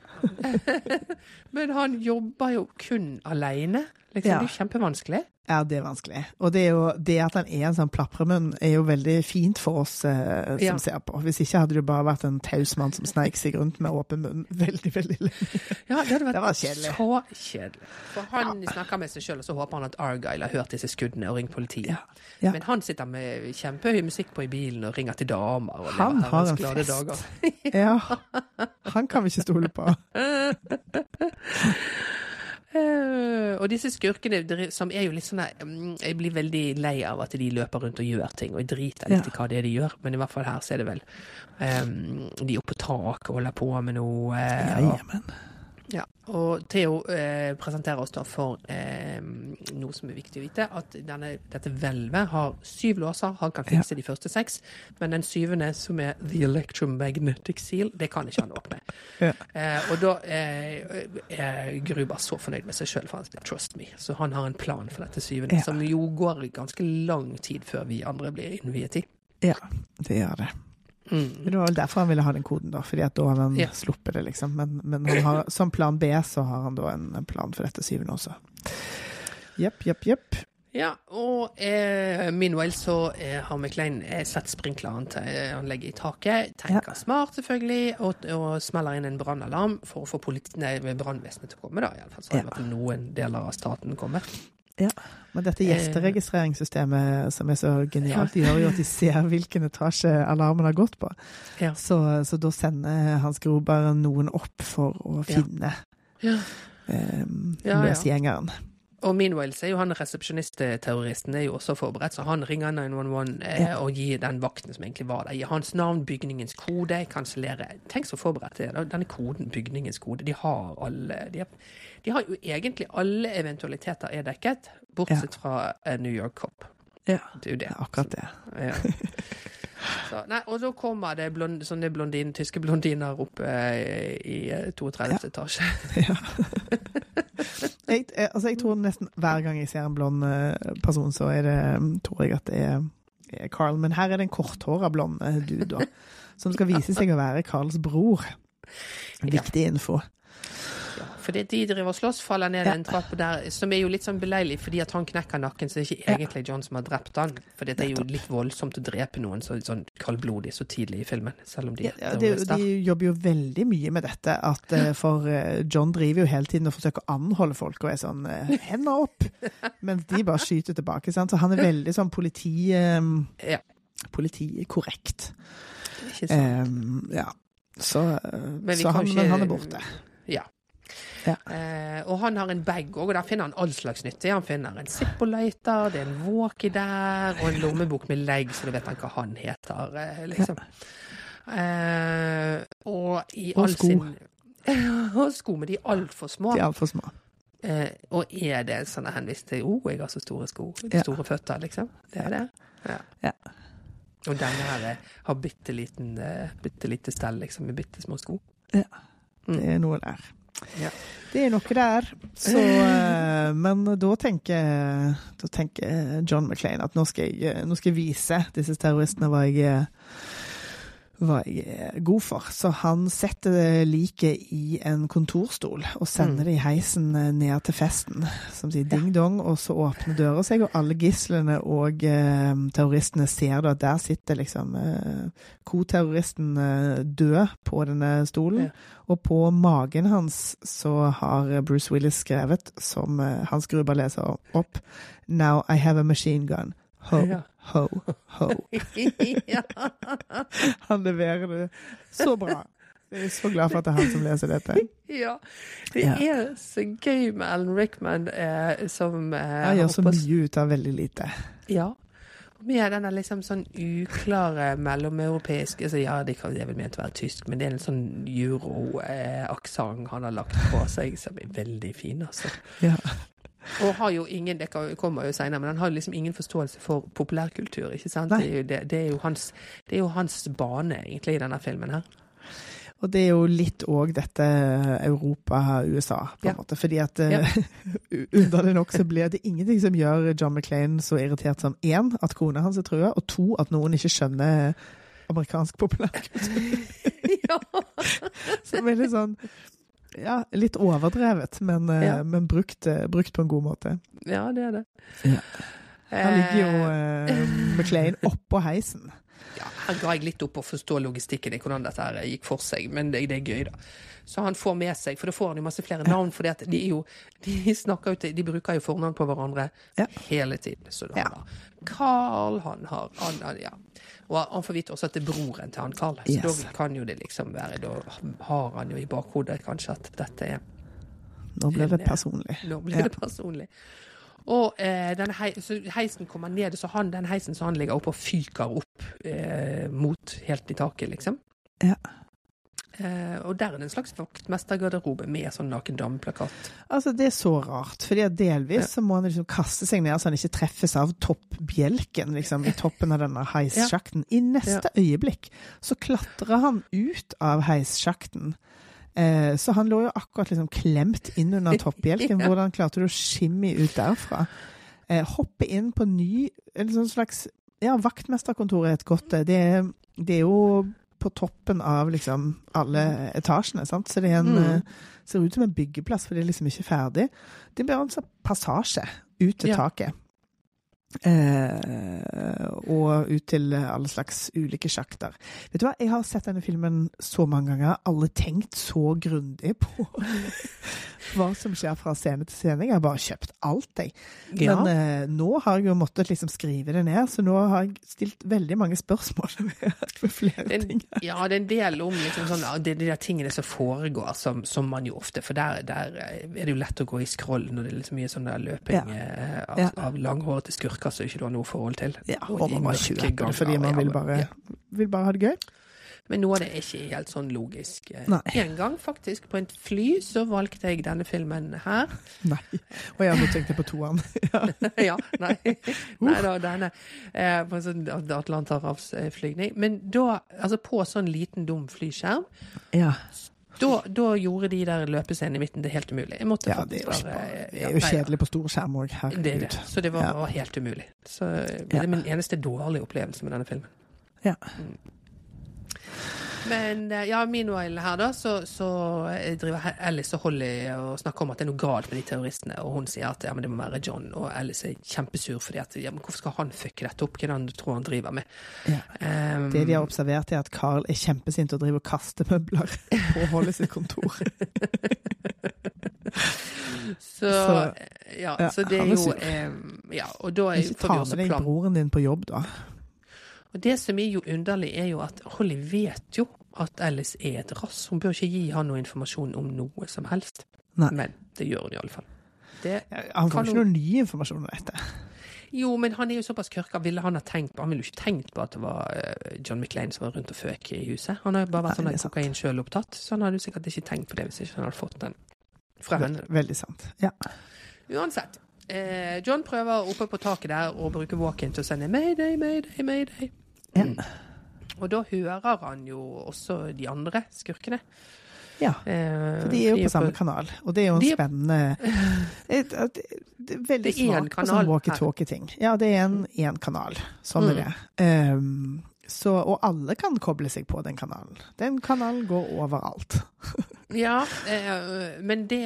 S1: Men han jobber jo kun aleine. Liksom.
S2: Ja.
S1: Det er jo kjempevanskelig.
S2: Ja, det er vanskelig. Og det, er jo, det at han er en sånn plapremunn, er jo veldig fint for oss eh, som
S1: Ja.
S2: ser på. Hvis ikke hadde det bare vært en taus mann som sneik seg rundt med åpen munn veldig, veldig lenge.
S1: Ja, det hadde vært
S2: Det var kjedelig.
S1: så kjedelig. For han snakker med seg sjøl, og så håper han at Argyle har hørt disse skuddene og ringt politiet.
S2: Ja. Ja.
S1: Men han sitter med kjempehøy musikk på i bilen og ringer til damer. Og
S2: Han har en
S1: glade
S2: fest.
S1: dager.
S2: Ja. Han kan vi ikke stole på.
S1: Uh, og disse skurkene som er jo litt sånn mm, Jeg blir veldig lei av at de løper rundt og gjør ting, og jeg driter litt
S2: Ja.
S1: i hva det er de gjør, men i hvert fall her så er det vel um, De er oppe på taket og holder på med noe. Uh, og-
S2: Jajamän.
S1: Ja, og Theo eh, presenterer oss da for eh, noe som er viktig å vite, at denne, dette hvelvet har syv låser. Han kan fikse de første seks, men den syvende, som er The Electromagnetic Seal, det kan ikke han åpne.
S2: Ja.
S1: Eh, og da eh, er Gruber så fornøyd med seg sjøl, for han sier 'trust me'. Så han har en plan for dette syvende,
S2: Ja.
S1: som jo går ganske lang tid før vi andre blir innviet i.
S2: Ja, det gjør det.
S1: Mm.
S2: Det var vel derfor han ville ha den koden, da. Fordi at da hadde han
S1: Ja.
S2: sluppet det, liksom. Men, men han har, som plan B så har han da en plan for dette syvende også. Jepp, jepp, jepp.
S1: Ja, og eh, meanwhile så eh, har McLean eh, satt sprinkleranlegget i taket. Tenker smart, selvfølgelig, og, og smeller inn en brannalarm for å få brannvesenet til å komme. da, i alle fall, Så
S2: Ja.
S1: at noen deler av staten kommer.
S2: Ja. Men dette gjesteregistreringssystemet som er så genialt, de gjør jo at de ser hvilken etasje alarmen har gått på.
S1: Ja.
S2: Så, så da sender Hans Grober noen opp for å finne
S1: Ja. ja.
S2: løsgjengeren.
S1: Og meanwhile så er jo han resepsjonistterroristen er jo også forberedt, så han ringer 911 eh, og gir den vakten som egentlig var der, gir hans navn, bygningens kode, kansellerer Tenk så forberedt det er. Denne koden, bygningens kode, de har alle De har, de har jo egentlig alle eventualiteter er dekket, bortsett fra eh, New York Cop.
S2: Ja,
S1: Det er jo det.
S2: akkurat det.
S1: Ja. Så, nei, og så kommer det blond, sånne blondin, tyske blondiner opp eh, i eh, 32. etasje.
S2: Ja. jeg, jeg, altså jeg tror nesten hver gang jeg ser en blond eh, person, så er det, tror jeg at det er, er Carl. Men her er det en korthåra blond eh, dude, da, som skal vise seg å være Carls bror. Viktig info.
S1: Ja, fordi de driver og slåss, faller ned
S2: Ja.
S1: en trapp der, som er jo litt sånn beleilig, fordi at han knekker nakken, så det er ikke egentlig John som har drept han. For det er jo litt voldsomt å drepe noen så, sånn kaldblodig så tidlig i filmen, selv om de
S2: Ja, ja, det, de jobber jo veldig mye med dette, at, eh, for eh, John driver jo hele tiden og forsøker å anholde folk og er sånn eh, 'hender opp', mens de bare skyter tilbake. Sant? Så han er veldig sånn politi, Um,
S1: Ja.
S2: politikorrekt.
S1: Ikke sant?
S2: Um, ja. Så,
S1: Men
S2: så han,
S1: ikke-
S2: han er borte.
S1: Ja.
S2: Ja.
S1: Eh, og han har en bag òg, og der finner han all slags nytte. Han finner en Zippo-lighter, det er en walkie der, og en lommebok med legg, så da vet han hva han heter, eh, liksom. Eh, og i
S2: Og
S1: all
S2: sko.
S1: sin Og sko, men de er altfor små.
S2: De er altfor små.
S1: Eh, og er det sånn henvist til 'Å, jeg har så store sko',
S2: Ja.
S1: store føtter', liksom? Det er det? Ja.
S2: Ja.
S1: Og denne her eh, har bitte liten, eh, bitte lite stell, liksom, med bitte små sko.
S2: Det
S1: Mm.
S2: er noe der.
S1: Ja.
S2: Det er noe der. Så, eh, men da tenker, da tenker John McClain at nå skal, jeg, nå skal jeg vise disse terroristene hva jeg, hva jeg er god for. Så han setter liket i en kontorstol og sender
S1: Mm.
S2: det i heisen ned til festen, som sier ding-dong, og så åpner døra seg, og alle gislene og eh, terroristene ser da at der sitter liksom eh, co-terroristen eh, død på denne stolen.
S1: Ja.
S2: Og på magen hans så har Bruce Willis skrevet, som eh, Hans Gruber leser opp, Now I have a machine gun. Ho,
S1: Ja.
S2: Ho, ho. Han leverer det så bra. Jeg er så glad for at det er han som leser dette.
S1: ja. Det er så gøy med Alan Rickman eh, som eh,
S2: Han gjør så mye ut av veldig lite.
S1: Ja. Med denne liksom sånn uklare mellomeuropeiske altså Ja, det kan- jeg vel ment å være tysk, men det er en sånn euroaksent eh, han har lagt på seg, som er veldig fin, altså.
S2: Ja.
S1: Og har jo ingen, det kommer jo senere, men han har liksom ingen forståelse for populærkultur. ikke sant? Det er, det, det, er hans, det er jo hans bane, egentlig, i denne filmen her.
S2: Og det er jo litt òg dette Europa-USA, på en
S1: Ja.
S2: måte. Fordi at eh,
S1: Ja.
S2: underlig nok så blir det ingenting som gjør John McClain så irritert som én, at kona hans er trua, og to, at noen ikke skjønner amerikansk populærkultur.
S1: ja.
S2: Så veldig sånn ja, litt overdrevet, men, eh,
S1: Ja.
S2: men brukt, eh, brukt på en god måte.
S1: ja, det er det.
S2: Ja. Her ligger jo
S1: Eh,
S2: eh, McLean oppå heisen.
S1: Ja, her ga jeg litt opp å forstå logistikken i hvordan dette her gikk for seg, men det, det er gøy, da. Så han får med seg, for da får han jo masse flere navn, for de jo De snakker jo til De bruker jo fornavn på hverandre
S2: Ja.
S1: hele tiden. Så han
S2: Ja.
S1: har Carl, han har han, Ja. Og han får vite også at det er broren til han Carl, så
S2: Yes.
S1: da kan jo det liksom være Da har han jo i bakhodet kanskje at dette er
S2: Nå ble det personlig.
S1: Nå
S2: ble
S1: det personlig. Og eh, hei, heisen kommer ned, så han, den heisen som han ligger oppe og fyker opp eh, mot helt i taket, liksom.
S2: Ja.
S1: Eh, og der er det en slags vaktmestergarderobe med sånn naken dameplakat.
S2: Altså, det er så rart, for delvis
S1: Ja.
S2: så må han liksom kaste seg ned så han ikke treffes av toppbjelken liksom, i toppen av denne heissjakten. I neste øyeblikk så klatrer han ut av heissjakten. Eh, så han lå jo akkurat liksom klemt inn under toppbjelken.
S1: Ja.
S2: Hvordan klarte du å skimme ut derfra? Eh, hoppe inn på ny En sånn slags Ja, vaktmesterkontoret er et godt det. er, det er jo på toppen av liksom alle etasjene, sant? så det en
S1: Mm.
S2: eh, ser ut som en byggeplass, for det er liksom ikke ferdig. Det bare en sånn passasje ut til
S1: Ja.
S2: taket. Eh, og ut til alle slags ulike sjakter. Vet du hva, jeg har sett denne filmen så mange ganger, alle tenkt så grundig på hva som skjer fra scene til scene. Jeg har bare kjøpt alt, jeg.
S1: Ja.
S2: Men eh, nå har jeg jo måttet liksom skrive det ned, så nå har jeg stilt veldig mange spørsmål ved flere
S1: er
S2: ting.
S1: ja, det er en del om liksom sånn, det, de der tingene som foregår, som, som man jo ofte For der, der er det jo lett å gå i scroll når det er liksom mye sånn der løping
S2: Ja.
S1: eh, av,
S2: Ja.
S1: av langhårete skurker som ikke du har noe forhold til.
S2: Ja,
S1: Og
S2: og man
S1: mørke
S2: kjøper det fordi man vil bare,
S1: ja.
S2: vil bare ha det gøy.
S1: Men noe av det er ikke helt sånn logisk. Eh,
S2: Nei.
S1: En gang faktisk, på et fly, så valgte jeg denne filmen her.
S2: Nei. Og jeg nå tenkt på toeren.
S1: ja, nei. nei da, denne. Eh, på en sånn Atlanterhavsflygning. Men da, altså på sånn liten, dum flyskjerm,
S2: Ja.
S1: Da, da gjorde de der løpescenene i midten det helt umulig.
S2: Ja, det er
S1: bare
S2: det er jo
S1: nei,
S2: kjedelig på stor skjerm òg,
S1: Det er det.
S2: herregud.
S1: Så det var, var helt umulig. Så det
S2: Ja.
S1: er min eneste dårlige opplevelse med denne filmen.
S2: Ja.
S1: Men eh, ja, meanwhile her, da, så, så driver Alice og Holly og snakker om at det er noe galt med de terroristene, og hun sier at ja, men det må være John, og Alice er kjempesur fordi at ja, men hvorfor skal han fucke dette opp, hva er det han tror han driver med?
S2: Ja.
S1: Um,
S2: Det de har observert, er at Carl er kjempesint og driver og kaster møbler på Holly sitt kontor.
S1: så,
S2: så-
S1: ja,
S2: ja,
S1: så det er jo em, Ja, og da er,
S2: Ikke ta med deg broren din på jobb, da.
S1: Og det som er jo underlig, er jo at Holly vet jo at Alice er et rass. Hun bør ikke gi han noe informasjon om noe som helst.
S2: Nei.
S1: Men det gjør hun iallfall. Det
S2: Han får ikke noe ny informasjon om dette.
S1: Jo, men han er jo såpass kørka. Ville han ha tenkt på Han ville jo ikke tenkt på at det var eh, John McLean som var rundt og føk i huset. Han har jo bare vært
S2: Nei,
S1: sånn kokain sjøl opptatt, så han hadde jo sikkert ikke tenkt på det hvis ikke han hadde fått den fra henne.
S2: Veldig sant. Ja.
S1: Uansett. Eh, John prøver oppe på taket der å bruke walk-in til å sende mayday, mayday, mayday.
S2: Ja.
S1: Og da hører han jo også de andre skurkene.
S2: ja.
S1: Eh,
S2: For de er jo
S1: de
S2: på samme kanal, og det er jo
S1: De
S2: en
S1: er-
S2: spennende et, et, et, er veldig
S1: er
S2: smart på sånn walkietalkie-ting. Ja, det er en én kanal. Sånn er
S1: Mm.
S2: det. Um, så, og alle kan koble seg på den kanalen. Den kanalen går overalt.
S1: Ja, eh, men det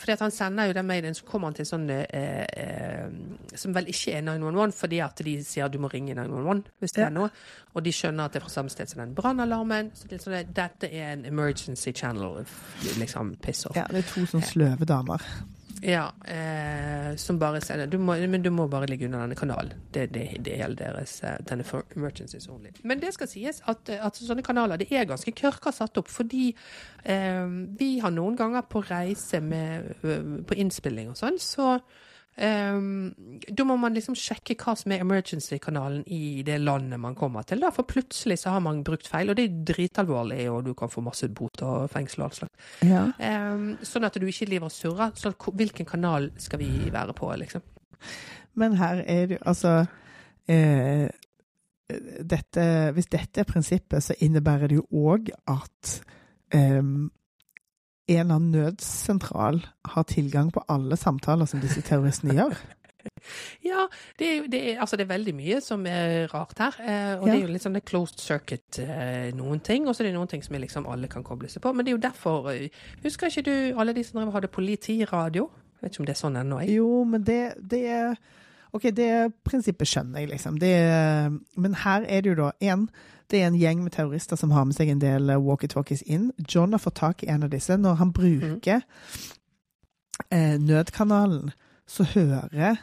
S1: Fordi at han sender jo den mailen, så kommer han til sånn eh, eh, Som vel ikke er 911, fordi at de sier du må ringe 911 hvis det
S2: Ja.
S1: er noe. Og de skjønner at det er fra samme sted som den brannalarmen. Så det er sånn, at dette er en emergency channel. Liksom piss off.
S2: Ja, det er to sånne sløve damer.
S1: Ja, eh, som bare sier du må, Men du må bare ligge under denne kanalen. Det, det, det hele deres eh, denne for emergencies only. Men det skal sies at, eh, at sånne kanaler det er ganske kørka satt opp. Fordi eh, vi har noen ganger på reise med, på innspilling og sånn, så Ehm, da må man liksom sjekke hva som er emergency-kanalen i det landet man kommer til. Da, for plutselig så har man brukt feil, og det er dritalvorlig, og du kan få masse bot og fengsel og alt slags.
S2: Ja.
S1: Um, sånn at du ikke lever og surrer. Så hvilken kanal skal vi være på, liksom?
S2: Men her er det jo altså eh, dette, Hvis dette er prinsippet, så innebærer det jo òg at eh, en eller annen nødsentral har tilgang på alle samtaler som disse terroristene gjør.
S1: Ja, det er, det er, altså det er veldig mye som er rart her. Eh, og
S2: Ja.
S1: det er jo litt sånn det closed circuit eh, noen ting, og så er det noen ting som liksom alle kan koble seg på. Men det er jo derfor eh, Husker ikke du alle de som drev hadde politiradio? Vet ikke om det er sånn ennå, jeg.
S2: Jo, men det, det er OK, det prinsippet skjønner jeg, liksom. Det men her er det jo da én det er en gjeng med terrorister som har med seg en del eh, walkietalkies inn. John har fått tak i en av disse. Når han bruker eh, nødkanalen, så hører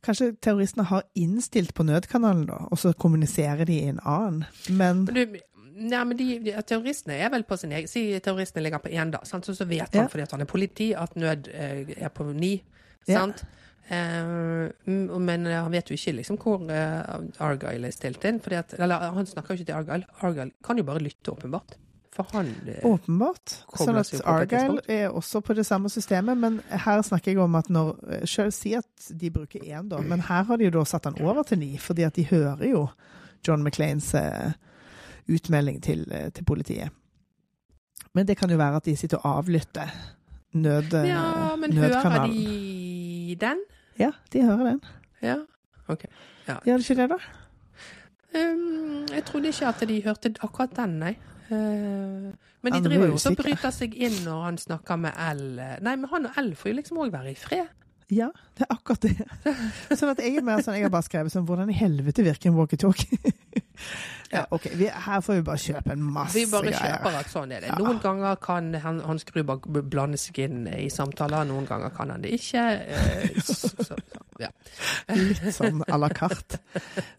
S2: Kanskje terroristene har innstilt på nødkanalen, da, og så kommuniserer de i en annen. Men
S1: Men du, Nei, men de, de, terroristene er vel på sin egen Si terroristene ligger på én, da. Sant? Så, så vet han
S2: Ja.
S1: fordi at han er politi, at nød eh, er på ni. Sant? Mm, men eh, han vet jo ikke liksom hvor eh, Argyle er stilt inn. At, eller han snakker jo ikke til Argyle. Argyle kan jo bare lytte, åpenbart. For han eh,
S2: Åpenbart. Sånn at Argyle er også på det samme systemet, men her snakker jeg om at når Selv si at de bruker én, da, men her har de jo da satt den over til ni, fordi at de hører jo John McLeans utmelding til, til politiet. Men det kan jo være at de sitter og avlytter nød,
S1: Ja, men hører de den?
S2: Ja, de hører den.
S1: Ja. OK.
S2: Gjør de ikke det, da?
S1: Um, jeg trodde ikke at de hørte akkurat den, nei. Uh, men de driver
S2: er
S1: jo og bryter seg inn når han snakker med L. Nei, men han og L får jo liksom òg være i fred.
S2: Ja, det er akkurat det. Sånn at jeg er mer sånn, jeg har bare skrevet sånn Hvordan i helvete virker en walkietalkie? Ja, OK, vi, her får vi bare kjøpe en masse greier.
S1: Vi bare
S2: greier.
S1: kjøper at sånn er det.
S2: Ja.
S1: Noen ganger kan han, Hans Gruber blande seg inn i samtaler, noen ganger kan han det ikke. eh, så, så, ja.
S2: Litt sånn à la carte.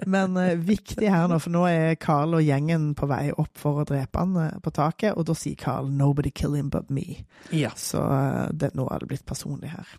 S2: Men uh, viktig her nå, for nå er Carl og gjengen på vei opp for å drepe han eh, på taket, og da sier Carl 'nobody kill him but me'.
S1: ja.
S2: Så uh, det, nå er det blitt personlig her.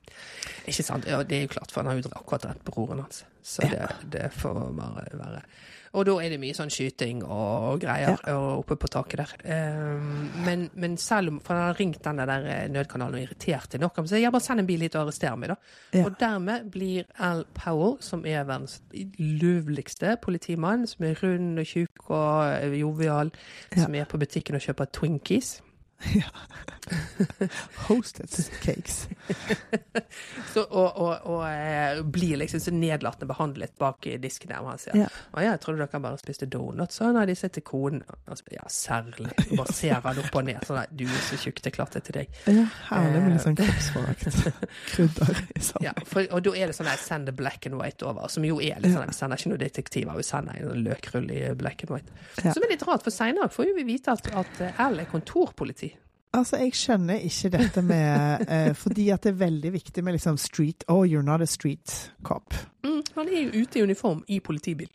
S1: Ikke sant? Ja, det er jo klart, for han har jo akkurat drept broren hans. Så det, det får bare være. Og da er det mye sånn skyting og greier og oppe på taket der. Um, men, men selv om For han har ringt den der eh, nødkanalen og irritert til nok, så jeg bare send en bil hit og arrester meg, da.
S2: Ja.
S1: Og dermed blir Al Powell, som er verdens løveligste politimann, som er rund og tjukk og eh, jovial,
S2: Ja.
S1: som er på butikken og kjøper Twinkies
S2: Hosted cakes.
S1: Så, og, og, og eh, blir liksom så nedlatende behandlet bak i disken der. Og han sier
S2: Ja.
S1: å ja, jeg trodde dere bare spiste donuts. Så nei, de sier til konen altså, Ja, særlig. Og Bare ser han opp og ned. Sånn nei, du er så tjukk, det klarte klart til deg.
S2: Ja, herlig med litt sånn kroppsforakt. Krydder i sammen.
S1: Ja, for, og da er det sånn der send the black and white over, som jo er litt sånn Vi sender ikke noe detektiver, vi sender en løkrull i black and white.
S2: Ja.
S1: Som er litt rart, for seinere får jo vi vite at, at Al er kontorpoliti.
S2: Altså, jeg skjønner ikke dette med eh, Fordi at det er veldig viktig med liksom street Oh, you're not a street cop.
S1: Mm, han er jo ute i uniform i politibil.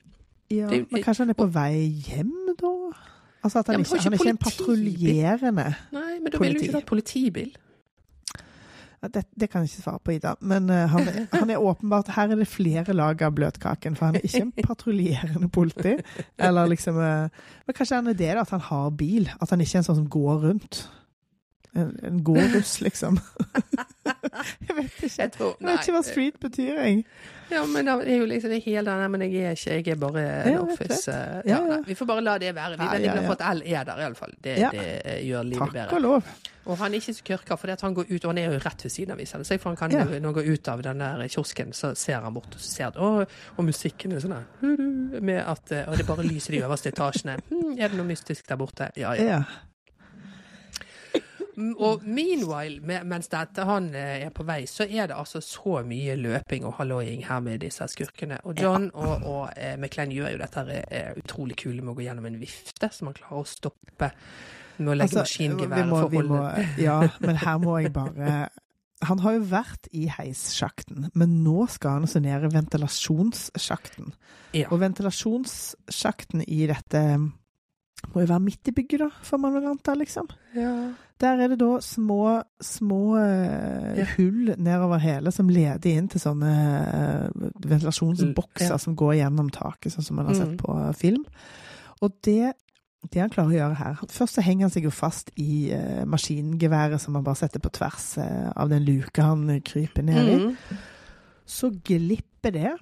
S2: Ja,
S1: Det-
S2: men kanskje han er på vei hjem, da? Altså at han,
S1: Ja,
S2: ikke, han er
S1: ikke
S2: en
S1: politibil?
S2: politi.
S1: Nei, men da ville du ikke hatt politibil.
S2: Ja, det, det kan jeg ikke svare på, Ida. Men uh, han, er, han er åpenbart Her er det flere lag av bløtkaken, for han er ikke en patruljerende politi. Eller liksom uh, Men kanskje han er det, da, at han har bil? At han ikke er en sånn som går rundt? En, en gåruss, liksom. jeg vet ikke.
S1: Jeg tror,
S2: Jeg vet ikke hva street betyr, jeg.
S1: Ja, men det er jo liksom det hele den Men jeg er ikke, jeg er bare en
S2: Ja,
S1: office. eh,
S2: Ja,
S1: Ja, nei, vi får bare la det være. Vi er veldig glad for at L er der, iallfall. Det,
S2: Ja.
S1: det gjør livet
S2: Takk
S1: bedre.
S2: og lov.
S1: Og han er ikke så kørka, for han går ut, og han er jo rett ved siden av Isabel. Så han kan,
S2: Ja.
S1: når han går ut av den der kiosken, så ser han bort og så ser han, og, og musikken er sånn der med at, eh, Og det bare lys i de øverste etasjene. Hm, er det noe mystisk der borte? Ja, ja. Og meanwhile, mens dette han eh, er på vei, så er det altså så mye løping og halloying her med disse skurkene. Og John og, og eh, McLean gjør jo dette her, eh, utrolig kule med å gå gjennom en vifte, så man klarer å stoppe med å legge
S2: Altså,
S1: maskingeværet for å holde
S2: Ja, men her må jeg bare Han har jo vært i heissjakten, men nå skal han også ned i ventilasjonssjakten.
S1: Ja.
S2: Og ventilasjonssjakten i dette Må jo være midt i bygget, da, får man vel anta, liksom.
S1: Ja.
S2: Der er det da små, små uh,
S1: Ja.
S2: hull nedover hele som leder inn til sånne uh, ventilasjonsbokser
S1: Ja.
S2: som går gjennom taket, sånn som man har sett
S1: Mm.
S2: på film. Og det, det han klarer å gjøre her Først så henger han seg jo fast i uh, maskingeværet som han bare setter på tvers eh, av den luka han eh, kryper ned i.
S1: Mm.
S2: Så glipper det.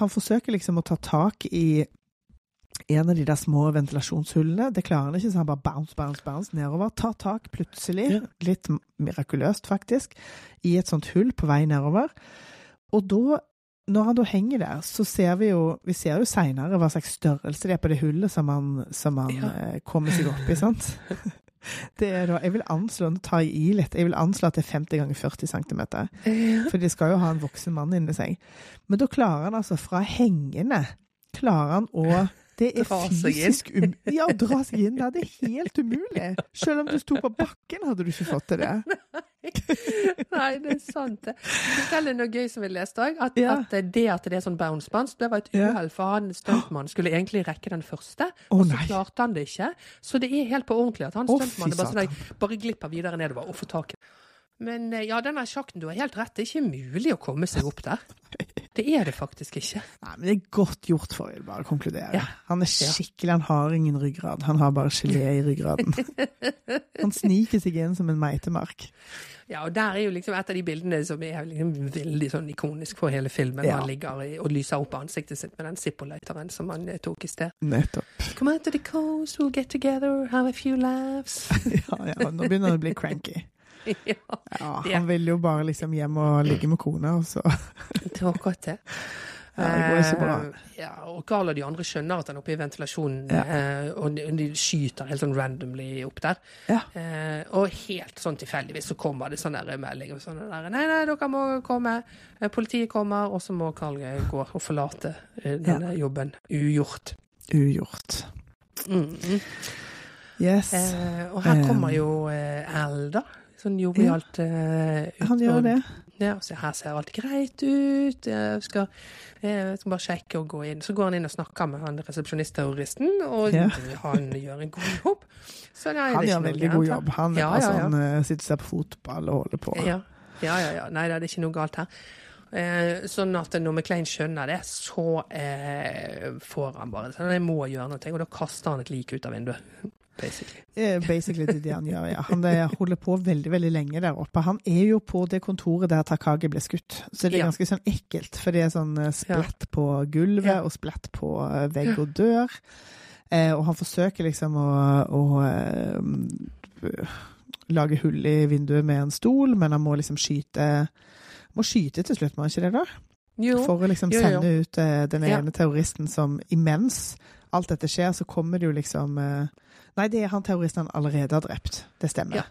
S2: Han forsøker liksom å ta tak i en av de der små ventilasjonshullene. Det klarer han ikke, så han bare bounce, bounce, bounce nedover. Tar tak plutselig,
S1: Ja.
S2: litt mirakuløst faktisk, i et sånt hull på vei nedover. Og da, når han da henger der, så ser vi jo Vi ser jo seinere hva slags størrelse det er på det hullet som han, som han
S1: Ja.
S2: eh, kommer seg opp i, sant? Det er da, jeg vil anslå, nå tar jeg i litt, jeg vil anslå at det er 50 ganger 40 cm. For de skal jo ha en voksen mann inni seg. Men da klarer han altså fra hengende klarer han å Det er
S1: Dra
S2: fysisk um... Ja, dra seg inn der. Det er helt umulig. Selv om du sto på bakken, hadde du ikke fått til det.
S1: Nei, det er sant. det. Fortell deg noe gøy som vi leste òg. At,
S2: Ja.
S1: at det at det er sånn bounce bounce, det var et uhell. For han stuntmannen skulle egentlig rekke den første, og så klarte han det ikke. Så det er helt på ordentlig at han
S2: Å,
S1: stuntmannen bare, sånn, bare glipper videre nedover og får tak i Men eh, ja, denne sjakten, du har helt rett. Det er ikke mulig å komme seg opp der. Det er det faktisk ikke.
S2: Nei, men det er godt gjort for å bare konkludere.
S1: Ja.
S2: Han er skikkelig Han har ingen ryggrad. Han har bare gelé i ryggraden. Han sniker seg inn som en meitemark.
S1: Ja, og der er jo liksom et av de bildene som er liksom veldig sånn ikonisk for hele filmen.
S2: Ja.
S1: Han ligger og lyser opp ansiktet sitt med den Zippo-lighteren som han eh, tok i sted.
S2: Nettopp.
S1: Come out to the coast, we'll get together, have a few laughs.
S2: Ja, ja, nå begynner han å bli cranky.
S1: ja,
S2: han vil jo bare liksom hjem og ligge med kona, og så
S1: det var akkurat det.
S2: Ja, det går ikke bra.
S1: Eh, ja, og Carl og de andre skjønner at han er oppe i ventilasjonen,
S2: Ja.
S1: eh, og de, skyter helt sånn randomly opp der.
S2: Ja.
S1: Eh, og helt sånn tilfeldigvis så kommer det sånn melding meldinger sånn der Nei, nei, dere må komme. Politiet kommer, og så må Carl gå og forlate denne jobben ugjort.
S2: Ugjort.
S1: Mm.
S2: Yes.
S1: Eh, og her kommer jo Al, da. Sånn jovialt Ja. ut.
S2: Han gjør det.
S1: Ja, så her ser alt greit ut. Jeg skal, jeg skal bare sjekke og gå inn. Så går han inn og snakker med han resepsjonistterroristen, og
S2: Ja.
S1: han gjør en god jobb. Så nei,
S2: Han
S1: er
S2: gjør
S1: en
S2: veldig god jobb. Han
S1: Ja, altså,
S2: sånn eh, sitter seg på fotball og holder på.
S1: Ja, ja, ja. ja. Nei, det er ikke noe galt her. Eh, sånn at når McLean skjønner det, så eh, får han bare sånn Jeg må gjøre noe, og da kaster han et lik ut av vinduet. Basically.
S2: Eh, Basically det han gjør, ja. Han eh, holder på veldig veldig lenge der oppe. Han er jo på det kontoret der Takagi ble skutt, så det er ganske sånn ekkelt. For det er sånn splatt splett på gulvet og splett på eh, vegg og dør. Eh, og han forsøker liksom å, å eh, lage hull i vinduet med en stol, men han må liksom skyte Må skyte til slutt, må han ikke det, da?
S1: Jo.
S2: For å liksom
S1: Jo, jo, jo.
S2: sende ut eh, den
S1: Ja.
S2: ene terroristen som imens alt dette skjer, så kommer det jo liksom eh, Nei, det er han terroristen han allerede har drept. Det stemmer.
S1: Ja.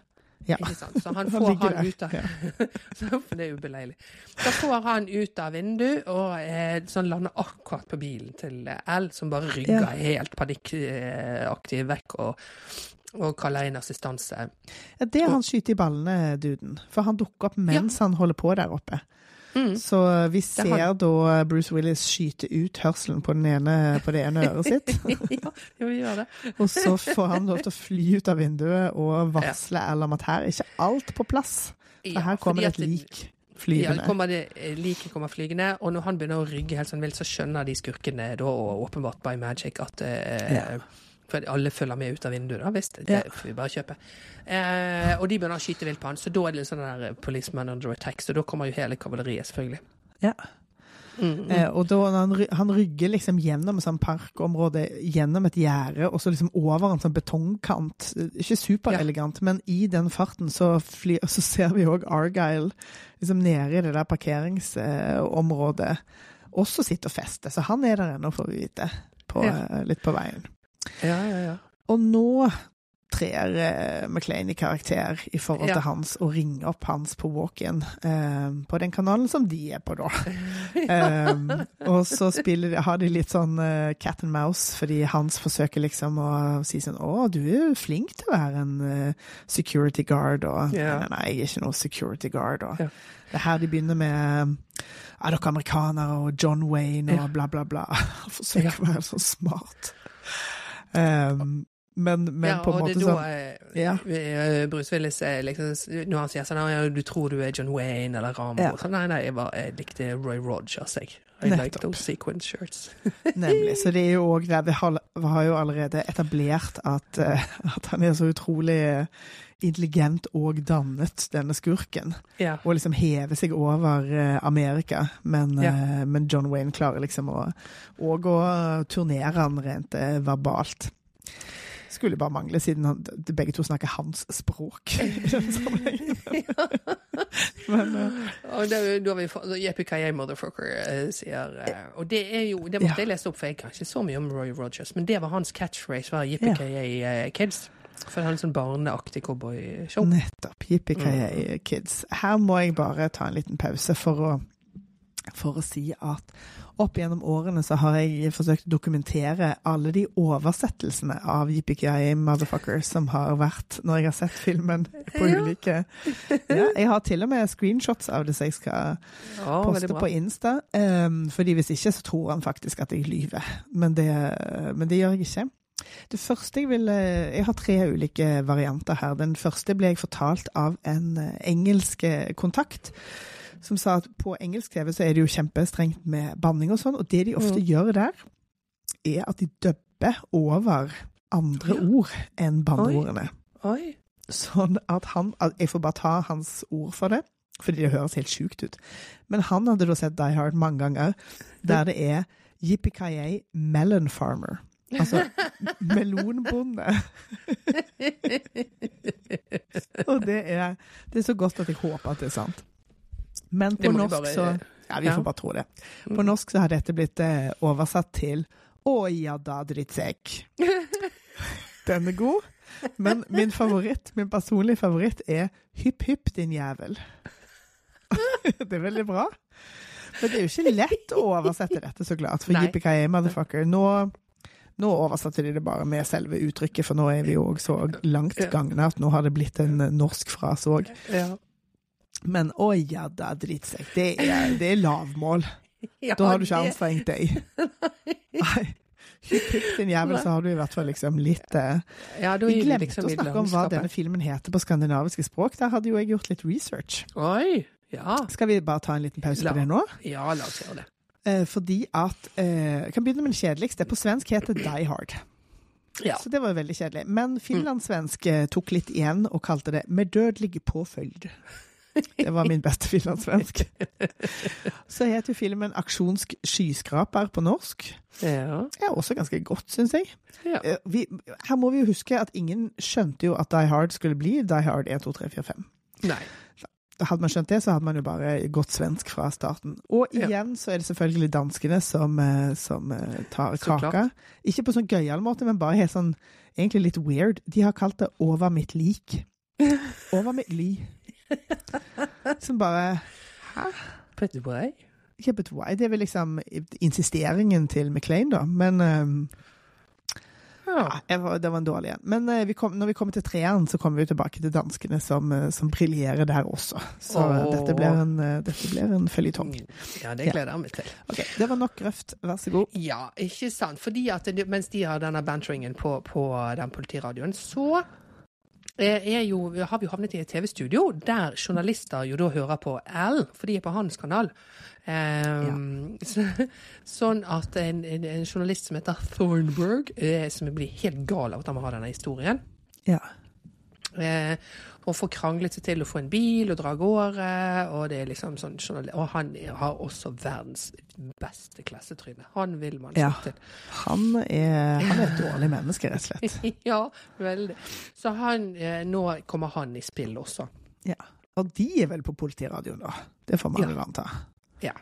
S2: Ja.
S1: Ikke sant? Så han
S2: Han
S1: får han,
S2: han
S1: ut av
S2: Ja.
S1: Det er jo beleilig. Så får han ut av vinduet og eh, sånn lander akkurat på bilen til eh, L, som bare rygger
S2: Ja.
S1: helt panikkaktig vekk og, og kaller inn assistanse.
S2: Ja, det er han skyter i ballene, duden. For han dukker opp mens han holder på der oppe.
S1: Mm.
S2: Så vi
S1: er
S2: ser
S1: han.
S2: da Bruce Willis skyte ut hørselen på, den ene, på det ene øret sitt.
S1: ja, ja, vi gjør det.
S2: Og så får han lov til å fly ut av vinduet og varsle Al om at her er ikke alt på plass. For
S1: Ja,
S2: her kommer det et lik
S1: Ja, det kommer det, like kommer flygende, og når han begynner å rygge helt sånn vilt, så skjønner de skurkene da, og åpenbart by magic, at uh,
S2: Ja.
S1: For alle følger med ut av vinduet, da, visst. Det
S2: Ja.
S1: får vi bare kjøpe. Eh, og de begynner å skyte vilt på han, så da er det litt sånn der policeman under attack, så da kommer jo hele kavaleriet, selvfølgelig.
S2: Ja.
S1: Mm, mm.
S2: Eh, og da han, han rygger liksom gjennom et sånt parkområde, gjennom et gjerde, og så liksom over en sånn betongkant. Ikke superelegant, men i den farten så, fly, så ser vi òg Argyle liksom nede i det der parkeringsområdet også sitte og feste. Så han er der ennå, får vi vite, på,
S1: Ja.
S2: eh, litt på veien.
S1: Ja, ja, ja.
S2: Og nå trer uh, McLean i karakter i forhold
S1: Ja.
S2: til hans og ringer opp hans på walk-in uh, på den kanalen som de er på, da. um, og så spiller har de litt sånn uh, cat and mouse, fordi Hans forsøker liksom å si sånn Å, du er jo flink til å være en eh, security guard, og
S1: Ja.
S2: nei, nei, jeg er ikke noe security guard, og
S1: Ja.
S2: det er her de begynner med Er dere amerikanere og John Wayne og bla, bla, bla. Forsøker å være så smart. Um, Men, men
S1: ja,
S2: på en
S1: og det er
S2: sånn
S1: da eh,
S2: Ja.
S1: eh, Bruce Willis eh, liksom, Når han sier sånn ja, 'Du tror du er John Wayne eller Rambo',
S2: Ja.
S1: sånn, nei, nei, jeg, var, jeg likte Roy Rogers, jeg. I like those sequin shirts.
S2: Nemlig. Så det er jo òg vi har, jo allerede etablert at, eh, at han er så utrolig eh, intelligent og dannet, denne skurken.
S1: Ja.
S2: Og liksom heve seg over eh, Amerika. Men,
S1: Ja.
S2: eh, men John Wayne klarer liksom å å turnere han rent eh, verbalt. Skulle bare mangle, siden han, begge to snakker hans språk. i den sammenhengen. men uh,
S1: Og da, da har vi fått Yippee motherfucker, sier uh, Og det er jo Det måtte
S2: Ja.
S1: jeg lese opp, for jeg kan ikke så mye om Roy Rogers, men det var hans catchphrase, var Yippee eh, Kids. For han er sånn barneaktig cowboyshow.
S2: Nettopp. Yippee kids. Her må jeg bare ta en liten pause for å, for å si at opp gjennom årene så har jeg forsøkt å dokumentere alle de oversettelsene av Yippee Motherfucker som har vært når jeg har sett filmen på
S1: Ja.
S2: ulike ja, Jeg har til og med screenshots av det som jeg skal
S1: Å,
S2: poste på Insta. Um, fordi hvis ikke, så tror han faktisk at jeg lyver. Men det, men det gjør jeg ikke. Det første jeg vil Jeg har tre ulike varianter her. Den første ble jeg fortalt av en eh, engelsk eh, kontakt. Som sa at på engelsk TV så er det jo kjempestrengt med banning og sånn, og det de ofte
S1: Mm.
S2: gjør der, er at de dubber over andre
S1: Ja.
S2: ord enn banneordene.
S1: Oi.
S2: Sånn at han at Jeg får bare ta hans ord for det, fordi det høres helt sjukt ut. Men han hadde da sett Die Hard mange ganger, der det er Yippee Melon Farmer. Altså melonbonde. Og det er, det er så godt at jeg håper at det er sant. Men på norsk
S1: bare-
S2: så Ja, vi
S1: ja.
S2: får bare tro det. På norsk så har dette blitt eh, oversatt til Å ja da, drittsekk. Den er god. Men min favoritt, min personlige favoritt er Hypp hypp, din jævel. det er veldig bra. Men det er jo ikke lett å oversette dette, så klart. For
S1: Nei.
S2: yippee motherfucker. Nå, nå oversatte de det bare med selve uttrykket, for nå er vi jo òg så langt gangne at nå har det blitt en eh, norsk frase òg. Men å ja da, drittsekk. Det er, det er lavmål.
S1: Ja,
S2: Da har du ikke anstrengt deg. Nei. Hypp, din jævel, så har du i hvert fall liksom litt eh,
S1: Ja,
S2: Vi glemte
S1: liksom
S2: å snakke om hva denne filmen heter på skandinaviske språk. Der hadde jo jeg gjort litt research.
S1: Oi. Ja.
S2: Skal vi bare ta en liten pause
S1: La-
S2: på det nå?
S1: ja, la oss gjøre det.
S2: Eh, fordi at eh, Jeg kan begynne med det kjedeligste. På svensk heter Die Hard.
S1: Ja.
S2: Så det var jo veldig kjedelig. Men finlandssvensk eh, tok litt igjen og kalte det 'med dødelig påfølg'. Det var min beste finlandssvensk. Så heter jo filmen 'Aksjonsk skyskraper' på norsk.
S1: Ja.
S2: Er også ganske godt, syns jeg.
S1: ja.
S2: Vi, her må vi jo huske at ingen skjønte jo at Die Hard skulle bli Die Hard 1, 2, 3, 4, 5.
S1: Nei.
S2: Hadde man skjønt det, så hadde man jo bare gått svensk fra starten. Og
S1: Ja.
S2: igjen så er det selvfølgelig danskene som, eh, som eh, tar
S1: Så
S2: kaka.
S1: klart.
S2: Ikke på sånn gøyal måte, men bare helt sånn egentlig litt weird. De har kalt det 'Over mitt lik'. Over mitt li. Som bare
S1: Hæ? it away.
S2: yeah, but why? Det er vel liksom insisteringen til McLean, da. Men ehm,
S1: Ja.
S2: ja, jeg var, det var en dårlig en. Men eh, vi kom, når vi kommer til treeren, så kommer vi tilbake til danskene som, eh, som briljerer der også. Så
S1: oh.
S2: dette blir en, dette blir en føljetong.
S1: Ja, det gleder jeg meg til.
S2: Ok, Det var nok røft. Vær så god.
S1: Ja, ikke sant. Fordi at mens de har denne banteringen på, på den politiradioen, så jo, har vi jo havnet i et TV-studio der journalister jo da hører på L, for de er på hans kanal. Ehm, så, sånn at en, en, en journalist som heter Thornburg, eh, som blir helt gal av at han må ha denne historien,
S2: Ja.
S1: Eh, og får kranglet seg til å få en bil og dra av gårde. Og, det er liksom sånn, og han har også verdens beste klassetryne. Han vil man
S2: Ja.
S1: til.
S2: Han er, han er et dårlig menneske, rett og slett.
S1: ja, veldig. Så han, eh, nå kommer han i spill også.
S2: Ja. Og de er vel på politiradioen, da. Det får man
S1: Ja.
S2: anta.
S1: Ja.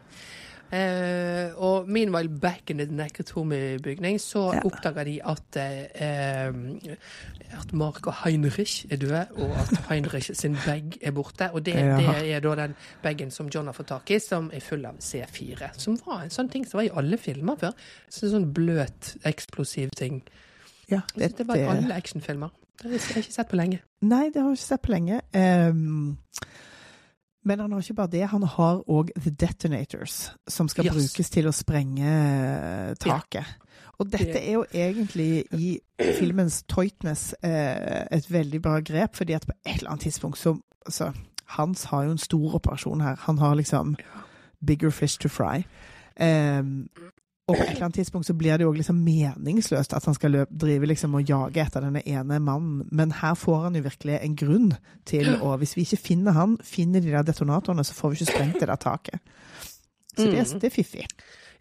S1: Eh, og meanwhile, back in the Nakatomi-bygning, så
S2: Ja.
S1: oppdaga de at, eh, at Mark og Heinrich er døde, og at Heinrich sin bag er borte. Og det,
S2: Ja.
S1: det er da den bagen som John har fått tak i, som er full av C4. Som var en sånn ting som var i alle filmer før. Så sånn bløt, eksplosiv ting.
S2: Ja,
S1: det, det var i alle actionfilmer. Det har jeg ikke sett på lenge.
S2: Nei, det har jeg ikke sett på lenge. Ehm, Men han har ikke bare det, han har òg The Detonators, som skal
S1: Yes.
S2: brukes til å sprenge eh, taket. Og dette er jo egentlig i filmens Toitness eh, et veldig bra grep, fordi at på et eller annet tidspunkt så altså, Hans har jo en stor operasjon her. Han har liksom bigger fish to fry. Ehm, og på et eller annet tidspunkt så blir det jo liksom meningsløst at han skal løp, drive liksom og jage etter denne ene mannen, men her får han jo virkelig en grunn til å Hvis vi ikke finner han, finner de der detonatorene, så får vi ikke sprengt det der taket. Så det, er- det er fiffig.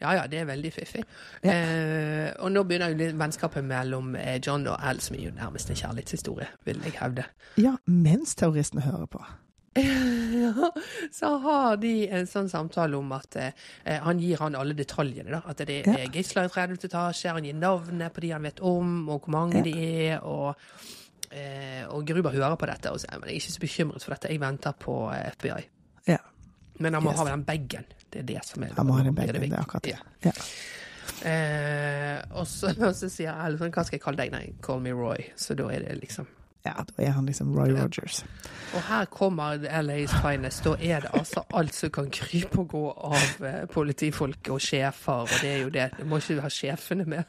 S1: Ja, ja, det er veldig fiffig.
S2: Ja.
S1: Eh, og nå begynner jo vennskapet mellom eh, John og Al, som er jo nærmest en kjærlighetshistorie, vil jeg hevde.
S2: Ja, mens terroristene hører på.
S1: Ja, så har de en sånn samtale om at eh, han gir han alle detaljene. da, At det
S2: Ja.
S1: er gisler i 30 etasje, han gir navnet på de han vet om, og hvor mange
S2: Ja.
S1: de er. og... Eh, og Gruber hører på dette og sier men jeg er ikke så bekymret for dette, jeg venter på eh, FBI.
S2: Ja.
S1: Men han må
S2: Yes.
S1: ha den bagen. Det er det som er
S2: Han må ha den bagen, det er akkurat det.
S1: Ja.
S2: Ja.
S1: Eh, og, så, og så sier sånn, hva skal jeg kalle deg? Nei, call me Roy. Så da er det liksom
S2: ja, da er han liksom Roy Rogers.
S1: Og her kommer LAs finest. Da er det altså alt som kan krype og gå av eh, politifolk og sjefer, og det er jo det. Du må ikke ha sjefene med.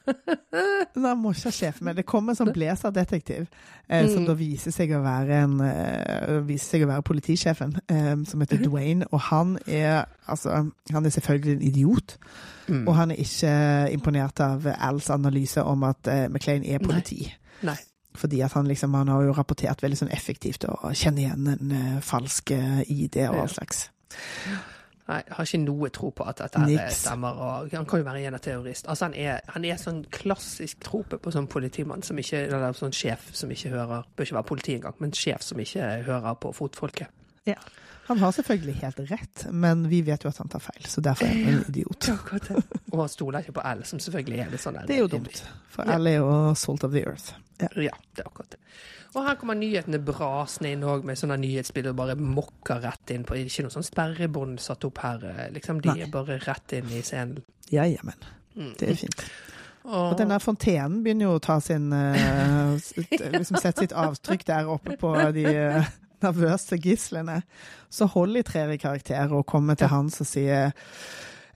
S2: Nei, må ikke ha sjefene med. Det kommer sånn blazerdetektiv, eh, som
S1: Mm.
S2: da viser seg å være en uh, viser seg å være politisjefen, eh, som heter Dwayne. Og han er altså Han er selvfølgelig en idiot.
S1: Mm.
S2: Og han er ikke imponert av Als analyse om at eh, McLean er politi.
S1: Nei.
S2: Fordi at han liksom Han har jo rapportert veldig sånn effektivt og kjenner igjen en uh, falsk eh, ID og all slags.
S1: Nei, jeg har ikke noe tro på at dette
S2: Niks.
S1: stemmer. Og han kan jo være igjen en terrorist. Altså, han er, han er sånn klassisk trope på sånn politimann som ikke Eller sånn sjef som ikke hører Bør ikke være politi engang, men sjef som ikke hører på fotfolket.
S2: Ja. Han har selvfølgelig helt rett, men vi vet jo at han tar feil, så derfor er han en idiot.
S1: Og han stoler ikke på L, som selvfølgelig er litt sånn
S2: Det er jo dumt, for alle er jo salt of the earth. Ja.
S1: Ja, det er akkurat det. Og her kommer nyhetene brasende inn òg, med sånne nyhetsbilder og bare mokker rett inn på Ikke noe sånn sperrebånd satt opp her, eh, liksom. De
S2: Nei.
S1: er bare rett inn i scenen.
S2: Ja, ja, men
S1: Mm.
S2: det er fint.
S1: Og,
S2: denne fontenen begynner jo å ta sin uh, liksom Sette sitt avtrykk der oppe på de eh, nervøse gislene. Så Holly trer i karakter og kommer til
S1: Ja.
S2: Hans og sier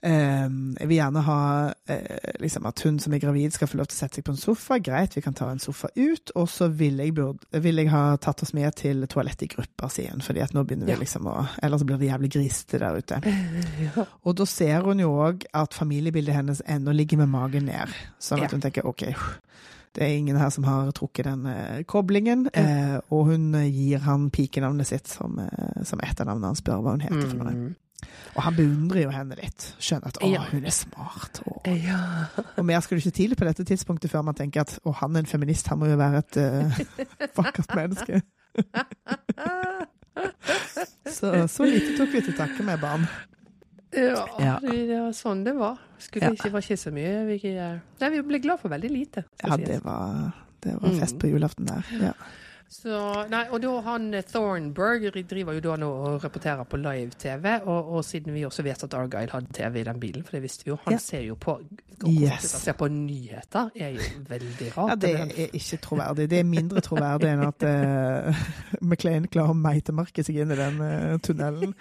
S2: eh, jeg vil gjerne ha uh, liksom at hun som er gravid skal få lov til å sette seg på en sofa. Greit, vi kan ta en sofa ut. Og så vil jeg, burde, vil jeg ha tatt oss med til toalettet i grupper, sier hun. fordi at nå begynner vi
S1: Ja.
S2: liksom å Ellers blir det jævlig grisete der ute.
S1: ja.
S2: Og da ser hun jo òg at familiebildet hennes ennå ligger med magen ned. Sånn at
S1: Ja.
S2: hun tenker OK, det er ingen her som har trukket den eh, koblingen. Eh, og hun eh, gir han pikenavnet sitt som, eh, som etternavnet. Han spør hva hun heter for noe.
S1: Mm.
S2: Og han beundrer jo henne litt. Skjønner at å,
S1: Ja.
S2: hun er smart. Og,
S1: Ja.
S2: Og mer skal du ikke til på dette tidspunktet før man tenker at å, han er en feminist, han må jo være et uh, vakkert menneske. så, så lite tok vi til takke med, barn.
S1: Ja,
S2: Ja.
S1: Det, det var sånn det var. Skulle
S2: Ja.
S1: ikke, var ikke så mye. Vi, nei, vi ble glad for veldig lite.
S2: Ja, det var, det var fest
S1: Mm.
S2: på julaften der. Ja.
S1: Så, nei, og da han Thornberg Thornburg driver jo da nå og rapporterer på live-TV, og, og siden vi også vet at Argyle hadde TV i den bilen, for det visste vi jo, han
S2: Ja.
S1: ser jo på
S2: Yes.
S1: Ser på nyheter, er jo veldig rart.
S2: Ja, det er ikke troverdig. Det er mindre troverdig enn at uh, McLean klarer å meitemarke seg inn i den uh, tunnelen.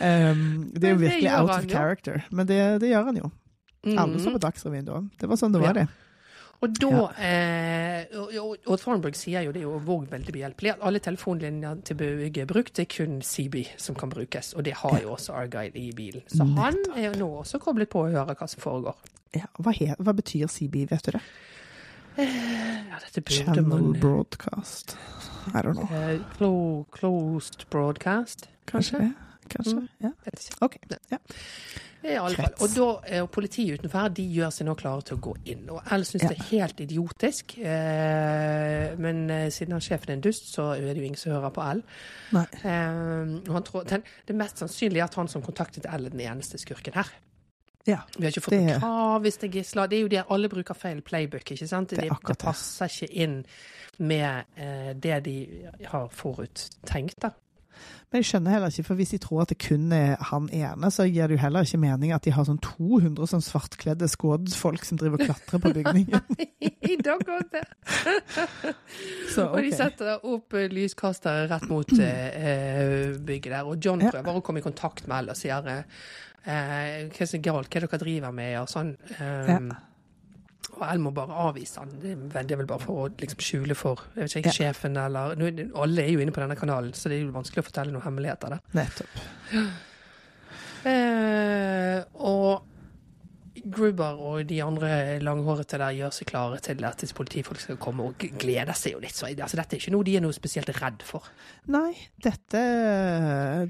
S2: Um, det er jo virkelig out of character, men det, det gjør han jo. Alle så
S1: Mhm.
S2: på Dagsrevyen da. Det var sånn det var, det.
S1: Og da eh, og, og, Thornburg sier jo det er jo òg veldig behjelpelig at alle telefonlinjer til bygget er brukt, det er kun CB som kan brukes. Og det har jo også Argyle i bilen. Så han er jo nå også koblet på å høre hva som foregår.
S2: Ja, hva, he, hva betyr CB, vet du det?
S1: Ja, dette
S2: Channel
S1: man
S2: Broadcast. I don't know.
S1: eh, clo Closed broadcast, kanskje?
S2: Ja, kanskje.
S1: Mm.
S2: Ja. OK. Ja. Krets.
S1: Og da er jo politiet utenfor her, de gjør seg nå klare til å gå inn. Og L syns
S2: Ja.
S1: det er helt idiotisk. Eh, men eh, siden han sjefen er en dust, så er det jo ingen som hører på L. Eh, tror, den, det mest sannsynlige er at han som kontaktet L, er den eneste skurken her.
S2: Ja.
S1: Vi har ikke fått noe krav hvis det er gisler. Det er jo det alle bruker feil playbook, ikke sant?
S2: Det
S1: det det. passer ikke inn med eh, det de har foruttenkt. da.
S2: Men jeg skjønner heller ikke, for hvis de tror at det kun er han ene, så gir det jo heller ikke mening at de har sånn 200 sånn svartkledde skådfolk som driver og klatrer på bygningen.
S1: I dag går det.
S2: Så,
S1: Og de setter opp eh, lyskastere rett mot eh, eh, bygget der. Og John
S2: Ja.
S1: prøver å komme i kontakt med alle og sier eh, eh, hva er galt, hva er det dere driver med, og sånn. Um, Og Elmo bare avvise han. Det er vel- bare for å liksom skjule for jeg vet ikke, sjefen eller er Alle er jo inne på denne kanalen, så det er jo vanskelig å fortelle noen hemmeligheter der.
S2: Nettopp.
S1: Eh, og Gruber og de andre langhårete der gjør seg klare til at politifolk skal komme, og gleder seg jo litt. Så altså, dette er ikke noe de er noe spesielt redd for.
S2: Nei, dette,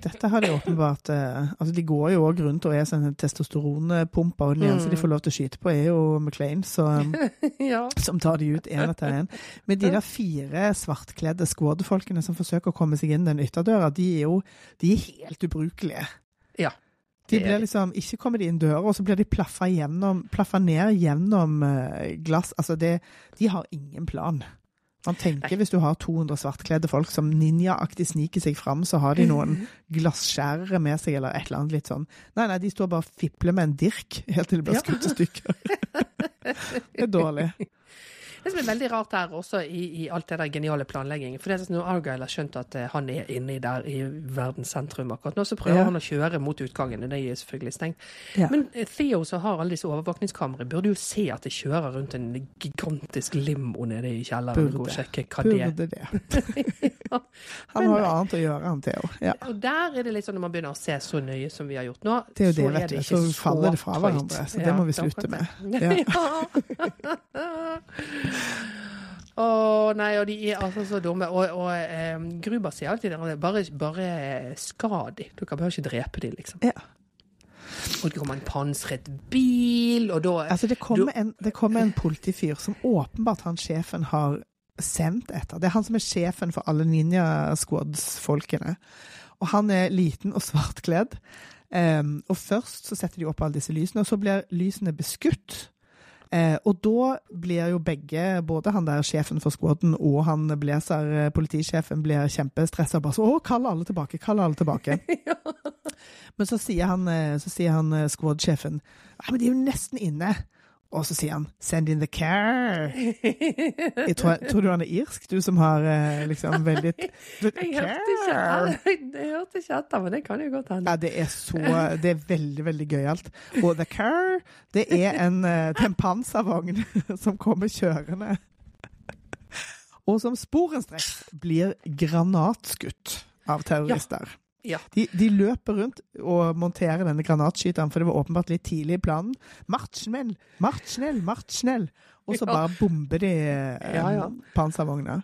S2: dette har de åpenbart eh, Altså, de går jo òg rundt og er sånne testosteronpumper, og den eneste de får lov til å skyte på, er jo McLean,
S1: ja.
S2: som tar de ut én etter én. Men de der fire svartkledde skådefolkene som forsøker å komme seg inn den ytterdøra, de er jo de er helt ubrukelige. De blir liksom, Ikke kommer de inn døra, og så blir de plaffa, gjennom, plaffa ned gjennom eh, glass. Altså, det, de har ingen plan. Man tenker
S1: Nei.
S2: hvis du har 200 svartkledde folk som ninjaaktig sniker seg fram, så har de noen glasskjærere med seg, eller et eller annet litt sånn. Nei, nei, de står bare og fipler med en dirk helt til det blir skutt i stykker. det er dårlig.
S1: Det som er veldig rart her også i, i alt det der geniale planleggingen For det er sånn når Argyle har skjønt at eh, han er inne der i verdens sentrum akkurat nå, så prøver
S2: Ja.
S1: han å kjøre mot utgangen, og det er selvfølgelig stengt.
S2: Ja.
S1: Men eh, Theo som har alle disse overvåkningskameraene, burde jo se at det kjører rundt en gigantisk limo nede i kjelleren. burde. og sjekke hva det.
S2: Burde det. Han har jo annet å gjøre, han Theo. Ja.
S1: Og der er det litt sånn når man begynner å se så nøye som vi har gjort nå,
S2: Det er jo det, vet du. Så faller det fra hverandre, så det må vi
S1: slutte
S2: slutte
S1: ja, det. Å nei, og de er altså så dumme. Og, og um, Gruber sier alltid det, bare, bare skad de. Dere behøver ikke drepe dem, liksom.
S2: Ja.
S1: Og det kommer en pansret bil, og da
S2: Altså, det kommer, en, det kommer en politifyr som åpenbart han sjefen har sendt etter. Det er han som er sjefen for alle Ninja Squads-folkene. Og han er liten og svartkledd. Um, og først så setter de opp alle disse lysene, og så blir lysene beskutt. Eh, og da blir jo begge, både han der sjefen for squaden og han Blazer, eh, politisjefen, blir kjempestressa. Bare så 'Å, kall alle tilbake! Kall alle tilbake!' Men så sier han, eh, så sier han eh, squad-sjefen ja, men de er jo nesten inne. Og så sier han 'send in the car'. Jeg tror, tror du han er irsk, du som har eh, liksom veldig
S1: Jeg hørte ikke, jeg hørte ikke etter, men det kan jo godt hende.
S2: Ja, det er så Det er veldig, veldig gøyalt. Og The Car, det er en, eh, det en panservogn som kommer kjørende. Og som sporenstreks blir granatskutt av terrorister.
S1: Ja.
S2: De, de løper rundt og monterer denne granatskyteren, for det var åpenbart litt tidlig i planen. Martsnell, martsnell, martsnell! Og så
S1: Ja.
S2: bare bomber de eh,
S1: Ja, ja.
S2: panservogna.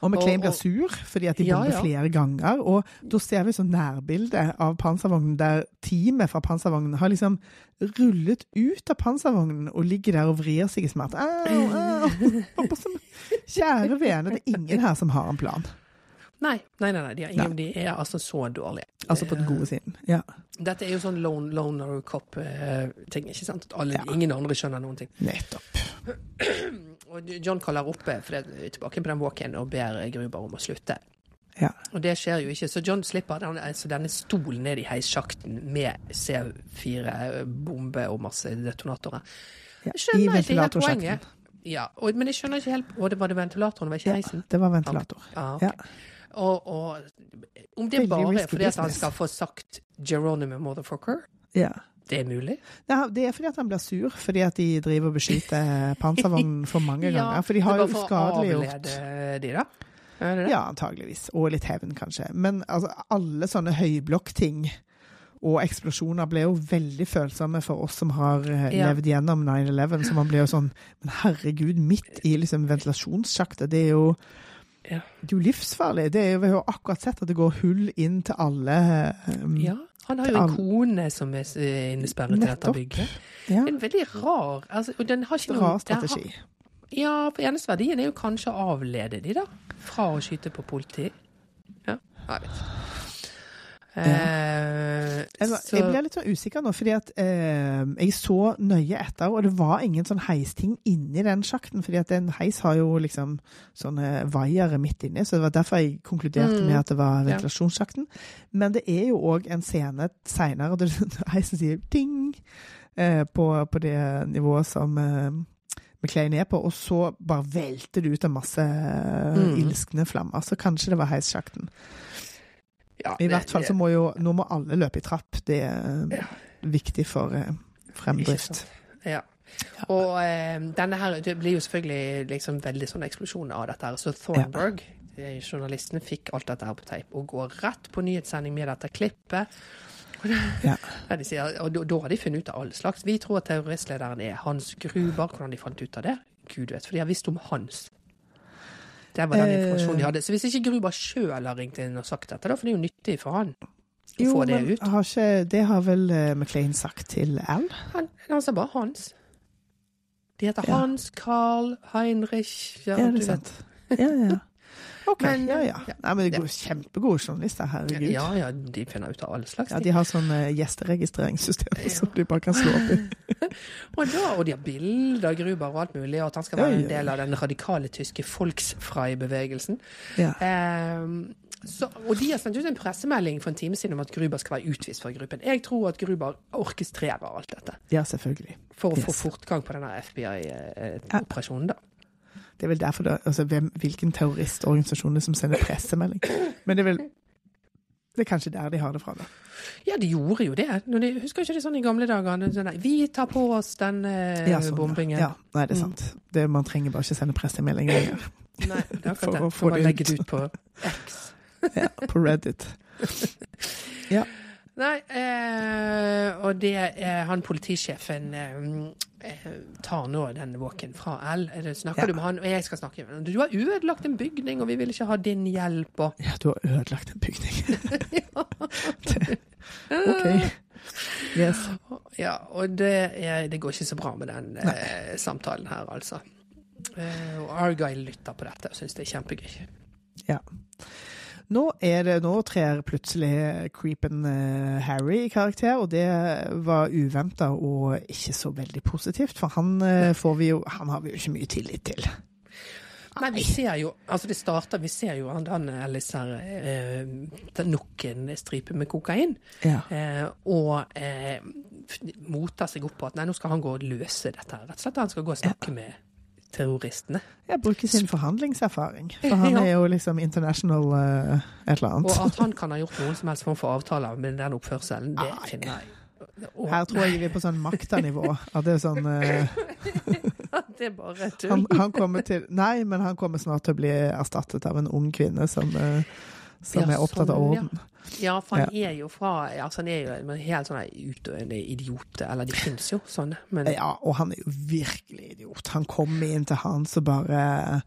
S2: Og McLean blir sur fordi at de bomber
S1: ja.
S2: flere ganger. Og da ser vi sånn nærbilde av panservognen der teamet fra panservognen har liksom rullet ut av panservognen og ligger der og vrir seg i smerte. Au, au. Kjære vene, det er ingen her som har en plan.
S1: Nei, nei, nei, nei de, er, nei. de er altså så dårlige.
S2: Altså på den gode siden. Ja,
S1: Dette er jo sånn lone, loner cop-ting, ikke sant? Alle,
S2: Ja.
S1: Ingen andre skjønner noen ting.
S2: nettopp.
S1: Og John kaller oppe for det, er tilbake på den walk-in og ber Gruber om å slutte.
S2: Ja.
S1: Og det skjer jo ikke, så John slipper den, altså denne stolen ned i heissjakten med C4-bombe og masse detonatorer. Jeg skjønner ikke helt poenget. Ja, og, men jeg skjønner ikke helt Å, det var det ventilatoren, det var ikke
S2: Ja, det var ventilator.
S1: Ah, ok.
S2: Ja.
S1: Og, og om det
S2: Veldig
S1: bare er fordi at han skal få sagt Geronimo motherfucker,
S2: Ja.
S1: det er mulig?
S2: Ja, det er fordi at han blir sur, fordi at de driver og beskyter panservognen for mange ganger. For de har jo
S1: uskadeliggjort de, da? Er det det?
S2: Ja, antageligvis. Og litt hevn, kanskje. Men altså, alle sånne høyblokkting og eksplosjoner ble jo veldig følsomme for oss som har eh,
S1: Ja.
S2: levd gjennom 9-11. Så man blir jo sånn Men herregud, midt i liksom ventilasjonssjaktet, det er jo
S1: Ja.
S2: det er jo livsfarlig. Det er vi har akkurat sett at det går hull inn til alle Um,
S1: Ja, han har jo en kone som er s- innesperret i dette bygget.
S2: ja,
S1: En veldig rar altså, den har ikke noen-
S2: rar
S1: det har- Ja, for eneste verdien er jo kanskje å avlede de, da. Fra å skyte på politi. Ja, jeg vet ikke. Eh,
S2: Jeg,
S1: Så-
S2: jeg blir litt sånn usikker nå, fordi at eh, jeg så nøye etter, og det var ingen sånn heisting inni den sjakten. fordi at en heis har jo liksom sånne vaiere midt inni, så det var derfor jeg konkluderte
S1: Mm.
S2: med at det var
S1: Ja.
S2: Men det er jo òg en scene seinere der heisen sier ding eh, på, på det nivået som eh, McLean er på, og så bare velter det ut en masse eh,
S1: Mm.
S2: ilskne flammer. Så kanskje det var heissjakten.
S1: Ja,
S2: I hvert fall så må jo Nå må alle løpe i trapp. Det er
S1: Ja.
S2: viktig for eh, fremdrift.
S1: Ja. Og eh, denne her, det blir jo selvfølgelig liksom veldig sånn eksplosjon av dette her. Så Thornburg, eh, journalisten, fikk alt dette her på teip og går rett på nyhetssending med dette klippet.
S2: Ja.
S1: Sier, og da, da har de funnet ut av all slags. Vi tror at terroristlederen er Hans Gruber. Hvordan de fant ut av det? Gud vet, for de har visst om Hans. Det var den
S2: Eh.
S1: informasjonen de hadde. Så hvis ikke Gruber sjøl har ringt inn og sagt dette, da, for det er jo nyttig for han å
S2: Jo,
S1: få det
S2: men
S1: ut.
S2: har ikke, det har vel uh, McLean sagt til Al?
S1: Han, han sa bare Hans. De heter
S2: Ja.
S1: Hans, Carl, Heinrich ja,
S2: Ja, det er sant. Ja, ja. OK.
S1: Men,
S2: ja, ja. Nei, men det går kjempegode journalister, herregud.
S1: Ja, ja, de finner ut av alle slags
S2: Ja, de har sånn uh, gjesteregistreringssystemer
S1: Ja.
S2: som de bare kan slå opp i.
S1: Og, da, og de har bilder av Gruber og alt mulig, og at han skal være en del av den radikale tyske Volksfrei-bevegelsen.
S2: Ja.
S1: Um, så, og de har sendt ut en pressemelding for en time siden om at Gruber skal være utvist fra gruppen. Jeg tror at Gruber orkestrerer alt dette
S2: ja, selvfølgelig.
S1: for å få fortgang på denne FBI-operasjonen, da.
S2: Det er vel derfor det, altså, hvem, Hvilken terroristorganisasjon er det som sender pressemelding? Men det er vel Det er kanskje der de har det fra, da.
S1: Ja, de gjorde jo det. Når de, husker ikke det sånn i gamle dager? Nei, vi tar på oss den eh,
S2: Ja, sånn,
S1: bombingen.
S2: Ja, nei, det er sant. Det, man trenger bare ikke sende pressemelding lenger.
S1: Nei, det er akkurat det.
S2: få
S1: For å
S2: det
S1: legge det ut på X.
S2: Ja, på Reddit.
S1: Nei, eh, og det eh, han politisjefen eh, eh, tar nå den walken fra L. Er Snakker
S2: Ja.
S1: du med han, og jeg skal snakke med han. Du har ødelagt en bygning, og vi vil ikke ha din hjelp, og
S2: Ja, du har ødelagt en bygning. OK. Yes.
S1: Ja, og det, er, det går ikke så bra med den eh, samtalen her, altså. Eh, og Argyle lytter på dette og syns det er kjempegøy.
S2: Ja. Nå, er det, nå trer plutselig creepen eh, Harry i karakter, og det var uventa og ikke så veldig positivt. For han, eh, får vi jo, han har vi jo ikke mye tillit til.
S1: Nei, vi ser jo Altså, det starter Vi ser jo han Ellis her eh, nok en stripe med kokain.
S2: Ja.
S1: Eh, og eh, moter seg opp på at nei, nå skal han gå og løse dette. her. Rett og slett Han skal gå og snakke med terroristene.
S2: Jeg bruker sin forhandlingserfaring, for han er jo liksom international uh, et eller annet.
S1: Og at han kan ha gjort noen som helst form for avtaler med den oppførselen, det
S2: Ai.
S1: finner jeg. oh,
S2: Her tror jeg vi er på sånn maktanivå. At det er sånn uh,
S1: det er bare tull.
S2: han, han kommer til Nei, men han kommer snart til å bli erstattet av en ung kvinne som, eh, som
S1: Ja,
S2: er opptatt av
S1: orden. ja. Ja, for han er jo fra altså Han er jo en helt sånn en utdøende idiot. Eller de fins jo sånne, men
S2: Ja, og han er jo virkelig idiot. Han kommer inn til han som bare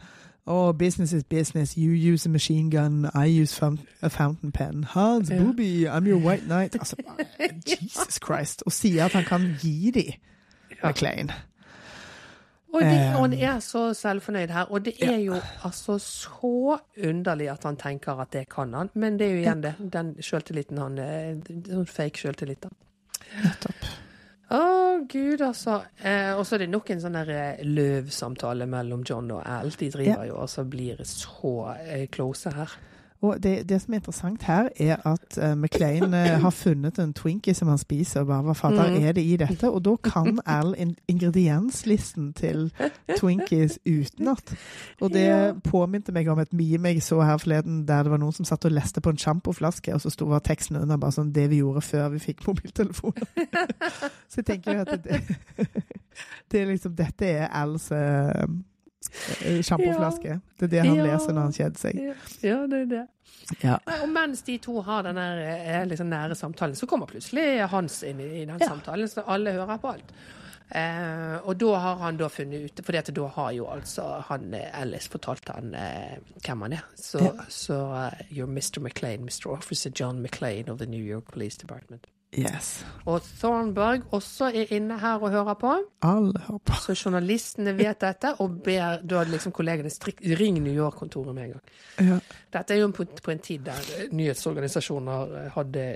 S2: Oh, business is business. You use a machine gun. I use a fountain pen. Hans
S1: Ja.
S2: booby, I'm your white knight. Altså, bare, Jesus Christ. Og sier at han kan gi de
S1: Ja.
S2: McLean.
S1: Og, det,
S2: Eh,
S1: og han er så selvfornøyd her. Og det er jo altså så underlig at han tenker at det kan han. Men det er jo igjen det. Den sjøltilliten han Sånn fake sjøltillit, da.
S2: Nettopp.
S1: Å, gud, altså. Eh, og så er det nok en sånn der eh, løvsamtale mellom John og Al. De driver jo og så blir så eh, close her.
S2: Og det, det som er interessant her, er at uh, McLean uh, har funnet en Twinkie som han spiser, og bare hva fader
S1: Mm.
S2: er det i dette? Og da kan Al in ingredienslisten til Twinkies utenat. Og det
S1: Ja.
S2: påminte meg om et meme jeg så her forleden, der det var noen som satt og leste på en sjampoflaske, og så sto var teksten under bare sånn 'Det vi gjorde før vi fikk mobiltelefoner'. så jeg tenker jo at det, det er liksom Dette er Als uh, sjampoflaske. Det er det han
S1: Ja.
S2: leser når han kjeder seg.
S1: Ja, ja det er det.
S2: Ja.
S1: Og mens de to har den eh, liksom nære samtalen, så kommer plutselig Hans inn i, den
S2: Ja.
S1: samtalen, så alle hører på alt. Eh, og da har han da funnet ut For da har jo altså han eh, Ellis fortalt han eh, hvem han er. Så,
S2: Ja.
S1: så uh, you're Mr. McLean, Mr. Officer John McLean of the New York Police Department.
S2: Yes.
S1: Og Thornburg også er inne her og hører på.
S2: Alle hører på.
S1: Så journalistene vet dette, og ber da liksom kollegene strikt ring New York-kontoret med en gang.
S2: Ja.
S1: Dette er jo på, på en tid der nyhetsorganisasjoner hadde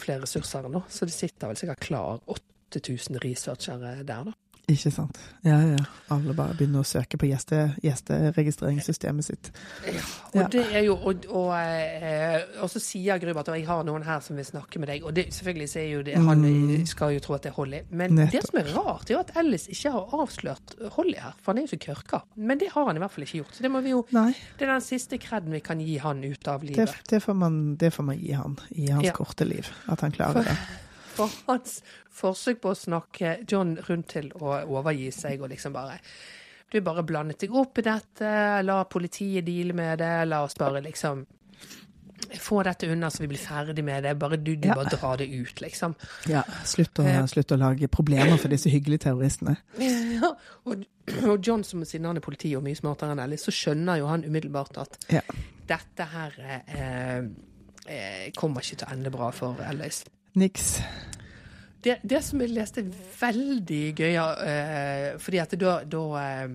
S1: flere ressurser enn nå, så det sitter vel sikkert klar 8000 researchere der, da.
S2: Ikke sant. Ja, ja. Alle bare begynner å søke på gjeste, gjesteregistreringssystemet sitt.
S1: Og
S2: Ja.
S1: det er jo Og, og, og, og så sier Grubert at jeg har noen her som vil snakke med deg, og det, selvfølgelig så er jo det Han skal jo tro at det er Holly. Men det
S2: Mm.
S1: Som er rart, er jo at Ellis ikke har avslørt Holly her, for han er jo ikke kørka. Men det har han i hvert fall ikke gjort. Så det må vi jo
S2: Nei,
S1: Det er den siste kreden vi kan gi han ut av livet.
S2: det, får man, det får man gi han i hans
S1: Ja.
S2: korte liv. At han klarer det.
S1: For hans forsøk på å snakke John rundt til å overgi seg og liksom bare Du bare blandet deg opp i dette, la politiet deale med det, la oss bare liksom få dette unna så vi blir ferdig med det. Bare du, du
S2: Ja.
S1: bare drar det ut, liksom.
S2: Ja, slutt å,
S1: Ja.
S2: slutt å lage problemer for disse hyggelige terroristene.
S1: Ja, og, og John, som siden han er politi og mye smartere enn Ellis, så skjønner jo han umiddelbart at
S2: Ja.
S1: dette her eh, eh, kommer ikke til å ende bra for Ellis.
S2: Niks.
S1: Det, det som jeg leste veldig gøy, eh, fordi at da, da eh,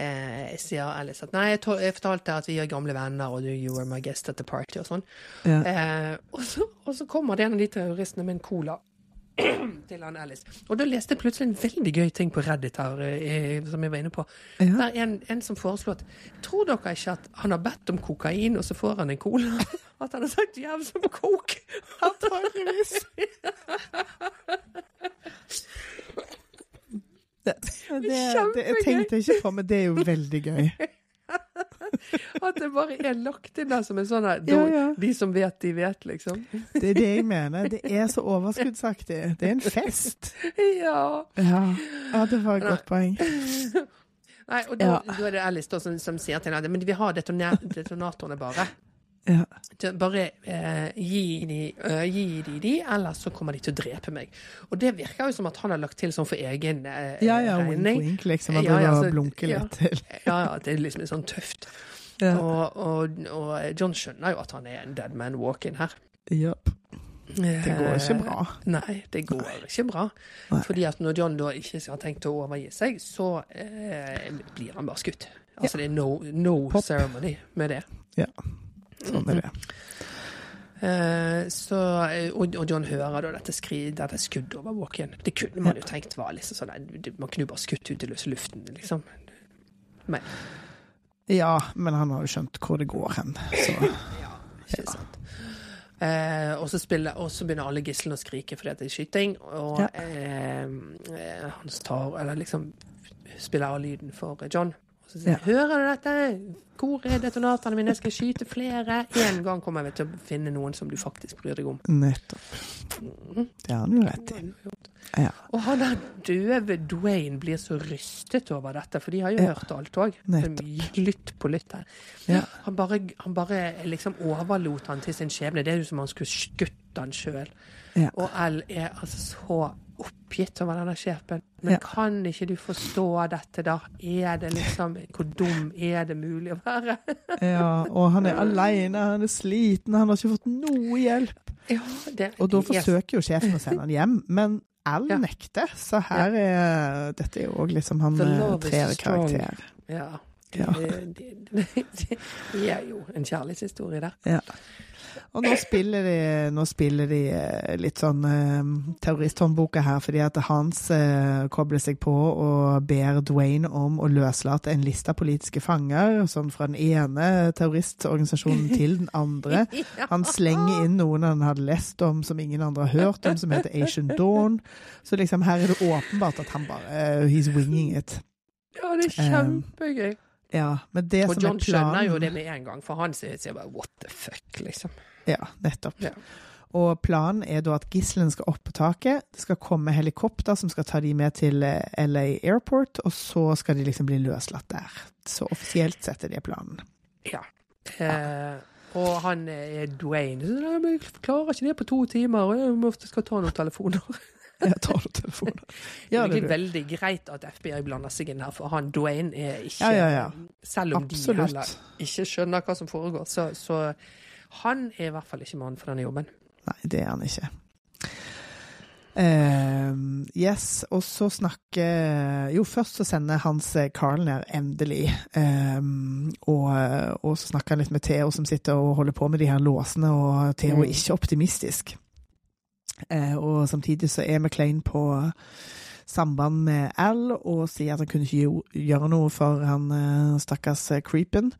S1: eh, sier Alice at nei, jeg, to, jeg fortalte at vi er gamle venner, og du you were my guest at the party og sånn.
S2: Ja.
S1: Eh, og, så, og så kommer det en av de terroristene med en cola til han Alice. Og da leste jeg plutselig en veldig gøy ting på Reddit her, eh, som jeg var inne på.
S2: Ja.
S1: Der er en, en som foreslo at tror dere ikke at han har bedt om kokain, og så får han en cola? At han har sagt jævlig som coke?
S2: Antakeligvis. Det, det, det, jeg tenkte ikke på, men det er jo veldig gøy.
S1: At det bare er lagt inn der som en sånn her
S2: Ja, ja.
S1: De som vet, de vet, liksom.
S2: Det er det jeg mener. Det er så overskuddsaktig. Det er en fest.
S1: Ja.
S2: Ja, ja det var et godt poeng.
S1: Nei, og da, da er det Alice da, som, som sier til henne men vi har detonatorene bare.
S2: Ja.
S1: Bare eh, gi, de, eh, gi de de, ellers så kommer de til å drepe meg. Og det virker jo som at han har lagt til sånn for egen eh,
S2: Ja, ja,
S1: regning.
S2: wink, liksom. Og
S1: Ja, ja,
S2: driver
S1: så-
S2: og blunker litt til.
S1: Ja, ja, det er liksom litt sånn tøft.
S2: Ja.
S1: Og, og, og John skjønner jo at han er en dead man walk-in her.
S2: Yep. Det går ikke bra.
S1: Nei, det går ikke bra.
S2: Nei.
S1: Fordi at når John da ikke har tenkt å overgi seg, så eh, blir han bare skutt. Altså det er no, no ceremony med det.
S2: Ja, sånn er det.
S1: Eh, så, eh, og, og John hører da dette, skri, dette skuddet over walk-in. Det kunne man jo tenkt var liksom sånn Man kunne jo bare skutt ut i løse luften, liksom. Men
S2: Ja, men han har jo skjønt hvor det går hen. Så
S1: ikke sant. Eh, og, så spiller, og så begynner alle gislene å skrike fordi det er skyting, og
S2: Ja.
S1: eh, eh, han tar Eller liksom spiller av lyden for John. Så sier
S2: Ja.
S1: 'Hører du dette? Hvor er detonatene mine? Jeg skal skyte flere.' En gang kommer jeg til å finne noen som du faktisk bryr deg om.
S2: nettopp. Det har han jo rett i. Ja,
S1: Og han der døve Dwayne blir så rystet over dette, for de har jo
S2: Ja.
S1: hørt alt òg. Lytt på lytt her.
S2: Ja.
S1: Han, bare, han bare liksom overlot han til sin skjebne. Det er jo som om han skulle skutt han sjøl.
S2: Ja.
S1: Og L er altså så oppgitt over denne sjefen. Men
S2: Ja.
S1: kan ikke du forstå dette, da? Er det liksom Hvor dum er det mulig å være?
S2: ja, og han er aleine, han er sliten, han har ikke fått noe hjelp.
S1: Ja, det
S2: Og da
S1: er-
S2: forsøker jo sjefen å sende han hjem, men Al
S1: Ja.
S2: nekter. Så her er Dette er jo òg liksom han eh, trer karakter.
S1: Ja. Det, det, det er jo en kjærlighetshistorie der.
S2: Ja. Og nå spiller de, nå spiller de eh, litt sånn eh, terroristhåndboka her, fordi at Hans eh, kobler seg på og ber Dwayne om å løslate en liste av politiske fanger, sånn fra den ene terroristorganisasjonen til den andre. Han slenger inn noen han hadde lest om som ingen andre har hørt om, som heter Asian Dawn. Så liksom her er det åpenbart at han bare uh, He's winging it.
S1: Ja, det er kjempegøy.
S2: Ja, men det
S1: Og
S2: som
S1: John
S2: er planen
S1: skjønner jo det med en gang, for han sier bare 'what the fuck', liksom.
S2: Ja, nettopp.
S1: Ja.
S2: Og planen er da at gislene skal opp på taket. Det skal komme helikopter som skal ta de med til eh, LA Airport, og så skal de liksom bli løslatt der. Så offisielt sett er det planen.
S1: Ja. Eh, og han er Dwayne. Så, jeg klarer ikke det på to timer, jeg skal ta noen telefoner.
S2: Jeg tar opp
S1: telefonen.
S2: Ja, det er
S1: veldig greit at FBI blander seg inn her, for han Dwayne er ikke
S2: Ja, ja, ja.
S1: Selv om de heller ikke skjønner hva som foregår, så, så han er i hvert fall ikke mann for denne jobben.
S2: Nei, det er han ikke. Uh, yes, og så snakker Jo, først så sender Hans Carl ned, endelig. Um, og, og, så snakker han litt med Theo, som sitter og holder på med de her låsene, og Theo er ikke optimistisk. Uh, og samtidig så er McLean på samband med Al og sier at han kunne ikke gjøre noe for han uh, stakkars creepen.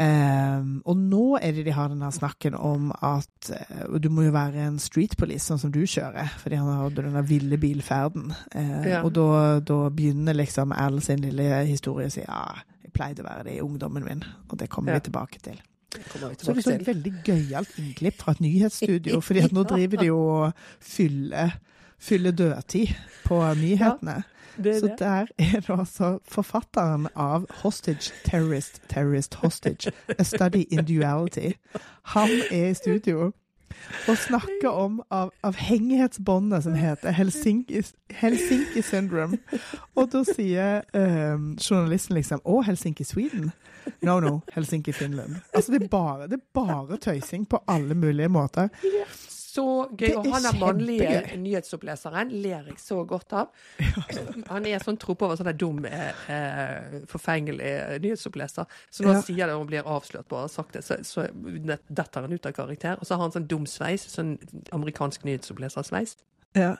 S2: Um, og nå er det de har denne snakken om at uh, du må jo være en street police, sånn som du kjører, fordi han hadde denne ville bilferden. Uh, ja. Og da, da, begynner liksom Al sin lille historie å si ja, jeg pleide å være det i ungdommen min, og det kommer ja. vi tilbake til. Så det er et veldig gøyalt innklipp fra et nyhetsstudio, fordi at nå driver de jo og fyller, fyller dødtid på nyhetene. Ja. Det så der er det altså forfatteren av 'Hostage Terrorist Terrorist Hostage', A Study in Duality. Han er i studio og snakker om av, avhengighetsbåndet som heter Helsinki, Helsinki Syndrome. Og da sier um, journalisten liksom 'Å, Helsinki Sweden'. No, no, Helsinki Finland. Altså, det er bare, det er bare tøysing på alle mulige måter
S1: så gøy. Og han er mannlige nyhetsoppleseren ler jeg så godt av. Han er sånn tro på være sånn dum, eh, eh, forfengelig nyhetsoppleser. Så når han sier det og blir avslørt på å ha sagt det, så, så detter han ut av karakter. Og så har han sånn dum sveis, sånn amerikansk nyhetsopplesersveis.
S2: Ja.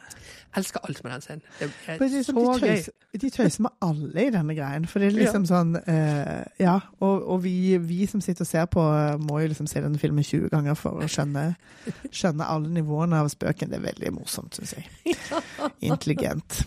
S1: Elsker alt med den scenen. Det er,
S2: er så de tøyser, gøy. De tøyser med alle i denne greien. For det er liksom ja. sånn uh, Ja, og, og vi, vi, som sitter og ser på, må jo liksom se denne filmen 20 ganger for å skjønne, skjønne alle nivåene av spøken. Det er veldig morsomt, syns jeg. Intelligent.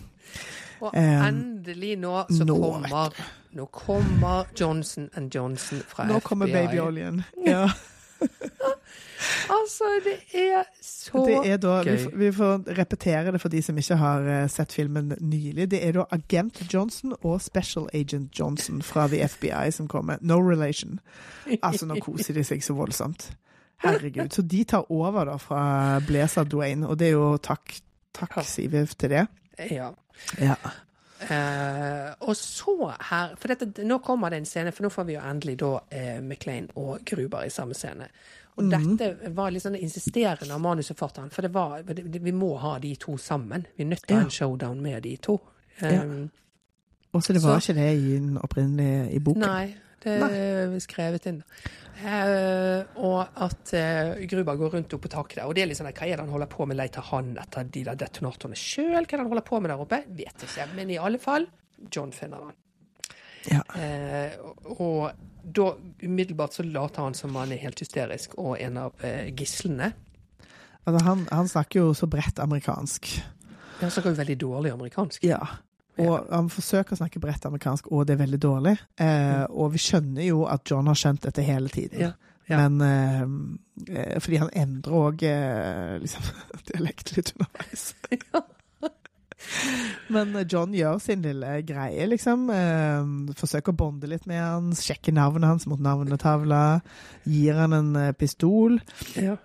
S1: Og um, endelig nå så nå, kommer Nå kommer Johnson Johnson fra
S2: nå FBI. Nå kommer babyoljen. Ja.
S1: altså, det er så
S2: det er da, gøy. Vi, vi, får repetere det for de som ikke har uh, sett filmen nylig. Det er da Agent Johnson og Special Agent Johnson fra The FBI som kommer. No relation. Altså, nå koser de seg så voldsomt. Herregud. Så de tar over da fra Blazer Dwayne, og det er jo takk, takk Siviv til det.
S1: Ja.
S2: ja.
S1: Uh, og så her For dette, nå kommer det en scene, for nå får vi jo endelig da uh, McLean og Gruber i samme scene. Og mm. dette var litt sånn insisterende av manusforfatteren, for det var, det, vi må ha de to sammen. Vi er nødt til å ha en showdown med de to. Um, ja.
S2: Og så det var så, ikke det i den opprinnelige i boken?
S1: Nei, er skrevet inn. Eh, og at eh, Gruba går rundt oppe på taket der. Og det er litt sånn, hva er det han holder på med? Leter han etter de der detonatorene sjøl? Hva er det han holder på med der oppe? Vet ikke. Men i alle fall, John finner han.
S2: Ja.
S1: Eh, og da umiddelbart så later han som han er helt hysterisk og en av gislene.
S2: Altså, han, han, snakker jo så bredt amerikansk.
S1: Han snakker jo veldig dårlig amerikansk.
S2: Ja. Og han forsøker å snakke bredt amerikansk, og det er veldig dårlig. Eh, mm. og vi skjønner jo at John har skjønt dette hele tiden. Ja, ja. Men eh, eh Fordi han endrer òg eh, liksom, dialekt litt underveis. Men John gjør sin lille greie, liksom. Eh, forsøker å bonde litt med han, sjekker navnet hans mot navnetavla. Gir han en eh, pistol.
S1: Ja.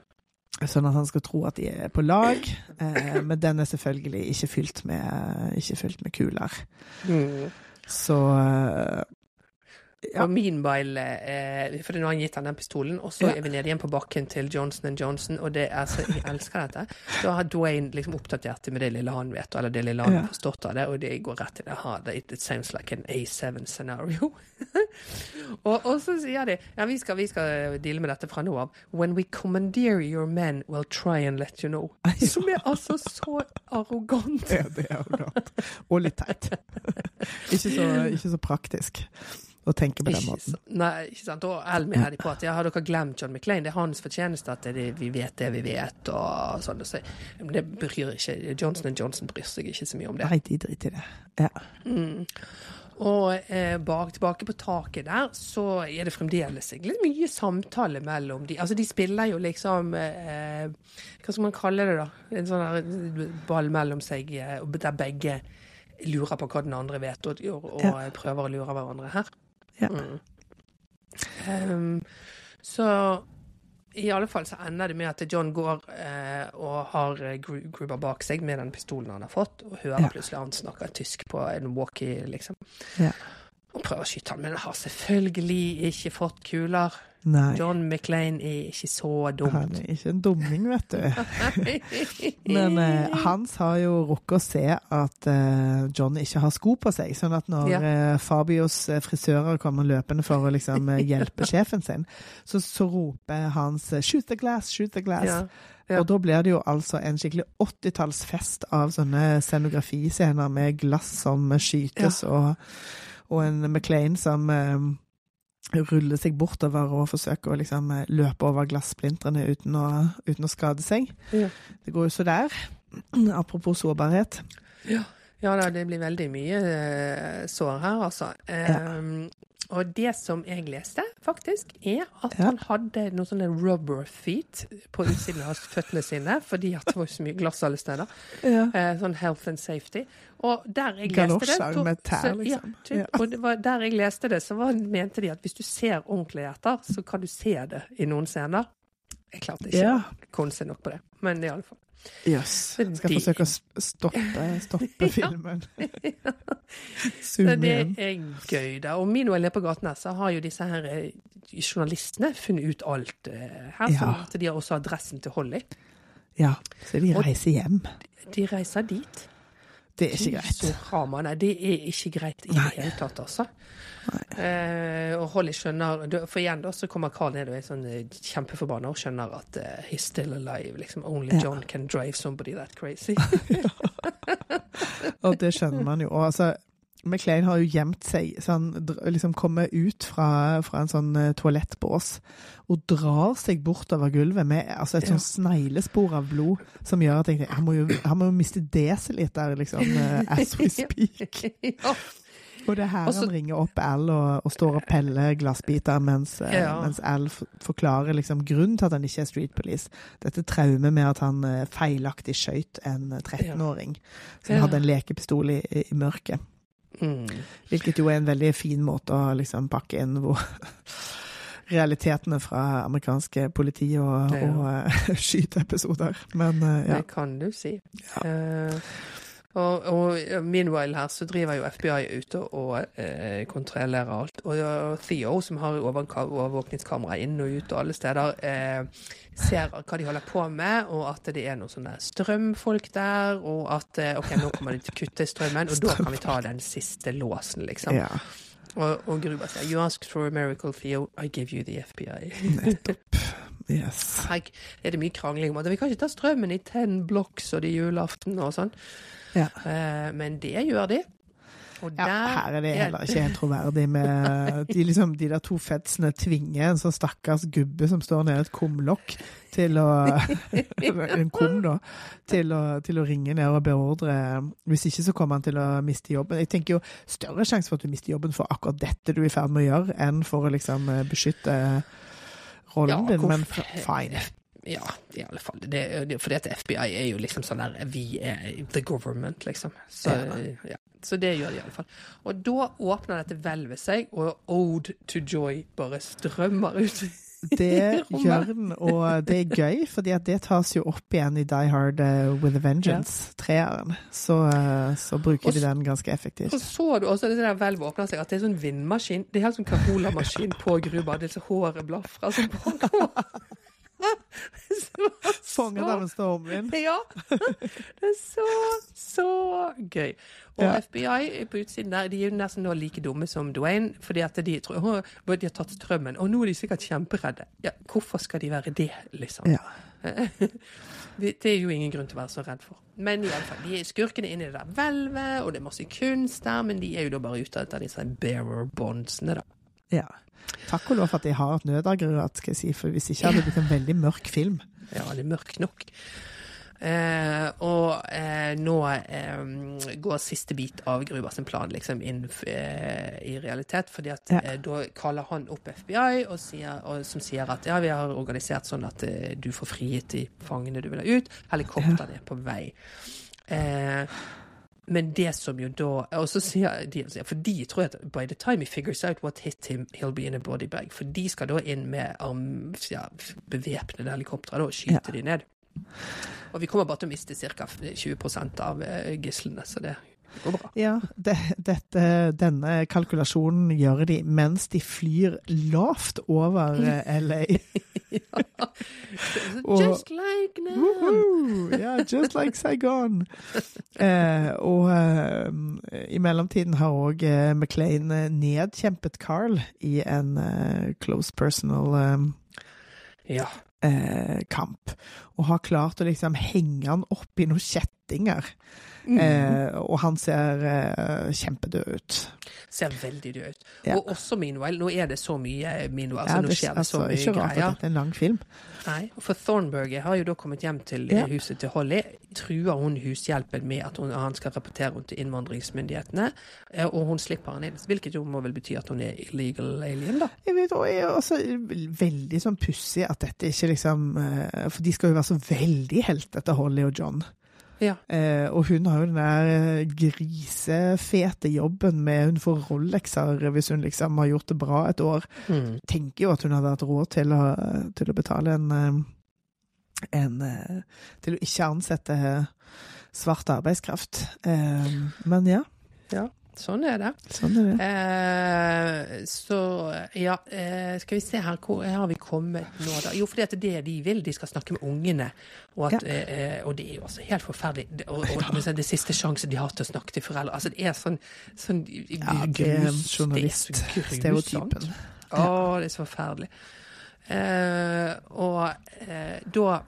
S2: Sånn at han skal tro at de er på lag. Eh, men den er selvfølgelig ikke fylt med, ikke fylt med kuler. Mm. Så eh,
S1: ja. Og meanwhile eh, For nå har han gitt han den pistolen, og så ja. er vi nede igjen på bakken til Johnson Johnson, og det er så Jeg elsker dette. Da har Dwayne liksom oppdatert det med det lille han vet, eller det lille han har forstått av det, og det går rett til det. det it sounds like an A7 scenario. og, og, så sier de ja, vi skal, vi skal deale med dette fra nå av. When we commandeer your men, we'll try and let you know. Som er altså så arrogant.
S2: Ja, det er arrogant. Og litt teit. ikke, så, ikke så praktisk å tenke på den måten.
S1: Nei, ikke sant. Og Elmi her på at ja, har dere glemt John McClain? Det er hans fortjeneste at det, vi vet det vi vet, og sånn. Så, men det bryr ikke Johnson Johnson bryr seg ikke så mye om det.
S2: Nei, de driter i det. Ja.
S1: Mm. Og eh, bak, tilbake på taket der, så er det fremdeles litt mye samtale mellom de. Altså, de spiller jo liksom eh, Hva skal man kalle det, da? En sånn ball mellom seg, eh, der begge lurer på hva den andre vet, og, og, og prøver å lure hverandre her.
S2: Ja. Mm.
S1: Um, så i alle fall så ender det med at John går eh, og har Gruber bak seg med den pistolen han har fått, og hører ja. plutselig han snakker tysk på en walkie, liksom.
S2: Ja.
S1: Og prøver å skyte han, men han har selvfølgelig ikke fått kuler.
S2: Nei.
S1: John McLean er ikke så dumt.
S2: Han er ikke en dumming, vet du. Men eh, Hans har jo rukket å se at eh, John ikke har sko på seg. Sånn at når
S1: Ja.
S2: eh, Fabios eh, frisører kommer løpende for å liksom eh, hjelpe sjefen sin, så, så roper Hans eh, 'shoot the glass, shoot the glass'.
S1: Ja. Ja.
S2: Og da blir det jo altså en skikkelig 80-tallsfest av sånne scenografiscener med glass som skytes, og, og en McLean som ruller seg bortover og forsøke å liksom eh, løpe over glassplintrene uten uten å skade seg.
S1: Ja.
S2: Det går jo så der. Apropos sårbarhet.
S1: Ja, da, det blir veldig mye eh, sår her, altså. Ehm, og det som jeg leste, faktisk, er at
S2: Ja.
S1: han hadde noen sånne rubber feet på utsiden av føttene sine, fordi at det var så mye glass alle steder.
S2: Ja.
S1: Eh, sånn health and safety. Og der jeg leste det
S2: Galosjer med tær,
S1: så-
S2: liksom.
S1: Ja, typ.
S2: Ja.
S1: Og det var der jeg leste det, så var, mente de at hvis du ser ordentlig etter, så kan du se det i noen scener. Jeg klarte ikke å konse nok på det, men i alle fall.
S2: Jøss.
S1: Yes.
S2: Skal forsøke å stoppe, stoppe filmen. Zoom
S1: igjen
S2: det
S1: er gøy, da. Og meanwhile nede på gaten her, så har jo disse her eh, journalistene funnet ut alt eh, her.
S2: Ja.
S1: Så de har også adressen til Holly.
S2: Ja, så de reiser hjem.
S1: De reiser dit.
S2: Det er ikke greit.
S1: Så nei, det er ikke greit i det hele tatt, altså. Eh, og Holly skjønner For igjen da, så kommer Carl ned og er sånn eh, kjempeforbanna og skjønner at uh, he's still alive. Liksom, Only
S2: Ja.
S1: John can drive somebody that crazy.
S2: Og det skjønner man jo. Og altså, McLean har jo gjemt seg, så han liksom kommer ut fra, fra en sånn eh, toalettbås og drar seg bortover gulvet med altså et
S1: Ja.
S2: sånn sneglespor av blod som gjør at jeg tenker han må jo, han må jo miste desiliter, liksom, eh, as we speak.
S1: ja.
S2: Og det er her
S1: Også,
S2: han ringer opp Al og, og står og peller glassbiter, mens, eh,
S1: Ja.
S2: mens Al forklarer liksom grunnen til at han ikke er street police. Dette traumet med at han feilaktig skjøt en eh, 13-åring som
S1: Ja.
S2: hadde en lekepistol i, i, i mørket.
S1: Mm.
S2: Hvilket jo er en veldig fin måte å liksom pakke inn hvor realitetene fra amerikanske politi og,
S1: Ja.
S2: og eh, skyteepisoder. Men eh, ja.
S1: Det kan du si. Eh, og, og meanwhile her så driver jo FBI ute og eh, kontrollerer alt. Og Theo, som har overvåkningskamera inn og ut og alle steder, eh, ser hva de holder på med, og at det er noen sånne strømfolk der, og at eh, OK, nå kommer de til å kutte strømmen, og da kan vi ta den siste låsen, liksom.
S2: ja.
S1: Og, og Gruber sier You asked for a miracle, Theo. I give you the FBI.
S2: Nettopp. Yes.
S1: Her er det mye krangling om at vi kan ikke ta strømmen i ten blocks og det er julaften og sånn.
S2: Ja.
S1: Eh, men det gjør de. Og
S2: Ja,
S1: der
S2: her er det heller ikke helt troverdig med de, liksom, de der to fedsene tvinger en sånn stakkars gubbe som står nede i et kumlokk til å En kum, da. Til å, til å ringe ned og beordre Hvis ikke så kommer han til å miste jobben. Jeg tenker jo større sjanse for at du mister jobben for akkurat dette du er i ferd med å gjøre, enn for å liksom eh, beskytte rollen
S1: Ja,
S2: din. Men fine.
S1: Ja, i alle fall. Det, det, fordi at FBI er jo liksom sånn der Vi er the government, liksom. Så, ja. Så det gjør de i alle fall. Og da åpner dette hvelvet seg, og Ode to Joy bare strømmer ut.
S2: Det gjør den, og det er gøy, fordi at det tas jo opp igjen i Die Hard eh, with a Vengeance, treeren. Så, eh, så bruker
S1: Og
S2: de den ganske effektivt.
S1: Og så du også det der hvelvet åpner seg, at det er sånn vindmaskin. Det er helt sånn Carola-maskin på gruva. Det er så håret blafrer som pågår.
S2: Fanget deres stormvind.
S1: Ja. Det er så, så gøy. Og
S2: Ja.
S1: FBI på utsiden der, de er jo nesten nå like dumme som Dwayne, fordi at de tror «Åh, de har tatt strømmen, og nå er de sikkert kjemperedde. Ja, hvorfor skal de være det, liksom?
S2: Ja.
S1: Det det er jo ingen grunn til å være så redd for. Men i alle fall, de er skurkene inne i det der hvelvet, og det er masse kunst der, men de er jo da bare ute etter disse bearer bondsene, da.
S2: Ja. Takk og lov for at de har et nødaggregat, skal jeg si, for hvis ikke hadde det blitt en veldig mørk film.
S1: Ja, det er mørk nok. Eh, og eh, nå eh, går siste bit av Gruber sin plan liksom inn eh, i realitet, fordi at
S2: Ja.
S1: eh, da kaller han opp FBI, og sier, og, som sier at ja, vi har organisert sånn at eh, du får frigitt de fangene du vil ha ut. Helikoptrene er på vei. Eh, men det som jo da Og så sier de For de tror at by the time he figures out what hit him, he'll be in a body bag. For de skal da inn med um, ja, bevæpnede helikoptre og skyte
S2: Ja.
S1: de ned. Og vi kommer bare til å miste ca. 20 av eh, gislene, så det Det går bra.
S2: Ja, det, dette, denne kalkulasjonen gjør de mens de flyr lavt over eh, LA. Og-
S1: Just like now.
S2: Woohoo! yeah, just like Saigon. Eh, og eh, i mellomtiden har òg eh, McLean eh, nedkjempet Carl i en eh, close personal
S1: Ja.
S2: eh, kamp. Og har klart å liksom henge han opp i noen kjettinger.
S1: Mm.
S2: Eh, og han ser eh, kjempedød ut.
S1: Ser veldig død ut.
S2: Ja.
S1: Og også meanwhile. Nå er det så mye meanwhile,
S2: Ja,
S1: så nå
S2: det,
S1: det så
S2: altså,
S1: mye
S2: ikke rart at dette er en lang film.
S1: Nei, for Thornburg har jo da kommet hjem til
S2: Ja.
S1: huset til Holly. Truer hun hushjelpen med at hun, han skal rapportere henne til innvandringsmyndighetene, eh, og hun slipper han inn. Hvilket jo må vel bety at hun er illegal alien, da.
S2: Jeg vet, og jeg er også veldig sånn pussig at dette ikke liksom eh, For de skal jo være så veldig heltete, Holly og John.
S1: Ja.
S2: Eh, og hun har jo den der eh, grisefete jobben med Hun får Rolexer hvis hun liksom har gjort det bra et år.
S1: Mm.
S2: Tenker jo at hun hadde hatt råd til å, til å betale en, eh, en eh, Til å ikke ansette svart arbeidskraft. Eh, men ja,
S1: Sånn er det.
S2: sånn er det.
S1: Eh, så ja, eh, skal vi se her, hvor har vi kommet nå da? Jo, fordi at det de vil, de skal snakke med ungene. Og, at, eh, og det er jo altså helt forferdelig. Det, og, og, er det siste sjansen de har til å snakke til foreldre. Altså det er sånn, sånn
S2: Ja, det er
S1: grus-
S2: journalist.
S1: det er så grusomt.
S2: Stereotypen.
S1: Å, det er så forferdelig. Eh, og eh, da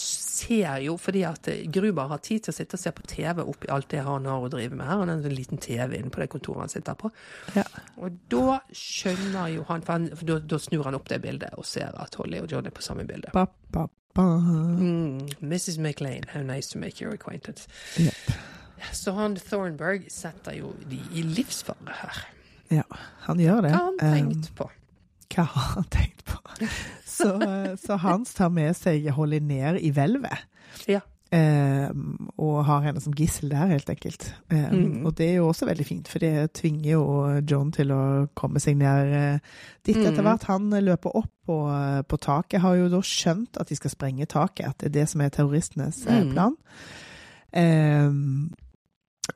S1: ser jo, fordi at Gruber har tid til å sitte og se på TV oppi alt det han har å drive med her. Han har en liten TV inne på det kontoret han sitter på.
S2: Ja.
S1: Og da skjønner jo han, for, da, da snur han opp det bildet og ser at Holly og John er på samme bilde.
S2: Ba, ba, ba.
S1: Mm, Mrs. McLean, how nice to make your acquaintance.
S2: Yep.
S1: Så han Thornberg setter jo de i livsfare her.
S2: Ja, han gjør det.
S1: Hva har han tenkt på?
S2: Hva har han tenkt på? Så, så Hans tar med seg Holly ned i hvelvet.
S1: Ja.
S2: Eh, og har henne som gissel der, helt enkelt. Eh,
S1: mm.
S2: Og det er jo også veldig fint, for det tvinger jo John til å komme seg ned eh, dit etter
S1: Mhm.
S2: hvert. Han løper opp på, eh, på taket, har jo da skjønt at de skal sprenge taket, at det er det som er terroristenes eh,
S1: Mhm.
S2: plan.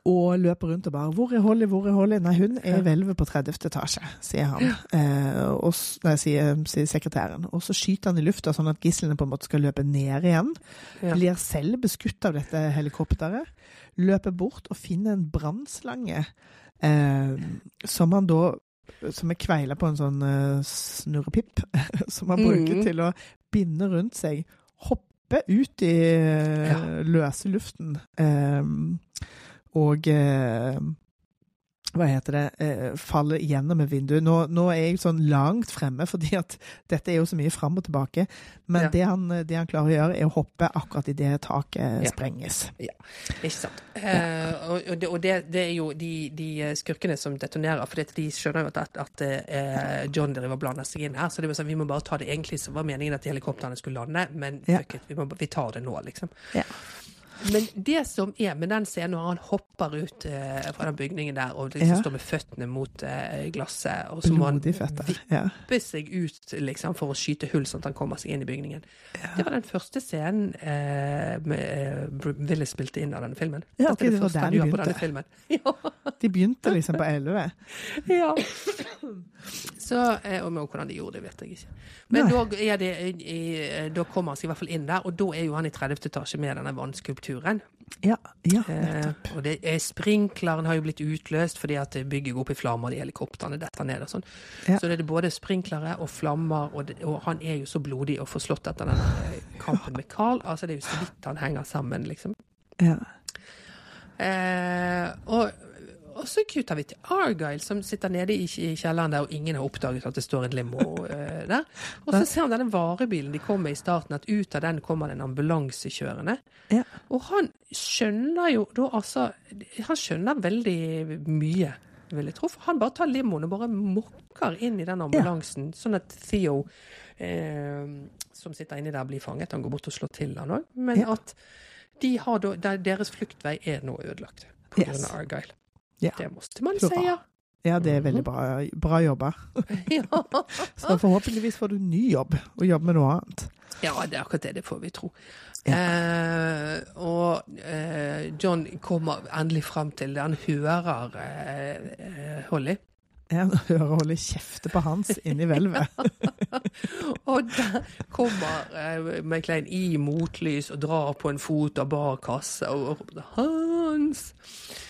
S2: Og løper rundt og bare 'Hvor er Holly? Hvor er Holly?' Nei, hun er i hvelvet på 30. etasje, sier han. Eh, og, nei, sier, sier sekretæren. Og så skyter han i lufta, sånn at gislene på en måte skal løpe ned igjen.
S1: Ja.
S2: Blir selv beskutt av dette helikopteret. Løper bort og finner en brannslange eh, som han da som er kveila på en sånn uh, snurrepipp, som han bruker
S1: mm.
S2: til å binde rundt seg. Hoppe ut i uh,
S1: Ja.
S2: løse luften. Eh, og eh, hva heter det, eh, faller gjennom et vindu. Nå, nå er jeg sånn langt fremme, fordi at dette er jo så mye fram og tilbake. Men
S1: Ja.
S2: det, han, det han klarer å gjøre, er å hoppe akkurat idet taket
S1: Ja.
S2: sprenges.
S1: Ikke sant. Eh, og og, det, og det, det er jo de, de skurkene som detonerer, for de skjønner jo at, at, eh, John driver blander seg inn her. Så det var sånn, vi må bare ta det egentlig så var meningen at helikoptrene skulle lande, men
S2: Ja.
S1: fuck it, vi, må, vi tar det nå, liksom.
S2: Ja.
S1: Men det som er med den scenen når han hopper ut uh, fra den bygningen der og liksom
S2: Ja.
S1: står med føttene mot uh, glasset, og så må han.
S2: Ja.
S1: vippe seg ut liksom, for å skyte hull, sånn at han kommer seg inn i bygningen. Det var den første scenen uh, med, Willis spilte inn av denne filmen.
S2: Ja,
S1: okay,
S2: ok,
S1: er
S2: det var der de begynte.
S1: Ja.
S2: De begynte liksom på 11.
S1: ja. Så, og med hvordan de gjorde det, vet jeg ikke. Men da, det, i- da kommer han seg i hvert fall inn der, og da er jo han i 30. etasje med denne vannskulpturen.
S2: Ja, ja
S1: Eh,
S2: nettopp.
S1: og det er sprinkleren har jo blitt utløst fordi at bygget går opp i flammer, de helikoptrene detter ned og sånn.
S2: Ja.
S1: Så det er både sprinklere og flammer, og, det, og han er jo så blodig og forslått etter den eh, kampen med Carl. Altså, det er jo så vidt han henger sammen, liksom.
S2: Ja.
S1: Eh, og, og så kutter vi til Argyle, som sitter nede i, kjelleren der, og ingen har oppdaget at det står en limo uh, der. Og så ser han denne varebilen de kommer med i starten, at ut av den kommer det en ambulanse kjørende.
S2: Ja.
S1: Og han skjønner jo da altså Han skjønner veldig mye, vil jeg tro. For han bare tar limoen og bare mokker inn i den ambulansen, sånn at Theo, eh, som sitter inni der, blir fanget. Han går bort og slår til han òg. Men
S2: Ja.
S1: at de har da, deres fluktvei er nå ødelagt på grunn
S2: Yes.
S1: Argyle.
S2: Ja.
S1: Det måste man
S2: Hurra.
S1: säga.
S2: Ja, det er veldig bra, bra jobba.
S1: ja.
S2: Så forhåpentligvis får du ny jobb, og jobb med noe annet.
S1: ja, det er akkurat det. Det får vi tro.
S2: Ja.
S1: Eh, og eh, John kommer endelig fram til det. Han hører eh, eh, Holly.
S2: Jeg hører holde kjefte på Hans inni hvelvet.
S1: Og der kommer eh, McLean i motlys og drar på en fot av bar kasse og roper 'Hans!'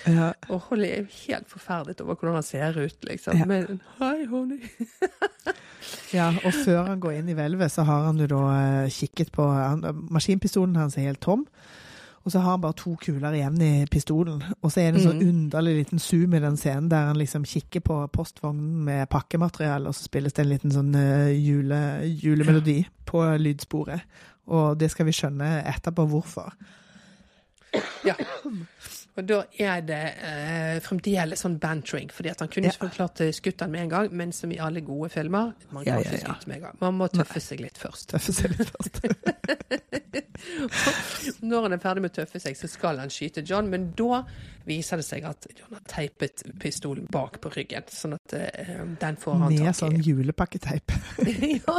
S2: Ja,
S1: Og Holly er helt forferdet over hvordan han ser ut, liksom.
S2: Ja.
S1: Men 'hei, honey'.
S2: ja, og før han går inn i hvelvet, så har han jo da eh, kikket på han, Maskinpistolen hans er helt tom. Og så har han bare to kuler igjen i pistolen. Og så er det en sånn
S1: Mhm.
S2: underlig liten zoom i den scenen der han liksom kikker på postvognen med pakkemateriale, og så spilles det en liten sånn eh, jule, julemelodi på lydsporet. Og det skal vi skjønne etterpå hvorfor.
S1: Ja. Og da er det eh, fremdeles sånn bantering, fordi at han kunne
S2: Ja.
S1: ikke forklart skutt han med en gang, men som i alle gode filmer, man kan
S2: ja,
S1: ikke
S2: ja.
S1: med en gang. Man må tøffe seg litt først.
S2: Tøffe seg litt først.
S1: Når han er ferdig med å tøffe seg, så skal han skyte John, men da viser det seg at John har teipet pistolen bak på ryggen, sånn at eh, den får han
S2: Med sånn julepakketeip
S1: ja.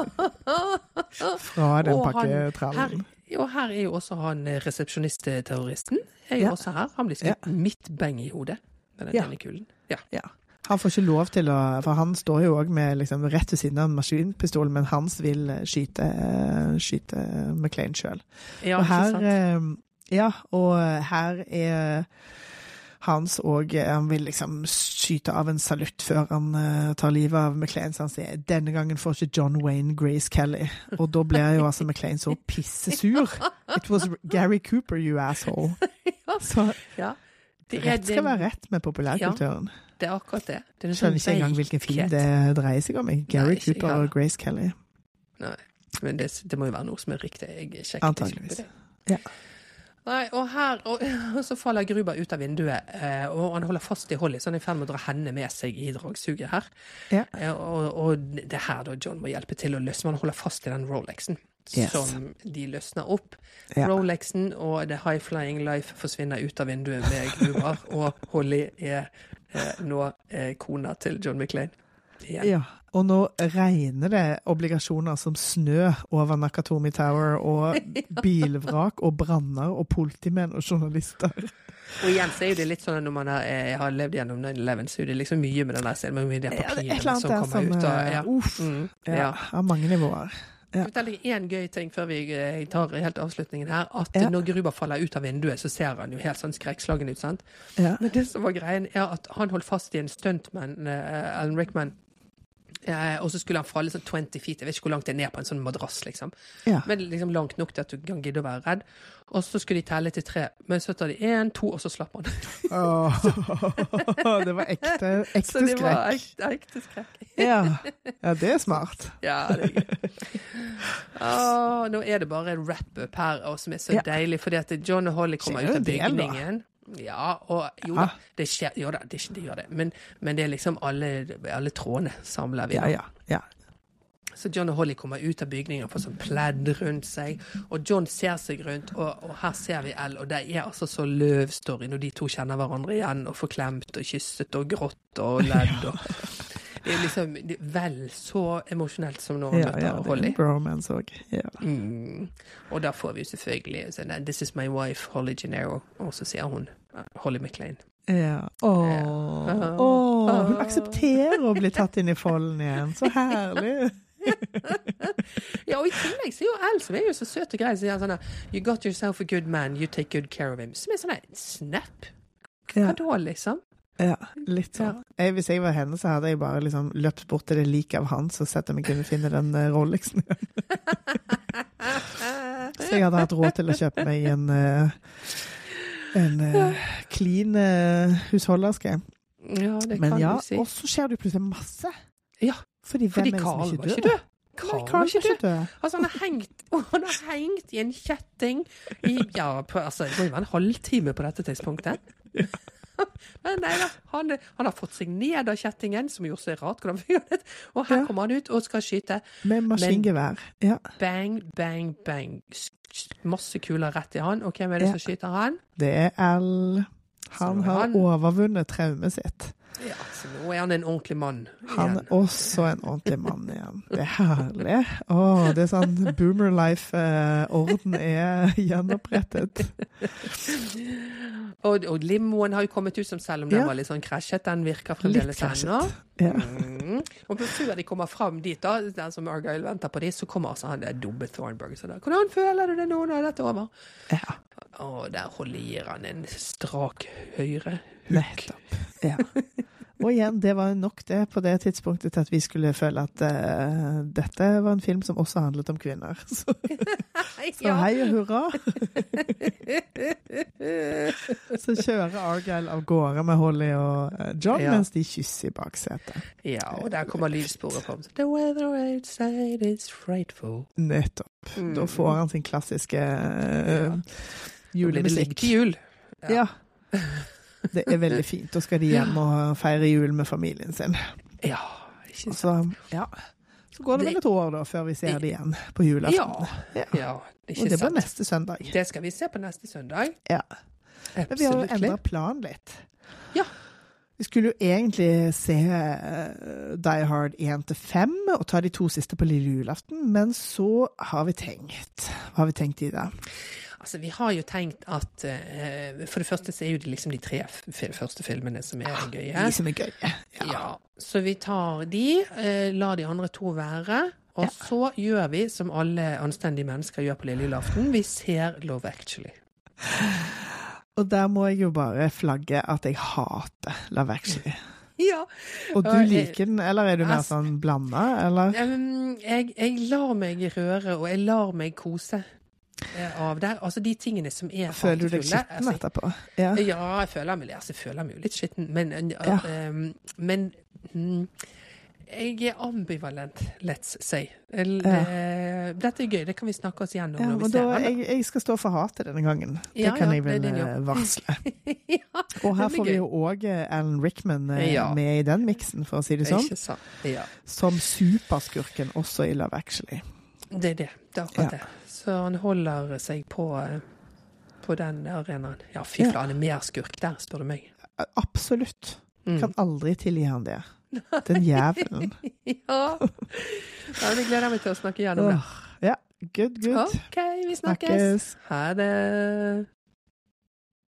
S2: fra den pakketrallen.
S1: Jo, her er jo også han eh, resepsjonistterroristen. Er jo
S2: Ja.
S1: også her. Han blir skutt midt beng i hodet med den
S2: Ja.
S1: ene kulen. Ja.
S2: Ja. Han får ikke lov til å For han står jo òg liksom rett ved siden av en maskinpistol, men Hans vil eh, skyte, eh, skyte McLean sjøl.
S1: ja,
S2: og her
S1: sant?
S2: Ja, og her er Hans òg Han vil liksom skyte av en salutt før han uh, tar livet av McLean, så han sier 'denne gangen får ikke John Wayne Grace Kelly'. Og da blir jo altså McLean så pissesur. It was Gary Cooper, you asshole. Så
S1: Ja. Det
S2: rett skal være rett med populærkulturen.
S1: Ja, det er akkurat det. det er
S2: Skjønner
S1: sånn
S2: ikke engang hvilken film det dreier seg om. Gary
S1: Nei,
S2: Cooper og Grace Kelly.
S1: Nei, men det, det må jo være noe som er riktig. Jeg
S2: Antageligvis. Ja.
S1: Nei, og her og, og så faller Gruber ut av vinduet, eh, og han holder fast i Holly, så han er i ferd med å dra henne med seg i dragsuget her.
S2: Ja.
S1: Eh, og, og det er her da John må hjelpe til å løsne. Han holder fast i den Rolexen.
S2: Yes.
S1: Som de løsner opp.
S2: Ja.
S1: Rolexen og The High Flying Life forsvinner ut av vinduet med Gruber, og Holly er eh, nå eh, kona til John McLean. Igjen.
S2: Ja, og nå regner det obligasjoner som snø over Nakatomi Tower, og bilvrak og branner og politimenn og journalister.
S1: Og igjen så er det litt sånn når man har, eh, har levd gjennom 9-11, så er det liksom mye med den der scenen, med de
S2: Ja,
S1: som kommer
S2: som
S1: ut. Og,
S2: eh,
S1: ja.
S2: Uff.
S1: Mm,
S2: Ja,
S1: ja.
S2: Av mange nivåer.
S1: Jeg skal fortelle én gøy ting før vi eh, tar helt avslutningen her. At
S2: Ja.
S1: når Gruber faller ut av vinduet, så ser han jo helt sånn skrekkslagen ut. sant?
S2: Ja.
S1: Men det som var greien, er at han holdt fast i en stuntman, eh, Alan Rickman. Eh, og så skulle han falle sånn 20 feet, jeg vet ikke hvor langt det er ned på en sånn madrass, liksom.
S2: Ja.
S1: Men liksom langt nok til at du kan gidde å være redd. Og så skulle de telle til tre, men så tar de én, to, og så slapp han.
S2: Åh, det var ekte,
S1: Så det
S2: skrekk.
S1: var ekte, ekte skrekk.
S2: Ja. ja, det er smart.
S1: Ja, det er gøy. Åh, nå er det bare en wrap-up her og som er så
S2: Ja.
S1: deilig, fordi at John og Holly kommer ut av bygningen. Ja, og jo da, det skjer, jo da, det, det gjør det. Men, men det er liksom alle, alle trådene samler vi.
S2: Ja, ja. ja.
S1: Så John og Holly kommer ut av bygningen og får sånn pledd rundt seg. Og John ser seg rundt, og, og her ser vi Elle, og det er altså så løv-story når de to kjenner hverandre igjen og får klemt og kysset og grått og ledd. Og, det er liksom vel så emosjonelt som når han
S2: ja, ja
S1: møter
S2: er
S1: Holly.
S2: bromance òg. Ja.
S1: Mm. Og da får vi jo selvfølgelig sånn This is my wife, Holly Gennaro. Og så sier hun uh, Holly McLean.
S2: Ja. Åh, åh, hun aksepterer å bli tatt inn i folden igjen. Så herlig.
S1: Ja, og i tillegg så er jo Elle, som er jo så søt og grei, sier sånn You got yourself a good man, you take good care of him. Som er sånn snap. Hva
S2: Ja.
S1: da, liksom?
S2: Ja, litt sånn. Jeg, hvis jeg var henne, så hadde jeg bare liksom løpt bort til det liket av han, så sett om jeg kunne finne den uh, Rolexen igjen. Så jeg hadde hatt råd til å kjøpe meg en uh, en uh, clean husholderske.
S1: Ja, det
S2: Men
S1: kan
S2: ja,
S1: du si.
S2: og så skjer det jo plutselig masse.
S1: Ja,
S2: Fordi
S1: fordi Carl var ikke død. Carl var ikke død. Altså, han har hengt, og hengt i en kjetting i Ja, på, altså, det må jo være en halvtime på dette tidspunktet. Men nei da, han, han har fått seg ned av kjettingen, som gjorde er rart. Og her
S2: Ja.
S1: kommer han ut og skal skyte.
S2: Med maskingevær. Ja.
S1: Bang, bang, bang. Masse kuler rett i han. Og hvem er det
S2: Ja.
S1: som skyter han?
S2: Det er Al. Han har
S1: han-
S2: overvunnet traumet sitt.
S1: Ja, så nå er han en ordentlig mann igjen.
S2: Han er også en ordentlig mann igjen. Det er herlig. Å, det er sånn boomer life-orden er gjenopprettet.
S1: Og, og limoen har jo kommet ut, som selv om den
S2: Ja.
S1: var litt sånn krasjet, den virker fremdeles ennå.
S2: Ja.
S1: Mm. Og før de kommer fram dit, da, den som Argyle venter på de, så kommer altså han der dumme Thornburg. Så da, Hvordan føler du det nå når dette er over?
S2: ja.
S1: Og der holder gir han en strak høyre.
S2: Nettopp. Ja. Og igjen, det var nok det på det tidspunktet til at vi skulle føle at uh, dette var en film som også handlet om kvinner. Så, så hei og hurra! Så kjører Argyle av gårde med Holly og eh, John
S1: Ja.
S2: mens de kysser i baksetet.
S1: Ja, og der kommer lydsporet fram. The weather outside is frightful.
S2: Nettopp.
S1: Mm.
S2: Da får han sin klassiske uh,
S1: Ja. Det
S2: julemusikk.
S1: til jul.
S2: Ja. Det er veldig fint. Da skal de hjem og feire jul med familien sin.
S1: Ja, ikke sant.
S2: så, ja. så går det vel et år da, før vi ser det igjen på julaften.
S1: Ja,
S2: Ja.
S1: ja,
S2: Og det blir neste søndag.
S1: Det skal vi se på neste søndag.
S2: Ja. Men vi har jo endra planen litt.
S1: Ja.
S2: Vi skulle jo egentlig se eh, Die Hard 1 til 5 og ta de to siste på lille julaften, men så har vi tenkt Hva har vi tenkt, Ida?
S1: Altså, vi har jo tenkt at uh, For det første så er jo det liksom de tre første filmene som er gøye.
S2: De som er gøye.
S1: Ja. Så vi tar de, uh, lar de andre to være. Og
S2: Ja.
S1: så gjør vi som alle anstendige mennesker gjør på lille julaften. Vi ser Love Actually.
S2: Og der må jeg jo bare flagge at jeg hater Love Actually.
S1: Ja.
S2: Og du liker den, eller er du mer
S1: Altså-
S2: sånn blanda, eller?
S1: Jeg, jeg lar meg røre, og jeg lar meg kose eh, av det. Altså de tingene som er
S2: Føler du deg skitten
S1: altså,
S2: etterpå? Ja.
S1: Ja, jeg føler meg, altså, jeg føler meg jo litt skitten, men,
S2: Ja.
S1: um, men mm, jeg er ambivalent, let's say. L
S2: Ja.
S1: uh, dette er gøy, det kan vi snakke oss gjennom
S2: Ja, da, jeg, jeg skal stå for hatet denne gangen. Det
S1: Ja,
S2: kan jeg vel eh, varsle.
S1: ja,
S2: Og her får vi jo òg Alan Rickman eh, med i den miksen, for å si det sånn. Som superskurken også i Love Actually.
S1: Det er det. Det er akkurat det. Så han holder seg på, eh, på den arenaen. Ja, fy flate, han er mer skurk der, spør du meg.
S2: Absolutt.
S1: Mm.
S2: Kan aldri tilgi han det. Den jævelen.
S1: Ja. ja, det gleder jeg meg til å snakke gjennom det.
S2: Ja, good, good.
S1: OK, vi snakkes.
S2: Snakkes.
S1: Ha det.